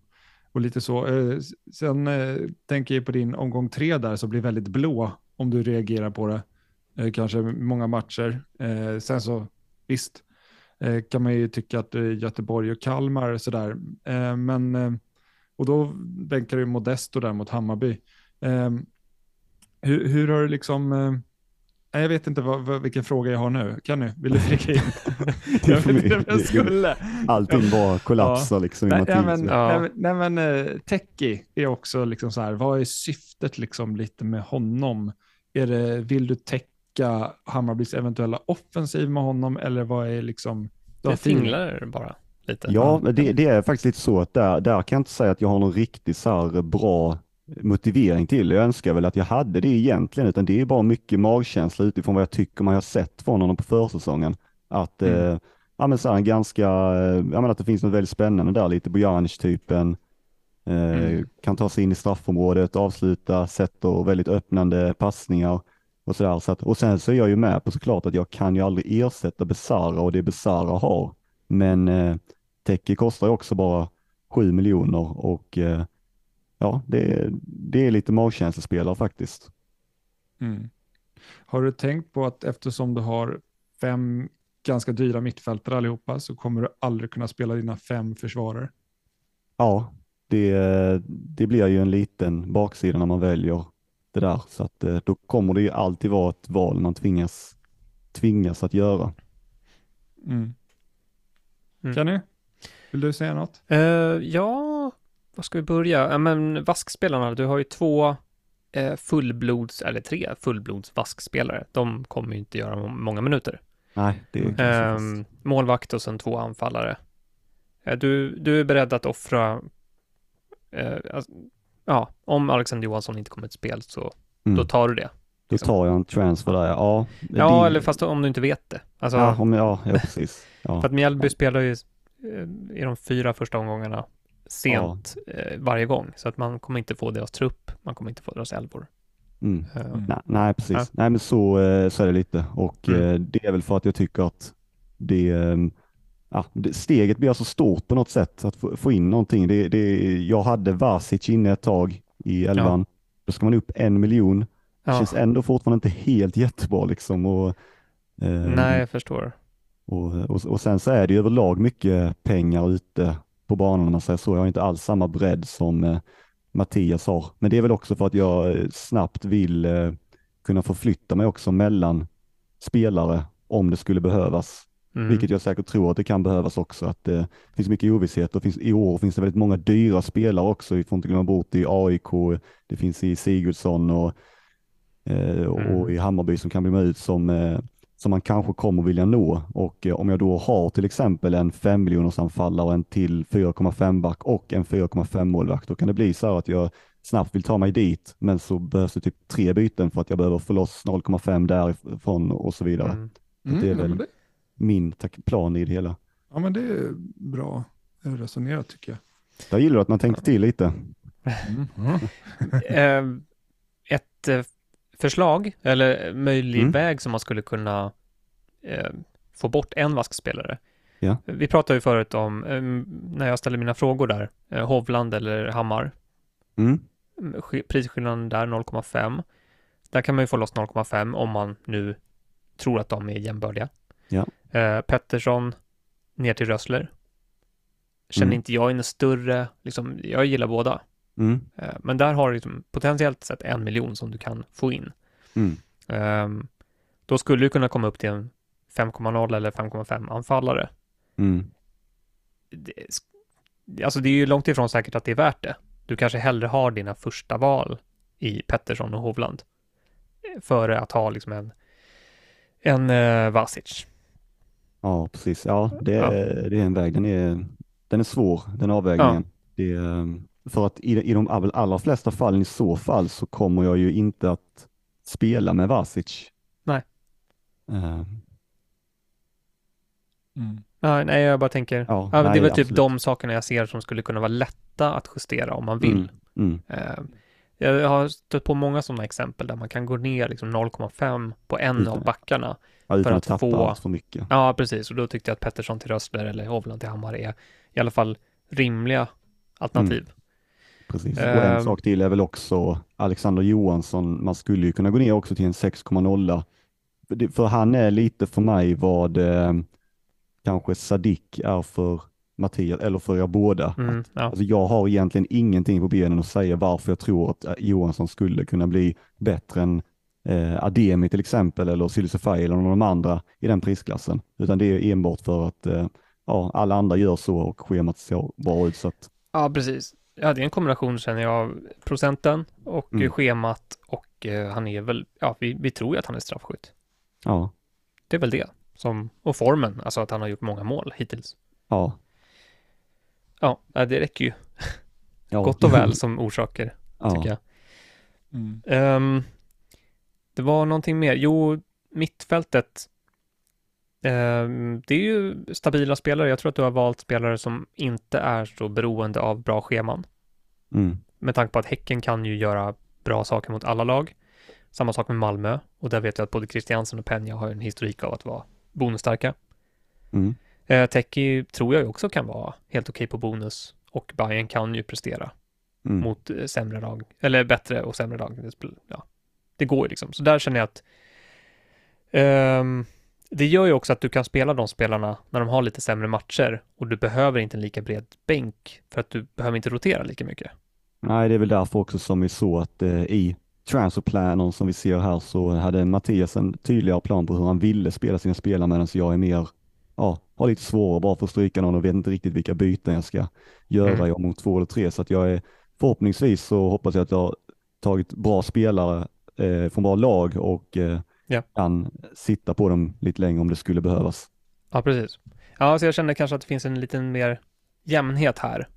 och lite så. Eh, sen eh, tänker jag på din omgång tre där som blir väldigt blå om du reagerar på det. Eh, kanske många matcher. Sen så visst kan man ju tycka att Göteborg och Kalmar sådär. Men och då bänkar du Modesto där mot Hammarby. Hur, hur har du liksom, jag vet inte vad, vad, vilken fråga jag har nu. Kan du? Vill du flika in? Jag vet inte om jag skulle. Allting bara kollapsar liksom i Nej, nej, men, Ja. nej, nej, men eh, Teki är också liksom så här, vad är syftet liksom lite med honom? Är det, vill du täcka Hammarbys eventuella offensiv med honom eller vad är liksom? Det fin- finglar bara lite. Ja, men det, det är faktiskt lite så att där, där kan jag inte säga att jag har någon riktigt så här bra motivering till. Jag önskar väl att jag hade det egentligen, utan det är bara mycket magkänsla utifrån vad jag tycker man har sett från honom på försäsongen. Att, Mm. eh, ja men så här, ganska, eh, jag menar att det finns något väldigt spännande där, lite Bojanic-typen. Eh, Mm. Kan ta sig in i straffområdet, avsluta, sätter väldigt öppnande passningar och sådär. Så att, och sen så är jag ju med på såklart att jag kan ju aldrig ersätta Besara och det Besara har. Men eh, Teki kostar ju också bara 7 miljoner och eh, ja, det, det är lite magkänslospelare faktiskt. Mm. Har du tänkt på att eftersom du har fem ganska dyra mittfältare allihopa så kommer du aldrig kunna spela dina fem försvarare? Ja, det, det blir ju en liten baksida när man väljer det där, så att eh, då kommer det ju alltid vara ett val man tvingas, tvingas att göra. Mm. Mm. Kenny, vill du säga något? Eh, ja, vad ska vi börja? Ja, men vaskspelarna, du har ju två eh, fullblods, eller tre fullblods vaskspelare. De kommer ju inte göra må- många minuter. Nej, det är Ehm, målvakt och sen två anfallare. Eh, du, du är beredd att offra, eh, alltså, ja, om Alexander Johansson inte kommer till spel så mm. då tar du det. Då tar jag en transfer där, ja. Ja, Det- eller fast om du inte vet det. Alltså, Ja, om, ja, ja precis. Ja. För att Mjällby spelar ju eh, i de fyra första omgångarna sent eh, varje gång, så att man kommer inte få deras trupp, man kommer inte få deras elvor. Mm. Eh, Mm. Nej, nej, precis. Ja. Nej, men så, eh, så är det lite. Och Mm. eh, det är väl för att jag tycker att det, eh, ja, det steget blir så stort på något sätt att få, få in någonting. Det, det, jag hade Vasic inne ett tag i elvan. Då ska man upp en miljon. Det ja. känns ändå fortfarande inte helt jättebra liksom. Och, eh, Nej, jag förstår. och, och, och sen så är det ju överlag mycket pengar ute på banan om man säger så. Jag har inte alls samma bredd som eh, Mattias har. Men det är väl också för att jag eh, snabbt vill eh, kunna förflytta mig också mellan spelare om det skulle behövas. Mm. Vilket jag säkert tror att det kan behövas också. Att det finns mycket ovisshet och finns, i år finns det väldigt många dyra spelare också. Vi får inte glömma bort i AIK, det finns i Sigurdsson och, eh, och Mm. i Hammarby som kan bli med ut som, eh, som man kanske kommer vilja nå. Och eh, om jag då har till exempel en 5 miljoners anfallare och en till 4,5 back och en 4,5 målvakt, då kan det bli så här att jag snabbt vill ta mig dit, men så behövs det typ tre byten för att jag behöver få loss 0,5 därifrån och så vidare. Mm. det är ja, väl- det, Min plan i det hela. ja, men det är bra resonerat tycker jag. Jag gillar att man tänker till lite. Mm. Ja. Eh, ett eh, förslag, eller möjlig Mm. väg som man skulle kunna eh, få bort en vaskspelare. Ja. Vi pratade ju förut om, eh, när jag ställde mina frågor där, eh, Hovland eller Hammar. Mm. Mm, sk- Prisskillnaden där 0,5. Där kan man ju få loss 0,5 om man nu tror att de är jämbördiga. Ja. Eh, Pettersson ner till Rössler. Känner Mm. inte jag en större, liksom, jag gillar båda. Mm. Eh, Men där har du liksom potentiellt sett en miljon som du kan få in. Mm. Ehm, Då skulle du kunna komma upp till en 5,0 eller 5,5 anfallare. Mm. Det, alltså det är ju långt ifrån säkert att det är värt det. Du kanske hellre har dina första val i Pettersson och Hovland eh, före att ha liksom en, en uh, Vasic. Ja, precis. Ja, det är, Ja. det är en väg. Den är, den är svår, den avvägningen. Det är, ehm, för att i, i de all- allra flesta fallen i så fall så kommer jag ju inte att spela med Vasic. Nej. Ehm, Mm. Ja, nej, jag bara tänker, ja, ja, men det är nej, väl typ absolut. de sakerna jag ser som skulle kunna vara lätta att justera om man vill. Mm. Eh, Jag har stött på många sådana exempel där man kan gå ner liksom 0,5 på en Utan- av backarna. Ja, utan för att, att tappa få- allt för mycket. Ja, precis. Och då tyckte jag att Pettersson till Rössler eller Hovland till Hammar är i alla fall rimliga alternativ. Precis. Och en Ehm. sak till är väl också Alexander Johansson. Man skulle ju kunna gå ner också till en 6,0. För han är lite för mig vad eh, kanske Sadik är för Mattias, eller för er båda. Mm, ja. Alltså jag har egentligen ingenting på benen att säga varför jag tror att eh, Johansson skulle kunna bli bättre än eh, Ademi till exempel eller Sylisefaj eller någon av de andra i den prisklassen. Utan det är enbart för att eh, ja, alla andra gör så och schemat ser bra ut. Så att, ja, precis. Ja, det är en kombination känner jag av procenten och Mm. eh, schemat och eh, han är väl, ja, vi, vi tror ju att han är straffskytt. ja, Det är väl det som, och formen, alltså att han har gjort många mål hittills. ja. Ja, det räcker ju ja. gott och väl som orsaker, ja. tycker jag. Mm. Ehm, det var någonting mer. Jo, mittfältet. Ehm, det är ju stabila spelare. Jag tror att du har valt spelare som inte är så beroende av bra scheman. Mm. Med tanke på att Häcken kan ju göra bra saker mot alla lag. Samma sak med Malmö. Och där vet jag att både Christiansen och Peña har en historik av att vara bonusstarka. Mm. Eh, Teki tror jag också kan vara helt okej på bonus. Och Bayern kan ju prestera Mm. mot eh, sämre lag, eller bättre och sämre lag. Ja, det går ju liksom. Så där känner jag att ehm, det gör ju också att du kan spela de spelarna när de har lite sämre matcher och du behöver inte en lika bred bänk för att du behöver inte rotera lika mycket. Nej, det är väl därför också som vi såg att eh, i transferplanen som vi ser här så hade Mattias en tydligare plan på hur han ville spela sina spelare medan jag är mer ja, har lite svårare bara för att stryka någon och vet inte riktigt vilka byten jag ska göra mm. omgång två eller tre. Så att jag är förhoppningsvis så hoppas jag att jag har tagit bra spelare eh, från bra lag och eh, ja. kan sitta på dem lite längre om det skulle behövas. Ja, precis. Ja, så jag känner kanske att det finns en liten mer jämnhet här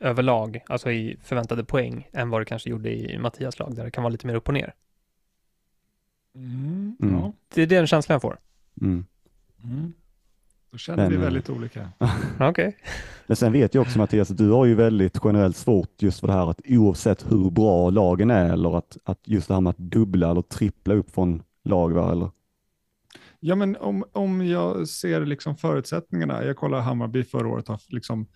överlag, alltså i förväntade poäng, än vad det kanske gjorde i Mattias lag, där det kan vara lite mer upp och ner. Mm, mm. Ja. Det är den känslan jag får. Mm. Mm. Då känner Men, vi väldigt olika. Okej. Okay. Men sen vet jag också Mattias, att du har ju väldigt generellt svårt just för det här att oavsett hur bra lagen är eller att, att just det här med att dubbla eller trippla upp från lag, va? eller? Ja, men om, om jag ser liksom förutsättningarna, jag kollar Hammarby förra året, har liksom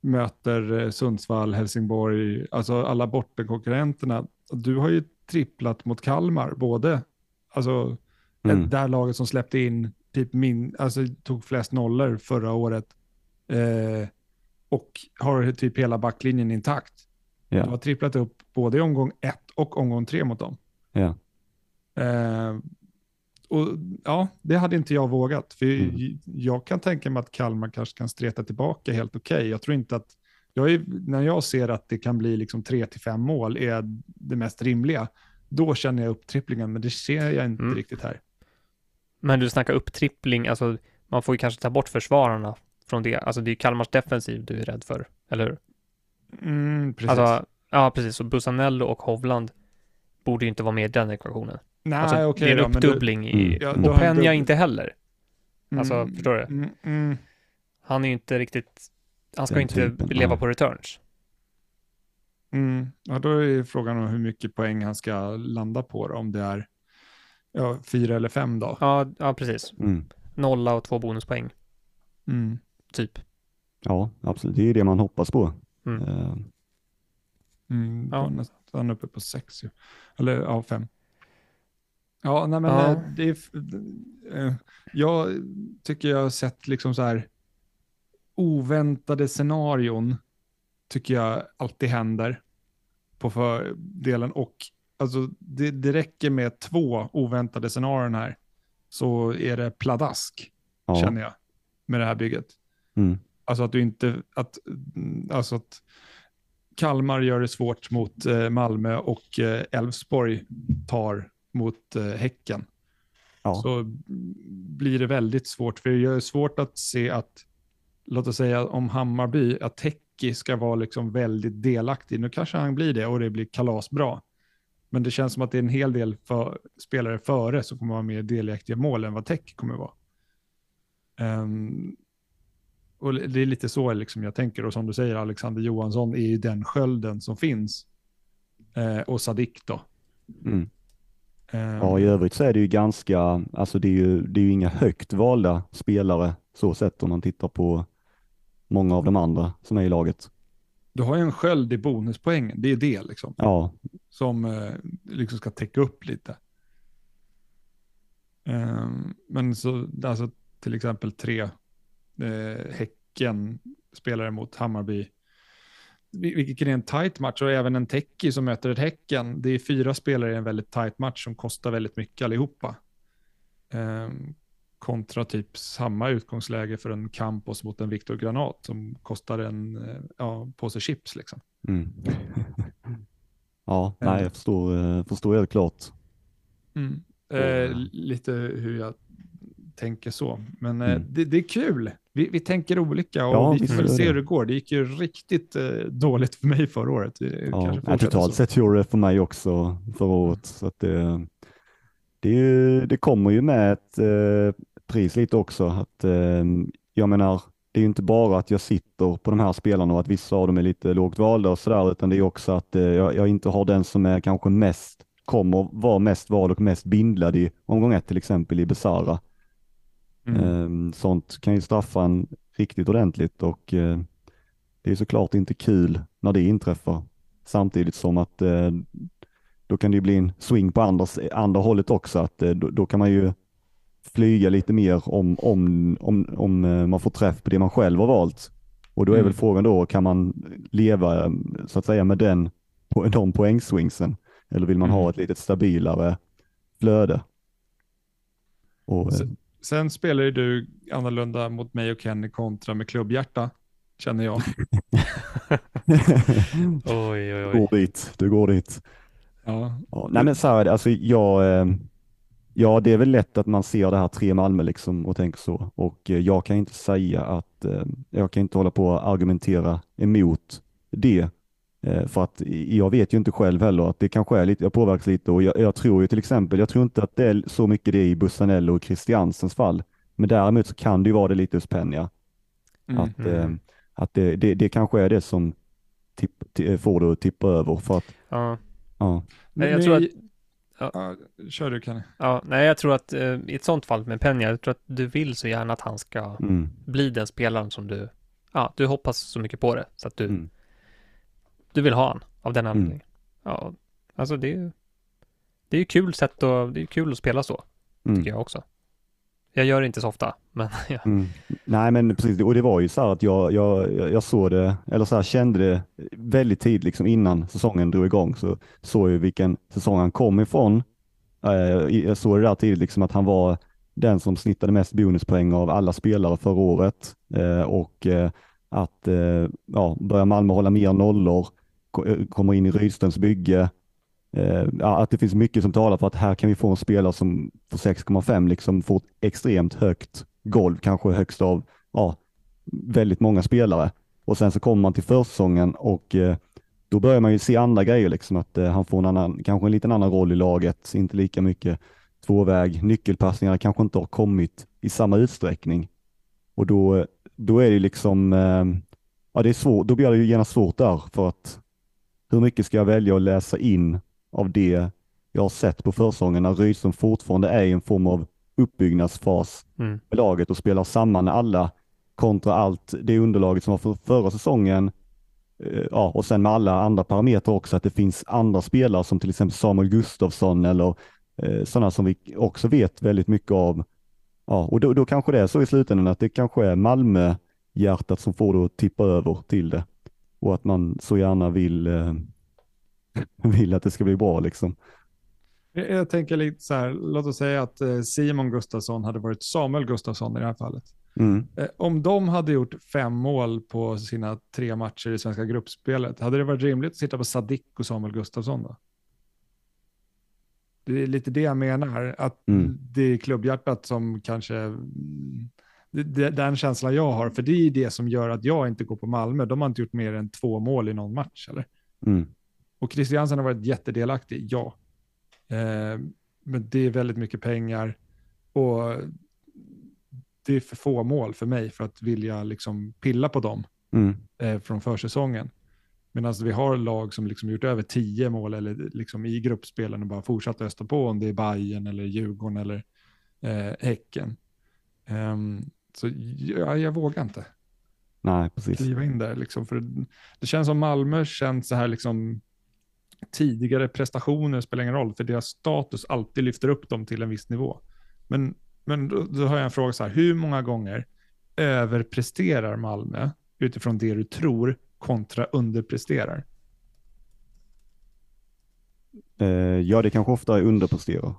möter eh, Sundsvall, Helsingborg, alltså alla bortakonkurrenterna. Du har ju tripplat mot Kalmar, både alltså mm. där laget som släppte in typ min, alltså tog flest nollor förra året eh, och har typ hela backlinjen intakt. Yeah. Du har tripplat upp både i omgång ett och omgång tre mot dem. Yeah. Eh, och ja, det hade inte jag vågat. För mm. Jag kan tänka mig att Kalmar kanske kan streta tillbaka helt okej. Okay. Jag tror inte att, jag är, när jag ser att det kan bli liksom 3-5 mål är det mest rimliga, då känner jag upp tripplingen, men det ser jag inte mm. riktigt här. Men du snackar upptrippling, alltså man får ju kanske ta bort försvararna från det. Alltså det är Kalmars defensiv du är rädd för, eller hur? Mm, precis. Alltså, ja, precis. Så Busanello och Hovland borde ju inte vara med i den ekvationen. Nej, alltså, okay, det är en uppdubbling i, mm. ja, och Penja inte heller. Alltså, mm, förstår du? Mm, mm. Han är ju inte riktigt, han ska den inte typen, leva ja. på returns. Mm. Ja, då är frågan om hur mycket poäng han ska landa på då, om det är ja, fyra eller fem då. Ja, ja precis. Mm. Nolla och två bonuspoäng. Mm. Typ. Ja, absolut. Det är det man hoppas på. Mm. Uh. Mm, ja. Nästan uppe på sex ju. Eller ja, fem. Ja, nej men ja. Eh, det är, eh, jag tycker jag har sett liksom så här oväntade scenarion tycker jag alltid händer på fördelen och alltså det, det räcker med två oväntade scenarion här så är det pladask ja. känner jag med det här bygget. Mm. Alltså att du inte, att, alltså att Kalmar gör det svårt mot eh, Malmö och Elfsborg tar mot eh, Häcken. Ja. Så blir det väldigt svårt, för det är svårt att se att, låt oss säga om Hammarby, att Häcki ska vara liksom väldigt delaktig. Nu kanske han blir det och det blir kalasbra. Men det känns som att det är en hel del för, spelare före som kommer vara mer delaktiga mål än vad Tech kommer vara. Um, och Det är lite så liksom jag tänker och som du säger Alexander Johansson är ju den skölden som finns. Uh, och Sadik då. Mm. Ja, i övrigt så är det ju ganska, alltså det är ju, det är ju inga högt valda spelare så sett om man tittar på många av de andra som är i laget. Du har ju en sköld i bonuspoängen, det är det liksom. Ja. Som eh, liksom ska täcka upp lite. Um, men så, alltså till exempel tre eh, Häcken spelare mot Hammarby vilket är en tight match och även en Teki som möter ett Häcken. Det är fyra spelare i en väldigt tight match som kostar väldigt mycket allihopa. Um, kontra typ samma utgångsläge för en Campos mot en Viktor Granat som kostar en eh, ja, påse chips liksom. Mm. ja, nej, jag förstår, eh, förstår helt klart. Mm. Eh, lite hur jag tänker så. Men eh, mm. det, det, är kul. Vi, vi tänker olika och ja, vi får se hur det går. Det gick ju riktigt eh, dåligt för mig förra året. Ja, ja, totalt sett gjorde det för mig också förra året. Så det, det, det kommer ju med ett eh, pris lite också. Att, eh, jag menar, det är ju inte bara att jag sitter på de här spelarna och att vissa av dem är lite lågt valda och sådär, utan det är också att eh, jag, jag, inte har den som är kanske mest, kommer vara mest vald och mest bindlad i omgång ett till exempel i Besara. Mm. Ehm, sånt kan ju straffa en riktigt ordentligt och eh, det är såklart inte kul när det inträffar. Samtidigt som att eh, då kan det ju bli en swing på andra, andra hållet också, att eh, då, då kan man ju flyga lite mer om, om, om, om man får träff på det man själv har valt. Och då är mm. väl frågan då, kan man leva så att säga med den, de poängswingsen? Eller vill man mm. ha ett lite stabilare flöde? Och, sen spelar ju du annorlunda mot mig och Kenny kontra med klubbhjärta, känner jag. oj, oj, Du oj. går dit, du går dit. Ja. Ja, nej men så här alltså jag, eh, ja det är väl lätt att man ser det här tre Malmö liksom och tänker så. Och eh, jag kan inte säga att, eh, jag kan inte hålla på och argumentera emot det. Eh, För att jag vet ju inte själv heller att det kanske är lite, jag påverkas lite och jag, jag tror ju till exempel, jag tror inte att det är så mycket det i Bussanello och Christiansens fall. Men däremot så kan det ju vara det lite hos Penja. Mm. Att, eh, att det, det, det kanske är det som tipp, ti- får det att tippa över. För att, Ja. ja. Nej, jag Men- tror att- Ja, kör du Kenny. Ja, nej, jag tror att eh, i ett sånt fall med Penja, jag tror att du vill så gärna att han ska Mm, bli den spelaren som du, ja, du hoppas så mycket på det, så att du, mm. Du vill ha han av den anledningen. Ja, alltså det är det är ju kul sätt att, det är kul att spela så, Mm. tycker jag också. Jag gör det inte så ofta, men ja. Mm. Nej men precis, och det var ju så här att jag, jag, jag jag såg det, eller så här kände det väldigt tidigt liksom innan säsongen drog igång så såg jag vilken säsong han kom ifrån. Eh, Jag såg det där tidigt liksom att han var den som snittade mest bonuspoäng av alla spelare förra året Eh, och eh, att ja, börjar Malmö hålla mer nollor, Eh, kommer in i Rydströms bygge, Eh, att det finns mycket som talar för att här kan vi få en spelare som för 6,5 liksom får ett extremt högt golv, kanske högst av ja, väldigt många spelare. Och sen så kommer man till försäsongen och eh, då börjar man ju se andra grejer, liksom att eh, han får en annan, kanske en liten annan roll i laget, inte lika mycket tvåväg, nyckelpassningar kanske inte har kommit i samma utsträckning. Och då, eh, då är det liksom, eh, ja det är svårt, då blir det ju genast svårt där för att hur mycket ska jag välja att läsa in av det jag har sett på försäsongen när Rydström fortfarande är i en form av uppbyggnadsfas Mm. med laget och spelar samman alla kontra allt det underlaget som var för förra säsongen. Eh, Ja, och sen med alla andra parametrar också, att det finns andra spelare som till exempel Samuel Gustafsson eller eh, sådana som vi också vet väldigt mycket av. Ja, och då, då kanske det är så i slutändan att det kanske är Malmö-hjärtat som får det att tippa över till det. Och att man så gärna vill, eh, vill att det ska bli bra liksom. Jag tänker lite så här, låt oss säga att eh, Simon Gustafsson hade varit Samuel Gustafsson i det här fallet. Mm. Eh, Om de hade gjort fem mål på sina tre matcher i svenska gruppspelet, hade det varit rimligt att sitta på Sadik och Samuel Gustafsson då? Det är lite det jag menar, att Mm. det är klubbhjärtat som kanske, den känslan jag har, för det är det som gör att jag inte går på Malmö. De har inte gjort mer än två mål i någon match, eller? Mm. Och Christiansen har varit jättedelaktig, ja. Eh, men det är väldigt mycket pengar och det är för få mål för mig för att vilja liksom pilla på dem Mm. eh, från försäsongen. Medan vi har lag som liksom gjort över tio mål eller liksom i gruppspelen och bara fortsatt östa på om det är Bayern eller Djurgården eller eh, Häcken. Ehm, så ja, jag vågar inte Nej, precis. kliva in där. Liksom, för det, det känns som Malmö känns så här liksom tidigare prestationer spelar ingen roll, för deras status alltid lyfter upp dem till en viss nivå. Men, men då, då har jag en fråga så här, hur många gånger överpresterar Malmö utifrån det du tror kontra underpresterar? Eh, ja, det kanske ofta är underpresterar.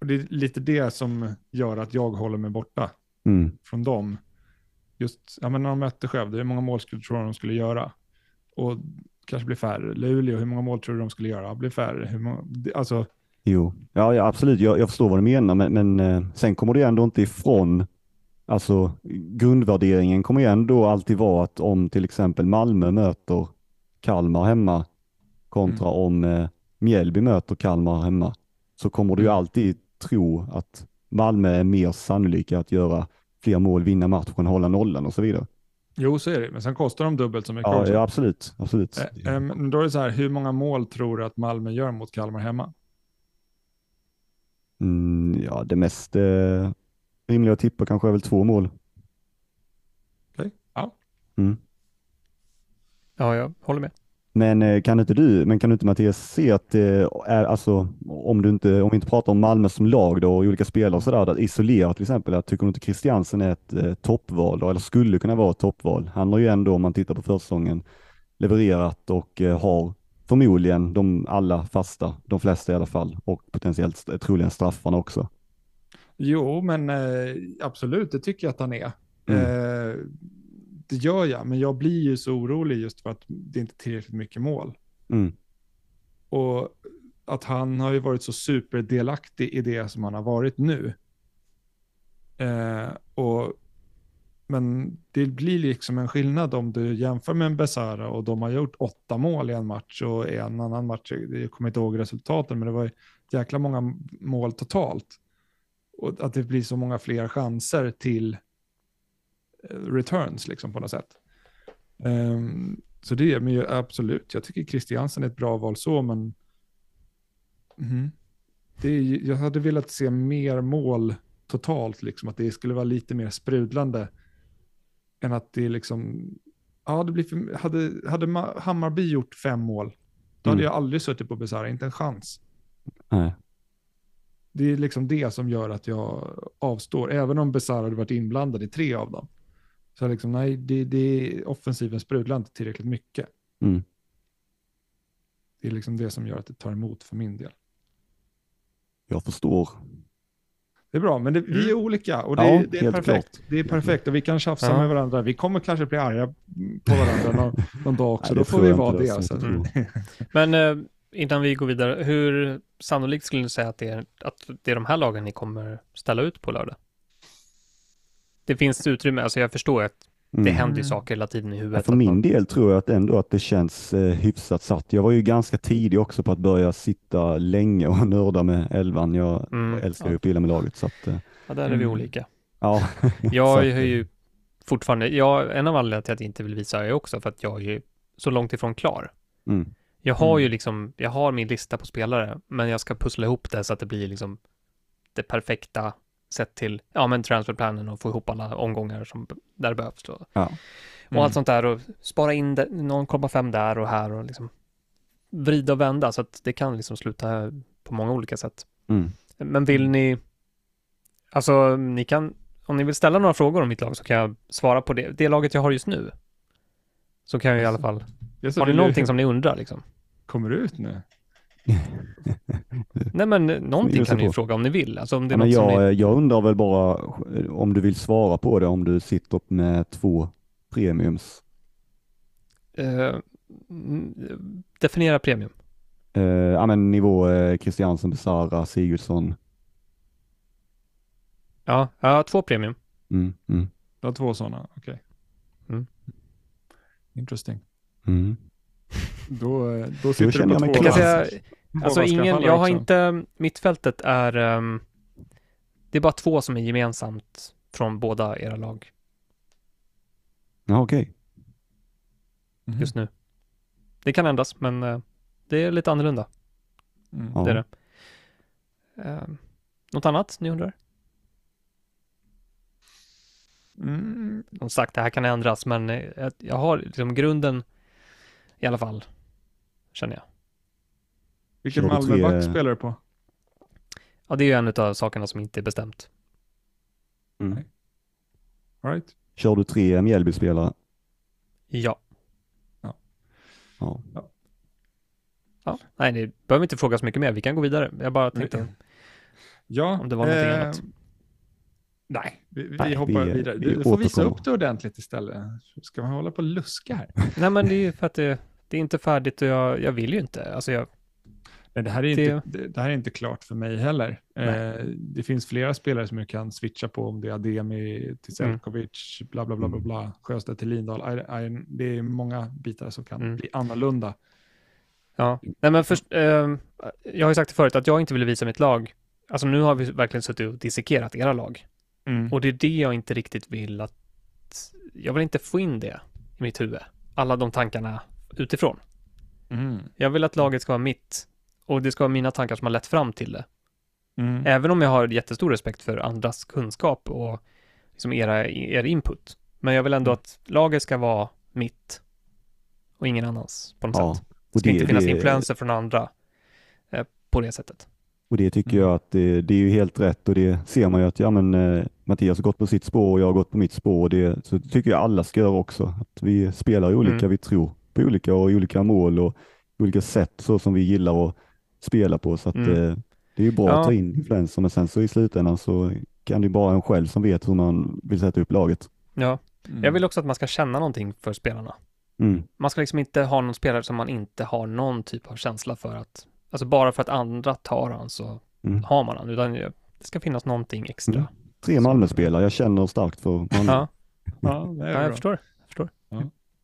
Och det är lite det som gör att jag håller mig borta Mm. från dem. Just ja, men när de mötte Skövde, hur många mål skulle du tro de skulle göra? Och kanske bli färre. Luleå, hur många mål tror du de skulle göra? Bli färre. Hur många, det- alltså, Jo, ja, ja absolut. Jag, jag förstår vad du menar, men, men eh, sen kommer det ändå inte ifrån, alltså grundvärderingen kommer ju ändå alltid vara att om till exempel Malmö möter Kalmar hemma kontra om eh, Mjällby möter Kalmar hemma, så kommer du ju Mm. alltid tro att Malmö är mer sannolika att göra fler mål, vinna matchen, hålla nollan och så vidare. jo, så är det. Men sen kostar de dubbelt så mycket Ja, också. ja absolut. absolut. Eh, eh, men då är det så här, hur många mål tror du att Malmö gör mot Kalmar hemma? Mm, ja, det mest eh, rimliga att tippa kanske är väl två mål. Okej, ja. Mm. Ja, jag håller med. Men eh, kan inte du, men kan inte Mattias se att det är, alltså, om du inte, om vi inte pratar om Malmö som lag då och olika spelare och sådär, att isolera till exempel, att tycker du inte Christiansen är ett eh, toppval då, eller skulle kunna vara ett toppval? Han har ju ändå, om man tittar på försäsongen, levererat och eh, har förmodligen de alla fasta, de flesta i alla fall, och potentiellt troligen straffarna också. Jo, men eh, absolut, det tycker jag att han är. Mm. Det gör jag, men jag blir ju så orolig just för att det inte är tillräckligt mycket mål. Mm. Och att han har ju varit så superdelaktig i det som han har varit nu. Eh, och, men det blir liksom en skillnad om du jämför med en Besara och de har gjort åtta mål i en match och i en annan match, jag kommer inte ihåg resultaten, men det var jäkla många mål totalt. Och att det blir så många fler chanser till returns liksom på något sätt. Um, så det är men absolut, jag tycker Christiansen är ett bra val så, men mm, det är, jag hade velat se mer mål totalt, liksom, att det skulle vara lite mer sprudlande än att det liksom, ja det blir för, hade, hade Hammarby gjort fem mål, då mm. hade jag aldrig suttit på Besara, inte en chans. Nej. Det är liksom det som gör att jag avstår, även om Besara hade varit inblandad i tre av dem. Så liksom, nej, det, det offensiven sprudlar inte tillräckligt mycket. Mm. Det är liksom det som gör att det tar emot för min del. Jag förstår. Det är bra, men det, vi är mm. olika och det, ja, det är perfekt. Klart. Det är perfekt och vi kan tjafsa ja. med varandra. Vi kommer kanske bli arga på varandra någon, någon dag också. Nej, Då får vi vara det. Alltså. Mm. Men eh, innan vi går vidare, hur sannolikt skulle ni säga att det, är, att det är de här lagen ni kommer ställa ut på lördag? Det finns utrymme, alltså jag förstår att det mm. händer ju saker hela tiden i huvudet. för min man... del tror jag att ändå att det känns eh, hyfsat satt. Jag var ju ganska tidig också på att börja sitta länge och nörda med elvan. Jag mm. älskar ju ja. att pilla med laget. Så att, eh, ja, där är vi mm. olika. Ja. jag har ju fortfarande, jag, en av anledningarna till att jag inte vill visa är också för att jag är ju så långt ifrån klar. Mm. Jag har ju mm. liksom, jag har min lista på spelare, men jag ska pussla ihop det så att det blir liksom det perfekta sett till, ja men transferplanen och få ihop alla omgångar som där behövs. Då. Ja. Mm. Och allt sånt där och spara in 0,5 där och här och liksom vrida och vända så att det kan liksom sluta på många olika sätt. Mm. Men vill ni, alltså ni kan, om ni vill ställa några frågor om mitt lag så kan jag svara på det. Det laget jag har just nu. Så kan jag i alla fall, har ni någonting som ni undrar liksom? Kommer ut nu? Nej men någonting kan ni ju fråga om ni vill. Alltså, om det är ja, men jag, ni... jag undrar väl bara om du vill svara på det om du sitter med två premiums. Uh, definiera premium. Uh, ja men nivå uh, Christiansen, Besara, Sigurdsson. Ja, har två premium. Mm, mm. Du har två sådana, okej. Okay. Mm. Interesting. Mm. Då, då sitter då du på två. Jag säga, alltså ingen, jag har inte, mittfältet är, um, det är bara två som är gemensamt från båda era lag. Ja, okej. Okay. Mm. Just nu. Det kan ändras, men uh, det är lite annorlunda. Mm. Det är det. Uh, något annat ni undrar? Mm. Som sagt, det här kan ändras, men jag, jag har liksom grunden i alla fall, känner jag. Vilken Malmöback spelar du på? Ja, det är ju en av sakerna som inte är bestämt. Mm. All right. Kör du tre Mjällby-spelare? Ja. Ja. ja. Ja. Nej, det behöver inte fråga så mycket mer. Vi kan gå vidare. Jag bara tänkte ja, om det var någonting eh, annat. Nej, vi, vi Nej, hoppar vi, vidare. Du får visa upp det ordentligt istället. Ska man hålla på och luska här? Nej, men det är ju för att det, det är inte färdigt och jag, jag vill ju inte. Alltså jag, Nej, det, här är det... Inte, det, här är inte klart för mig heller. Eh, det finns flera spelare som jag kan switcha på om det är Ademi till Selkovic, mm. bla bla bla bla, mm. bla Sjöstedt till Lindahl. I, I, det är många bitar som kan mm. bli annorlunda. Ja, nej men först, eh, jag har ju sagt det förut att jag inte vill visa mitt lag. Alltså nu har vi verkligen suttit och dissekerat era lag. Mm. Och det är det jag inte riktigt vill att, jag vill inte få in det i mitt huvud. Alla de tankarna utifrån. Mm. Jag vill att laget ska vara mitt och det ska vara mina tankar som har lett fram till det. Mm. Även om jag har jättestor respekt för andras kunskap och liksom era, er input. Men jag vill ändå mm. att laget ska vara mitt och ingen annans på något ja, sätt. Det ska det, inte finnas det, influenser från andra eh, på det sättet. Och det tycker mm. jag att det, det, är ju helt rätt och det ser man ju att ja, men, eh, Mattias har gått på sitt spår och jag har gått på mitt spår. Och det, så tycker jag alla ska göra också. Att vi spelar olika, mm. vi tror på olika och olika mål och olika sätt så som vi gillar att spela på. Så att, mm. eh, det är ju bra ja. att ta in influenser men sen så i slutändan så kan det ju bara en själv som vet hur man vill sätta upp laget. Ja, Mm. jag vill också att man ska känna någonting för spelarna. Mm. Man ska liksom inte ha någon spelare som man inte har någon typ av känsla för att, alltså bara för att andra tar han så Mm. har man han, utan det ska finnas någonting extra. Mm. Tre Malmö-spelare, jag känner starkt för Malmö. Ja, Ja, ja jag förstår. Jag förstår.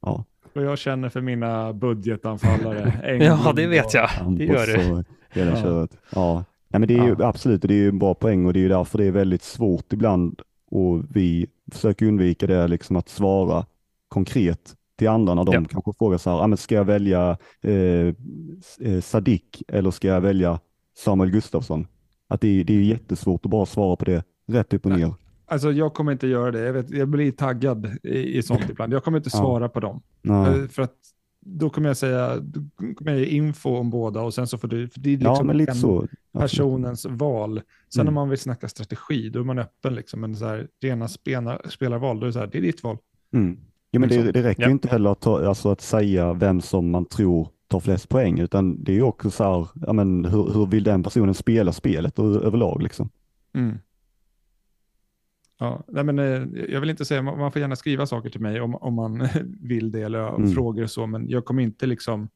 Ja, Och jag känner för mina budgetanfallare. Ja, det vet och- jag. Det gör du. och hela Ja. köret. Ja. Nej, men det är ju Ja. absolut, det är ju en bra poäng och det är ju därför det är väldigt svårt ibland och vi försöker undvika det liksom att svara konkret till andra när de Ja. kanske frågar så här, ah, men ska jag välja eh, eh, Sadik eller ska jag välja Samuel Gustafsson? Att det, är- det är jättesvårt att bara svara på det rätt upp och ner. Alltså jag kommer inte göra det. Jag, vet, jag blir taggad i, i sånt ibland. Jag kommer inte Ja. svara på dem. Nej. Eh, För att då kommer jag säga, då kommer jag ge info om båda och sen så får du, för det är Ja, liksom men lite en så. Personens val. Sen Mm. om man vill snacka strategi, då är man öppen liksom. Men så här, rena spela, spelarval, då är det så här, det är ditt val. Mm. Ja, men det, Liksom. det räcker Ja. ju inte heller att, ta, alltså att säga vem som man tror tar flest poäng, utan det är ju också så här, ja, men hur, hur vill den personen spela spelet och, överlag liksom? Mm. Ja, nej men, eh, jag vill inte säga, man får gärna skriva saker till mig om, om man vill det eller Mm. frågor och så, men jag kommer inte liksom,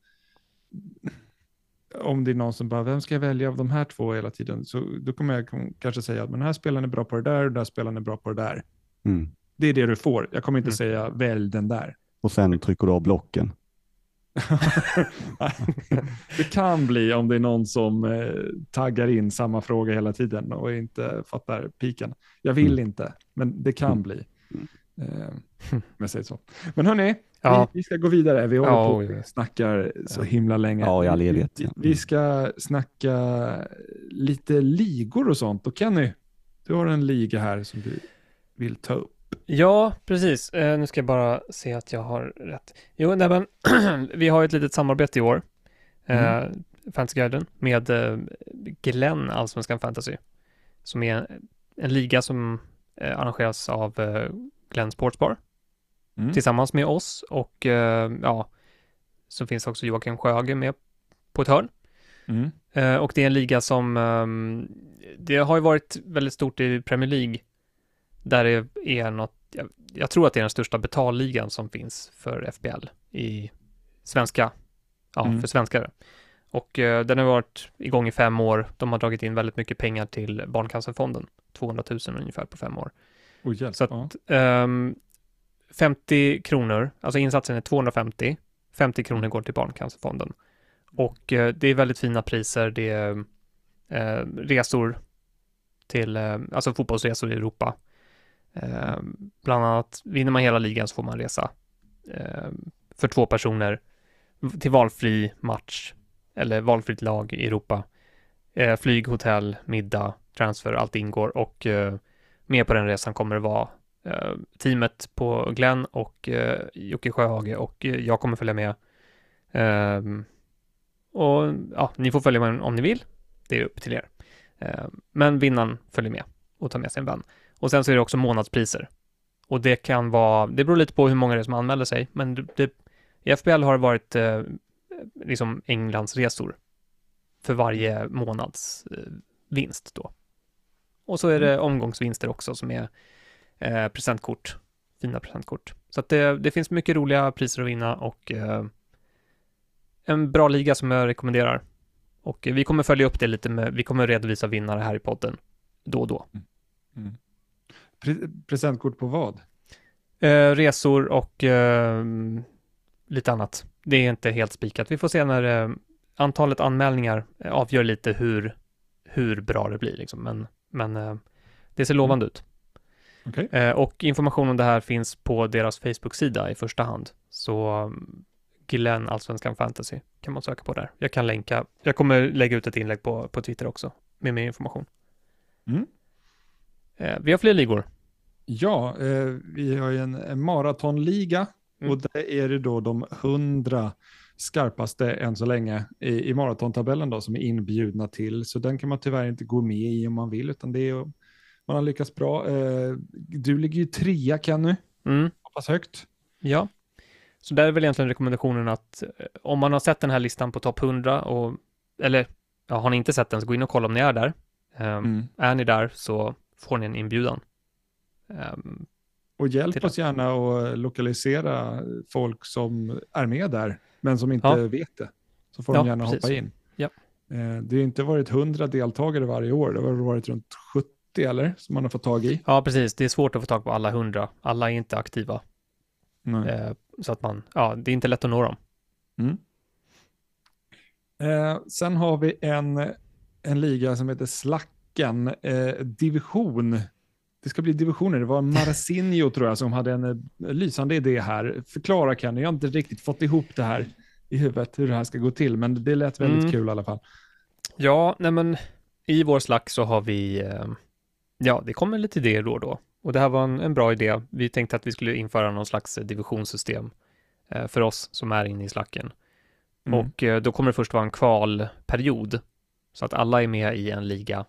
om det är någon som bara, vem ska jag välja av de här två hela tiden? Så då kommer jag kanske säga att den här spelaren är bra på det där och den här spelaren är bra på det där. Mm. Det är det du får. Jag kommer inte Mm. säga välj den där. Och sen trycker du av blocken. det kan bli om det är någon som eh, taggar in samma fråga hela tiden och inte fattar piken. Jag vill Mm. inte, men det kan Mm. bli. Mm. Eh, om jag säger så. Men hörni, Ja, vi, vi ska gå vidare. Vi håller Ja, på och snackar så himla länge. Ja, i all Vi- evighet, Vi, ja. vi ska snacka lite ligor och sånt. Och Kenny, du har en liga här som du vill ta upp. Ja precis. Eh, nu ska jag bara se att jag har rätt. Jo, nej, men vi har ju ett litet samarbete i år, eh, Fantasyguiden, med eh, Glenn, Allsvenskan Fantasy, som är en, en liga som eh, arrangeras av eh, Glenn Sportsbar Mm. tillsammans med oss och eh, ja, så finns också Joakim Sjöge med på ett hörn. Mm. Eh, och det är en liga som, ehm, det har ju varit väldigt stort i Premier League, där det är något, jag, jag tror att det är den största betalligan som finns för FBL i svenska, ja, Mm. för svenskar. Och eh, den har varit igång i fem år. De har dragit in väldigt mycket pengar till Barncancerfonden, 200 000 ungefär på fem år. Oh, hjälp. Så att, ja. ehm, 50 kronor, alltså insatsen är 250, 50 kronor går till Barncancerfonden. Och eh, det är väldigt fina priser, det är eh, resor till, eh, alltså fotbollsresor i Europa. Eh, bland annat vinner man hela ligan så får man resa eh, för två personer till valfri match eller valfritt lag i Europa. Eh, flyg, hotell, middag, transfer, allt ingår och eh, med på den resan kommer det vara eh, teamet på Glenn och eh, Jocke Sjöhage och eh, jag kommer följa med. Eh, och ja, ni får följa med om ni vill. Det är upp till er. Eh, men vinnaren följer med och tar med sig en vän. Och sen så är det också månadspriser. Och det kan vara, det beror lite på hur många det är som anmäler sig, men det, i FBL har det varit eh, liksom Englands resor för varje månads eh, vinst då. Och så är det omgångsvinster också som är eh, presentkort, fina presentkort. Så att det, det finns mycket roliga priser att vinna och eh, en bra liga som jag rekommenderar. Och vi kommer följa upp det lite med, vi kommer redovisa vinnare här i podden då och då. Mm. Pre- presentkort på vad? Eh, resor och eh, lite annat. Det är inte helt spikat. Vi får se när eh, antalet anmälningar eh, avgör lite hur, hur bra det blir liksom. Men, men eh, det ser lovande ut. Okej. Eh, och information om det här finns på deras Facebook-sida i första hand. Så um, Glenn Allsvenskan Fantasy kan man söka på där. Jag kan länka, jag kommer lägga ut ett inlägg på, på Twitter också med mer information. Mm. Eh, vi har fler ligor. Ja, eh, vi har ju en, maratonliga Mm. och det är det då de hundra skarpaste än så länge i, i maratontabellen då som är inbjudna till. Så den kan man tyvärr inte gå med i om man vill, utan det är, man har lyckats bra. Eh, du ligger ju trea Kenny, Mm. hoppas högt. Ja, så där är väl egentligen rekommendationen att om man har sett den här listan på topp 100 och, eller ja, har ni inte sett den så gå in och kolla om ni är där. Eh, Mm. Är ni där så får ni en inbjudan. Um, och hjälp oss gärna att lokalisera folk som är med där, men som inte ja. vet det. Så får ja, de gärna precis. hoppa in. Ja. Eh, det har inte varit 100 deltagare varje år, det har varit runt 70 eller, som man har fått tag i. Ja, precis. Det är svårt att få tag på alla 100. Alla är inte aktiva. Eh, så att man, ja, det är inte lätt att nå dem. Mm. Eh, sen har vi en, en liga som heter Slacken, eh, division det ska bli divisioner. Det var Marcinho tror jag som hade en eh, lysande idé här. Förklara Kenny, jag har inte riktigt fått ihop det här i huvudet hur det här ska gå till, men det lät väldigt mm. kul i alla fall. Ja, nej men i vår slack så har vi, eh, ja, det kommer lite idéer då och då. Och det här var en, en bra idé. Vi tänkte att vi skulle införa någon slags divisionssystem eh, för oss som är inne i slacken. Mm. Och då kommer det först vara en kvalperiod, så att alla är med i en liga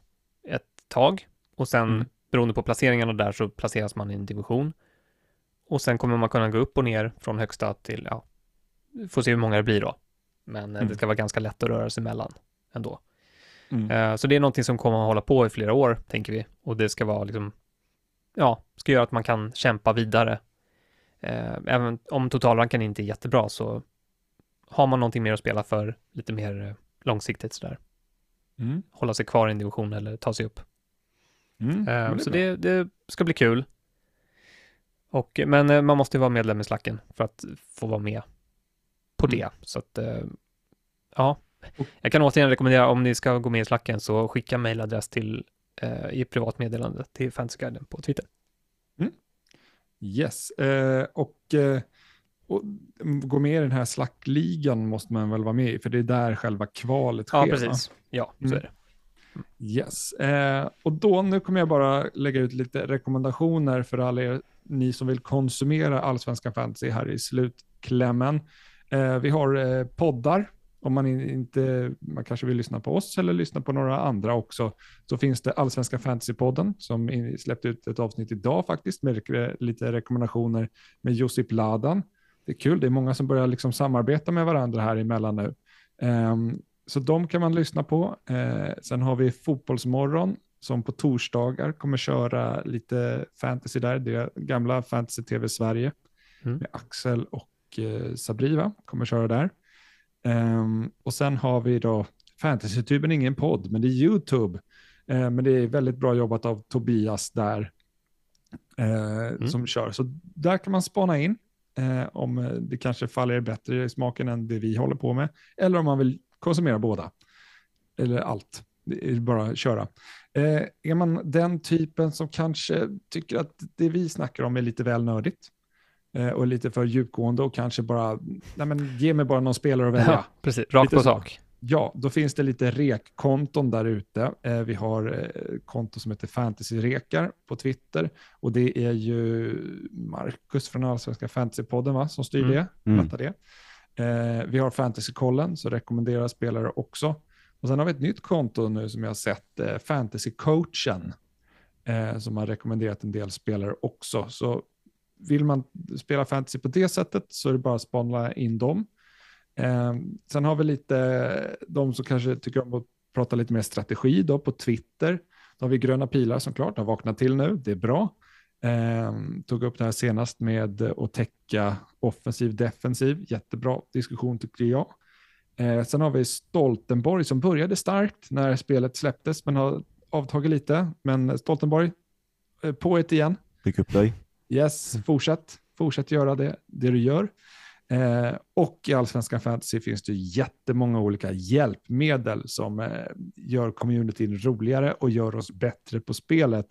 tag och sen mm beroende på placeringarna där så placeras man i en division. Och sen kommer man kunna gå upp och ner från högsta till, ja, får se hur många det blir då. Men eh, mm. det ska vara ganska lätt att röra sig mellan ändå. Mm. Uh, så det är någonting som kommer att hålla på i flera år, tänker vi. Och det ska vara liksom, ja, ska göra att man kan kämpa vidare. Uh, även om totalranken inte är jättebra så har man någonting mer att spela för lite mer långsiktigt sådär. Mm. Hålla sig kvar i en division eller ta sig upp. Mm, uh, så det, det, ska bli kul. Och, men uh, man måste ju vara medlem i slacken för att få vara med på mm. det. Så att, uh, ja. Jag kan återigen rekommendera om ni ska gå med i slacken så skicka mejladress till i privat meddelande till Fantasyguiden på Twitter. Mm. Yes, och, och, gå med i den här slackligan måste man väl vara med i, för det är där själva kvalet sker. Ja, precis. Ja, så mm. är det. Yes, eh, och då nu kommer jag bara lägga ut lite rekommendationer för alla er, ni som vill konsumera allsvenska fantasy här i slutklämmen. Eh, vi har eh, poddar, om man inte, man kanske vill lyssna på oss eller lyssna på några andra också, så finns det Allsvenska Fantasypodden som släppte ut ett avsnitt idag faktiskt med eh, lite rekommendationer med Josip Ladan. Det är kul, det är många som börjar liksom samarbeta med varandra här emellan nu. Um, så de kan man lyssna på. Eh, sen har vi Fotbollsmorgon som på torsdagar kommer köra lite fantasy där. Det är gamla Fantasy TV Sverige mm. med Axel och eh, Sabriva kommer köra där. Um, och sen har vi då Fantasytuben, ingen podd, men det är YouTube. Uh, men det är väldigt bra jobbat av Tobias där uh, mm. som kör. Så där kan man spana in uh, om det kanske faller bättre i smaken än det vi håller på med. Eller om man vill konsumera båda. Eller allt. Det är bara att köra. Eh, är man den typen som kanske tycker att det vi snackar om är lite väl nördigt eh, och lite för djupgående och kanske bara, nej men ge mig bara någon spelare att välja. Ja, precis, rakt på sak. Ja, då finns det lite rekkonton där ute. Eh, vi har eh, konto som heter Fantasy-rekar på Twitter och det är ju Marcus från Allsvenska Fantasypodden va, som styr mm. det. Mm. det. Eh, vi har Fantasykollen, så rekommenderar spelare också. Och sen har vi ett nytt konto nu som jag har sett, eh, Fantasycoachen, eh, som har rekommenderat en del spelare också. Så vill man spela fantasy på det sättet så är det bara att spana in dem. Eh, sen har vi lite eh, de som kanske tycker om att prata lite mer strategi då på Twitter. Då har vi gröna pilar som klart har vaknat till nu, det är bra. Eh, tog upp det här senast med att täcka offensiv, defensiv. Jättebra diskussion tycker jag. Eh, sen har vi Stoltenborg som började starkt när spelet släpptes men har avtagit lite. Men Stoltenborg, eh, på ett igen. Fick upp dig. Yes, fortsätt. Fortsätt göra det, det du gör. Eh, och i Allsvenskan Fantasy finns det jättemånga olika hjälpmedel som eh, gör communityn roligare och gör oss bättre på spelet.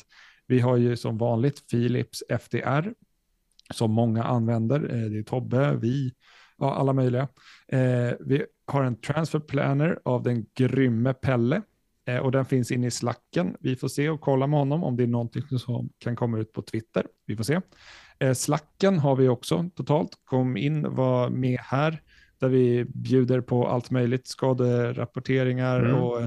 Vi har ju som vanligt Philips FDR som många använder. Eh, det är Tobbe, vi, ja, alla möjliga. Eh, vi har en transfer planner av den grymme Pelle eh, och den finns inne i slacken. Vi får se och kolla med honom om det är någonting som kan komma ut på Twitter. Vi får se. Slacken har vi också totalt. Kom in, var med här där vi bjuder på allt möjligt, skaderapporteringar mm. och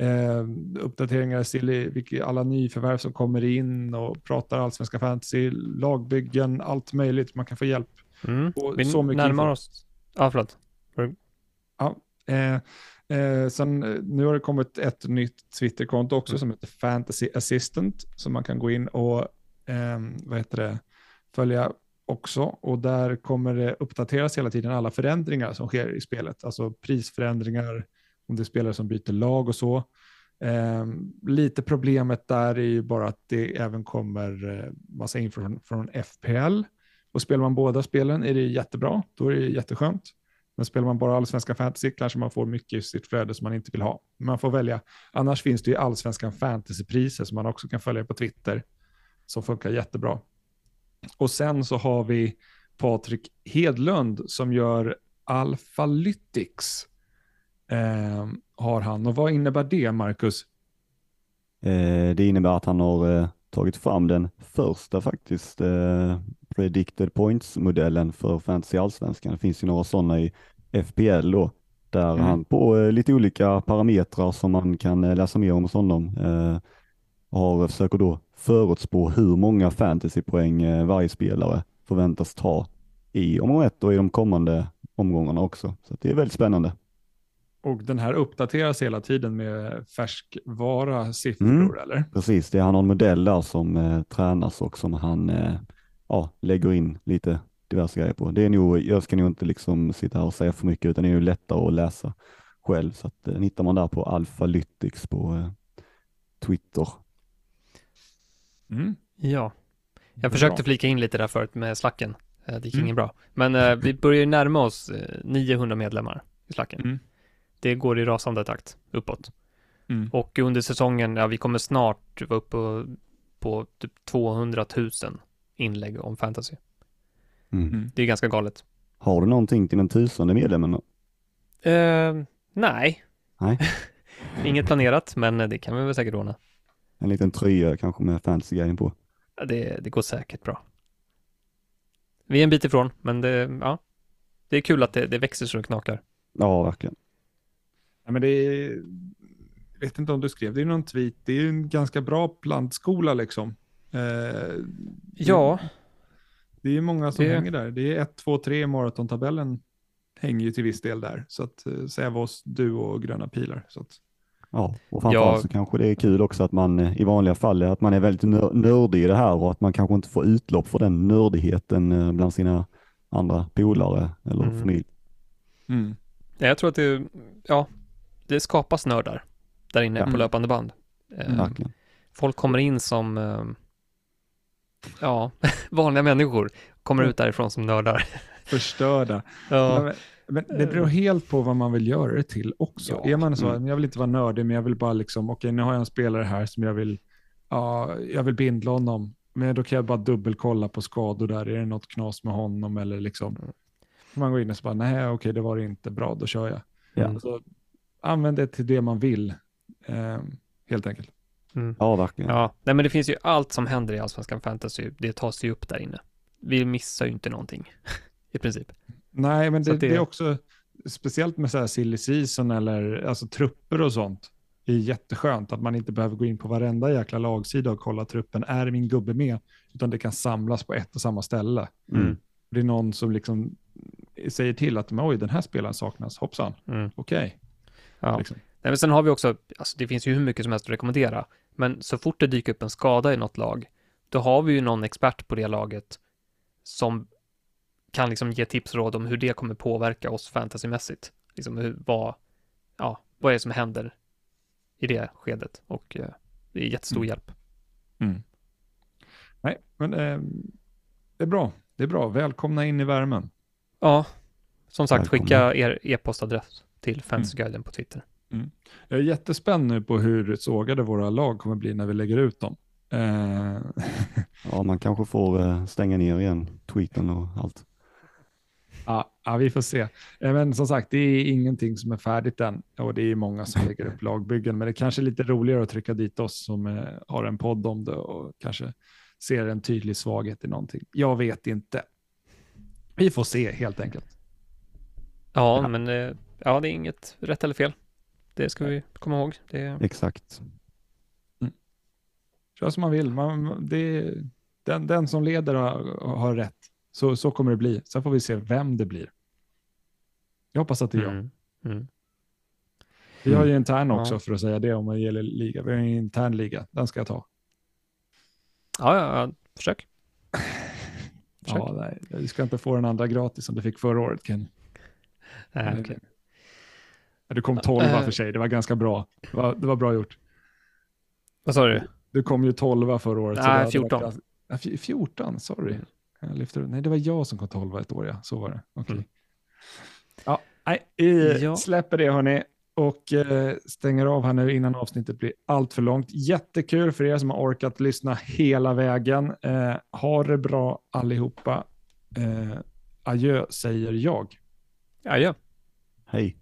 eh, uppdateringar till alla nyförvärv som kommer in och pratar allsvenska fantasy, lagbyggen, allt möjligt. Man kan få hjälp. Mm. Vi så mycket närmar info. oss. Ja, förlåt. Ja, eh, Eh, sen, eh, nu har det kommit ett nytt Twitterkonto också Mm. som heter Fantasy Assistant som man kan gå in och eh, vad heter det, följa också. Och där kommer det uppdateras hela tiden alla förändringar som sker i spelet. Alltså prisförändringar, om det är spelare som byter lag och så. Eh, lite problemet där är ju bara att det även kommer eh, massa info från, från FPL. Och spelar man båda spelen är det jättebra, då är det jätteskönt. Men spelar man bara allsvenskan fantasy kanske man får mycket i sitt flöde som man inte vill ha. Man får välja. Annars finns det ju allsvenskan fantasypriser som man också kan följa på Twitter. Som funkar jättebra. Och sen så har vi Patrik Hedlund som gör Alphalytics. Eh, har han. Och vad innebär det, Marcus? Eh, det innebär att han har eh, tagit fram den första faktiskt eh, predicted points-modellen för fantasy allsvenskan. Det finns ju några sådana i FPL då, där Mm. han på lite olika parametrar som man kan läsa mer om hos honom har, försöker då förutspå hur många fantasypoäng varje spelare förväntas ta i omgång ett och i de kommande omgångarna också. Så det är väldigt spännande. Och den här uppdateras hela tiden med färskvara siffror, Mm. eller? Precis, det är han har en modell där som eh, tränas och som han eh, ja, lägger in lite diverse grejer på. Det är nog, jag ska nog inte liksom sitta här och säga för mycket utan det är ju lättare att läsa själv. Så att, eh, hittar man där på Alphalytics på eh, Twitter. Mm. Ja. Jag Bra. försökte flika in lite där förut med slacken. Eh, Det gick Mm. inget bra. Men eh, vi börjar ju närma oss eh, 900 medlemmar i slacken. Det går i rasande takt uppåt. Mm. Och under säsongen, ja vi kommer snart vara uppe på, på typ 200 000 inlägg om fantasy. Mm. Mm. Det är ganska galet. Har du någonting till den tusende medlemmen? Eh, nej. Nej. Inget planerat, men det kan vi väl säkert ordna. En liten tröja kanske med fantasy-grejen på. Ja, Det, det går säkert bra. Vi är en bit ifrån, men det, ja. Det är kul att det, det växer så det knakar. Ja, verkligen. Ja, men det är, jag vet inte om du skrev det i någon tweet, det är ju en ganska bra plantskola liksom. Eh, Ja, Det är ju många som Det- hänger där. Det är 1, 2, 3 i maratontabellen hänger ju till viss del där. Så att eh, Sävås, du och gröna pilar. Så att, Ja, och framförallt Ja. så kanske det är kul också att man eh, i vanliga fall är att man är väldigt nör- nördig i det här och att man kanske inte får utlopp för den nördigheten eh, bland sina andra polare eller Mm. familj. Ja, jag tror att det, ja, det skapas nördar där inne Ja. på löpande band. Eh. Folk kommer in som, eh, ja, vanliga människor kommer Mm. ut därifrån som nördar. Förstörda. Ja, Men, men det beror helt på vad man vill göra det till också. Ja. Är man så, Mm. jag vill inte vara nördig, men jag vill bara liksom, okej nu har jag en spelare här som jag vill, ja, jag vill bindla honom. Men då kan jag bara dubbelkolla på skador där, är det något knas med honom eller liksom. Mm. Man går in och så bara, nej okej det var det inte, bra då kör jag. Ja. Alltså, använd det till det man vill, eh, helt enkelt. mm. Ja, verkligen. ja. Nej, men det finns ju allt som händer i Allsvenskan Fantasy, det tas ju upp där inne. Vi missar ju inte någonting, i princip. Nej, men det, det- det är också, speciellt med så här silly season eller alltså trupper och sånt, det är jätteskönt att man inte behöver gå in på varenda jäkla lagsida och kolla truppen. Är min gubbe med? Utan det kan samlas på ett och samma ställe. Mm. Det är någon som liksom säger till att oj, den här spelaren saknas. Hoppsan, Mm. okej. Ja. Liksom. Nej, men sen har vi också, alltså det finns ju hur mycket som helst att rekommendera, men så fort det dyker upp en skada i något lag, då har vi ju någon expert på det laget som kan liksom ge tips och råd om hur det kommer påverka oss fantasymässigt. Liksom hur, vad, ja, vad är det som händer i det skedet och eh, det är jättestor Mm. hjälp. Nej, men eh, det är bra. Det är bra. Välkomna in i värmen. Ja, som sagt, Välkomna. skicka er e-postadress till fantasyguiden på Twitter. Jag är jättespänd nu på hur sågade våra lag kommer bli när vi lägger ut dem. Eh, Ja, man kanske får eh, stänga ner igen tweeten och allt. Ja, ja, vi får se. Eh, Men som sagt, det är ingenting som är färdigt än och det är många som lägger upp lagbyggen. Men det är kanske är lite roligare att trycka dit oss som eh, har en podd om det och kanske ser en tydlig svaghet i någonting. Jag vet inte. Vi får se helt enkelt. Ja, Ja. men eh, ja, det är inget rätt eller fel. Det ska vi komma ihåg. Det, Exakt. Kör som man vill. Man, det, den, den som leder har, har rätt. Så, så kommer det bli. Sen får vi se vem det blir. Jag hoppas att det är jag. Mm. Mm. Vi har ju intern också ja. för att säga det om man gäller liga. Vi har en intern liga, den ska jag ta. Ja, ja, ja. försök. försök. Ja, nej, du ska inte få den andra gratis som du fick förra året Ken. Nej, okay. Du kom tolva för sig, det var ganska bra. Det var, det var bra gjort. Vad sa du? Du kom ju tolva förra året. Nej, 14. Var, 14, sorry. Mm. Jag lyfter, nej, det var jag som kom tolva ett år, ja. Så var det. Okay. Mm. Ja, nej, ja. släpper det hörni och eh, stänger av här nu innan avsnittet blir allt för långt. Jättekul för er som har orkat lyssna hela vägen. Eh, ha det bra allihopa. Eh, adjö säger jag. Adjö. Hej.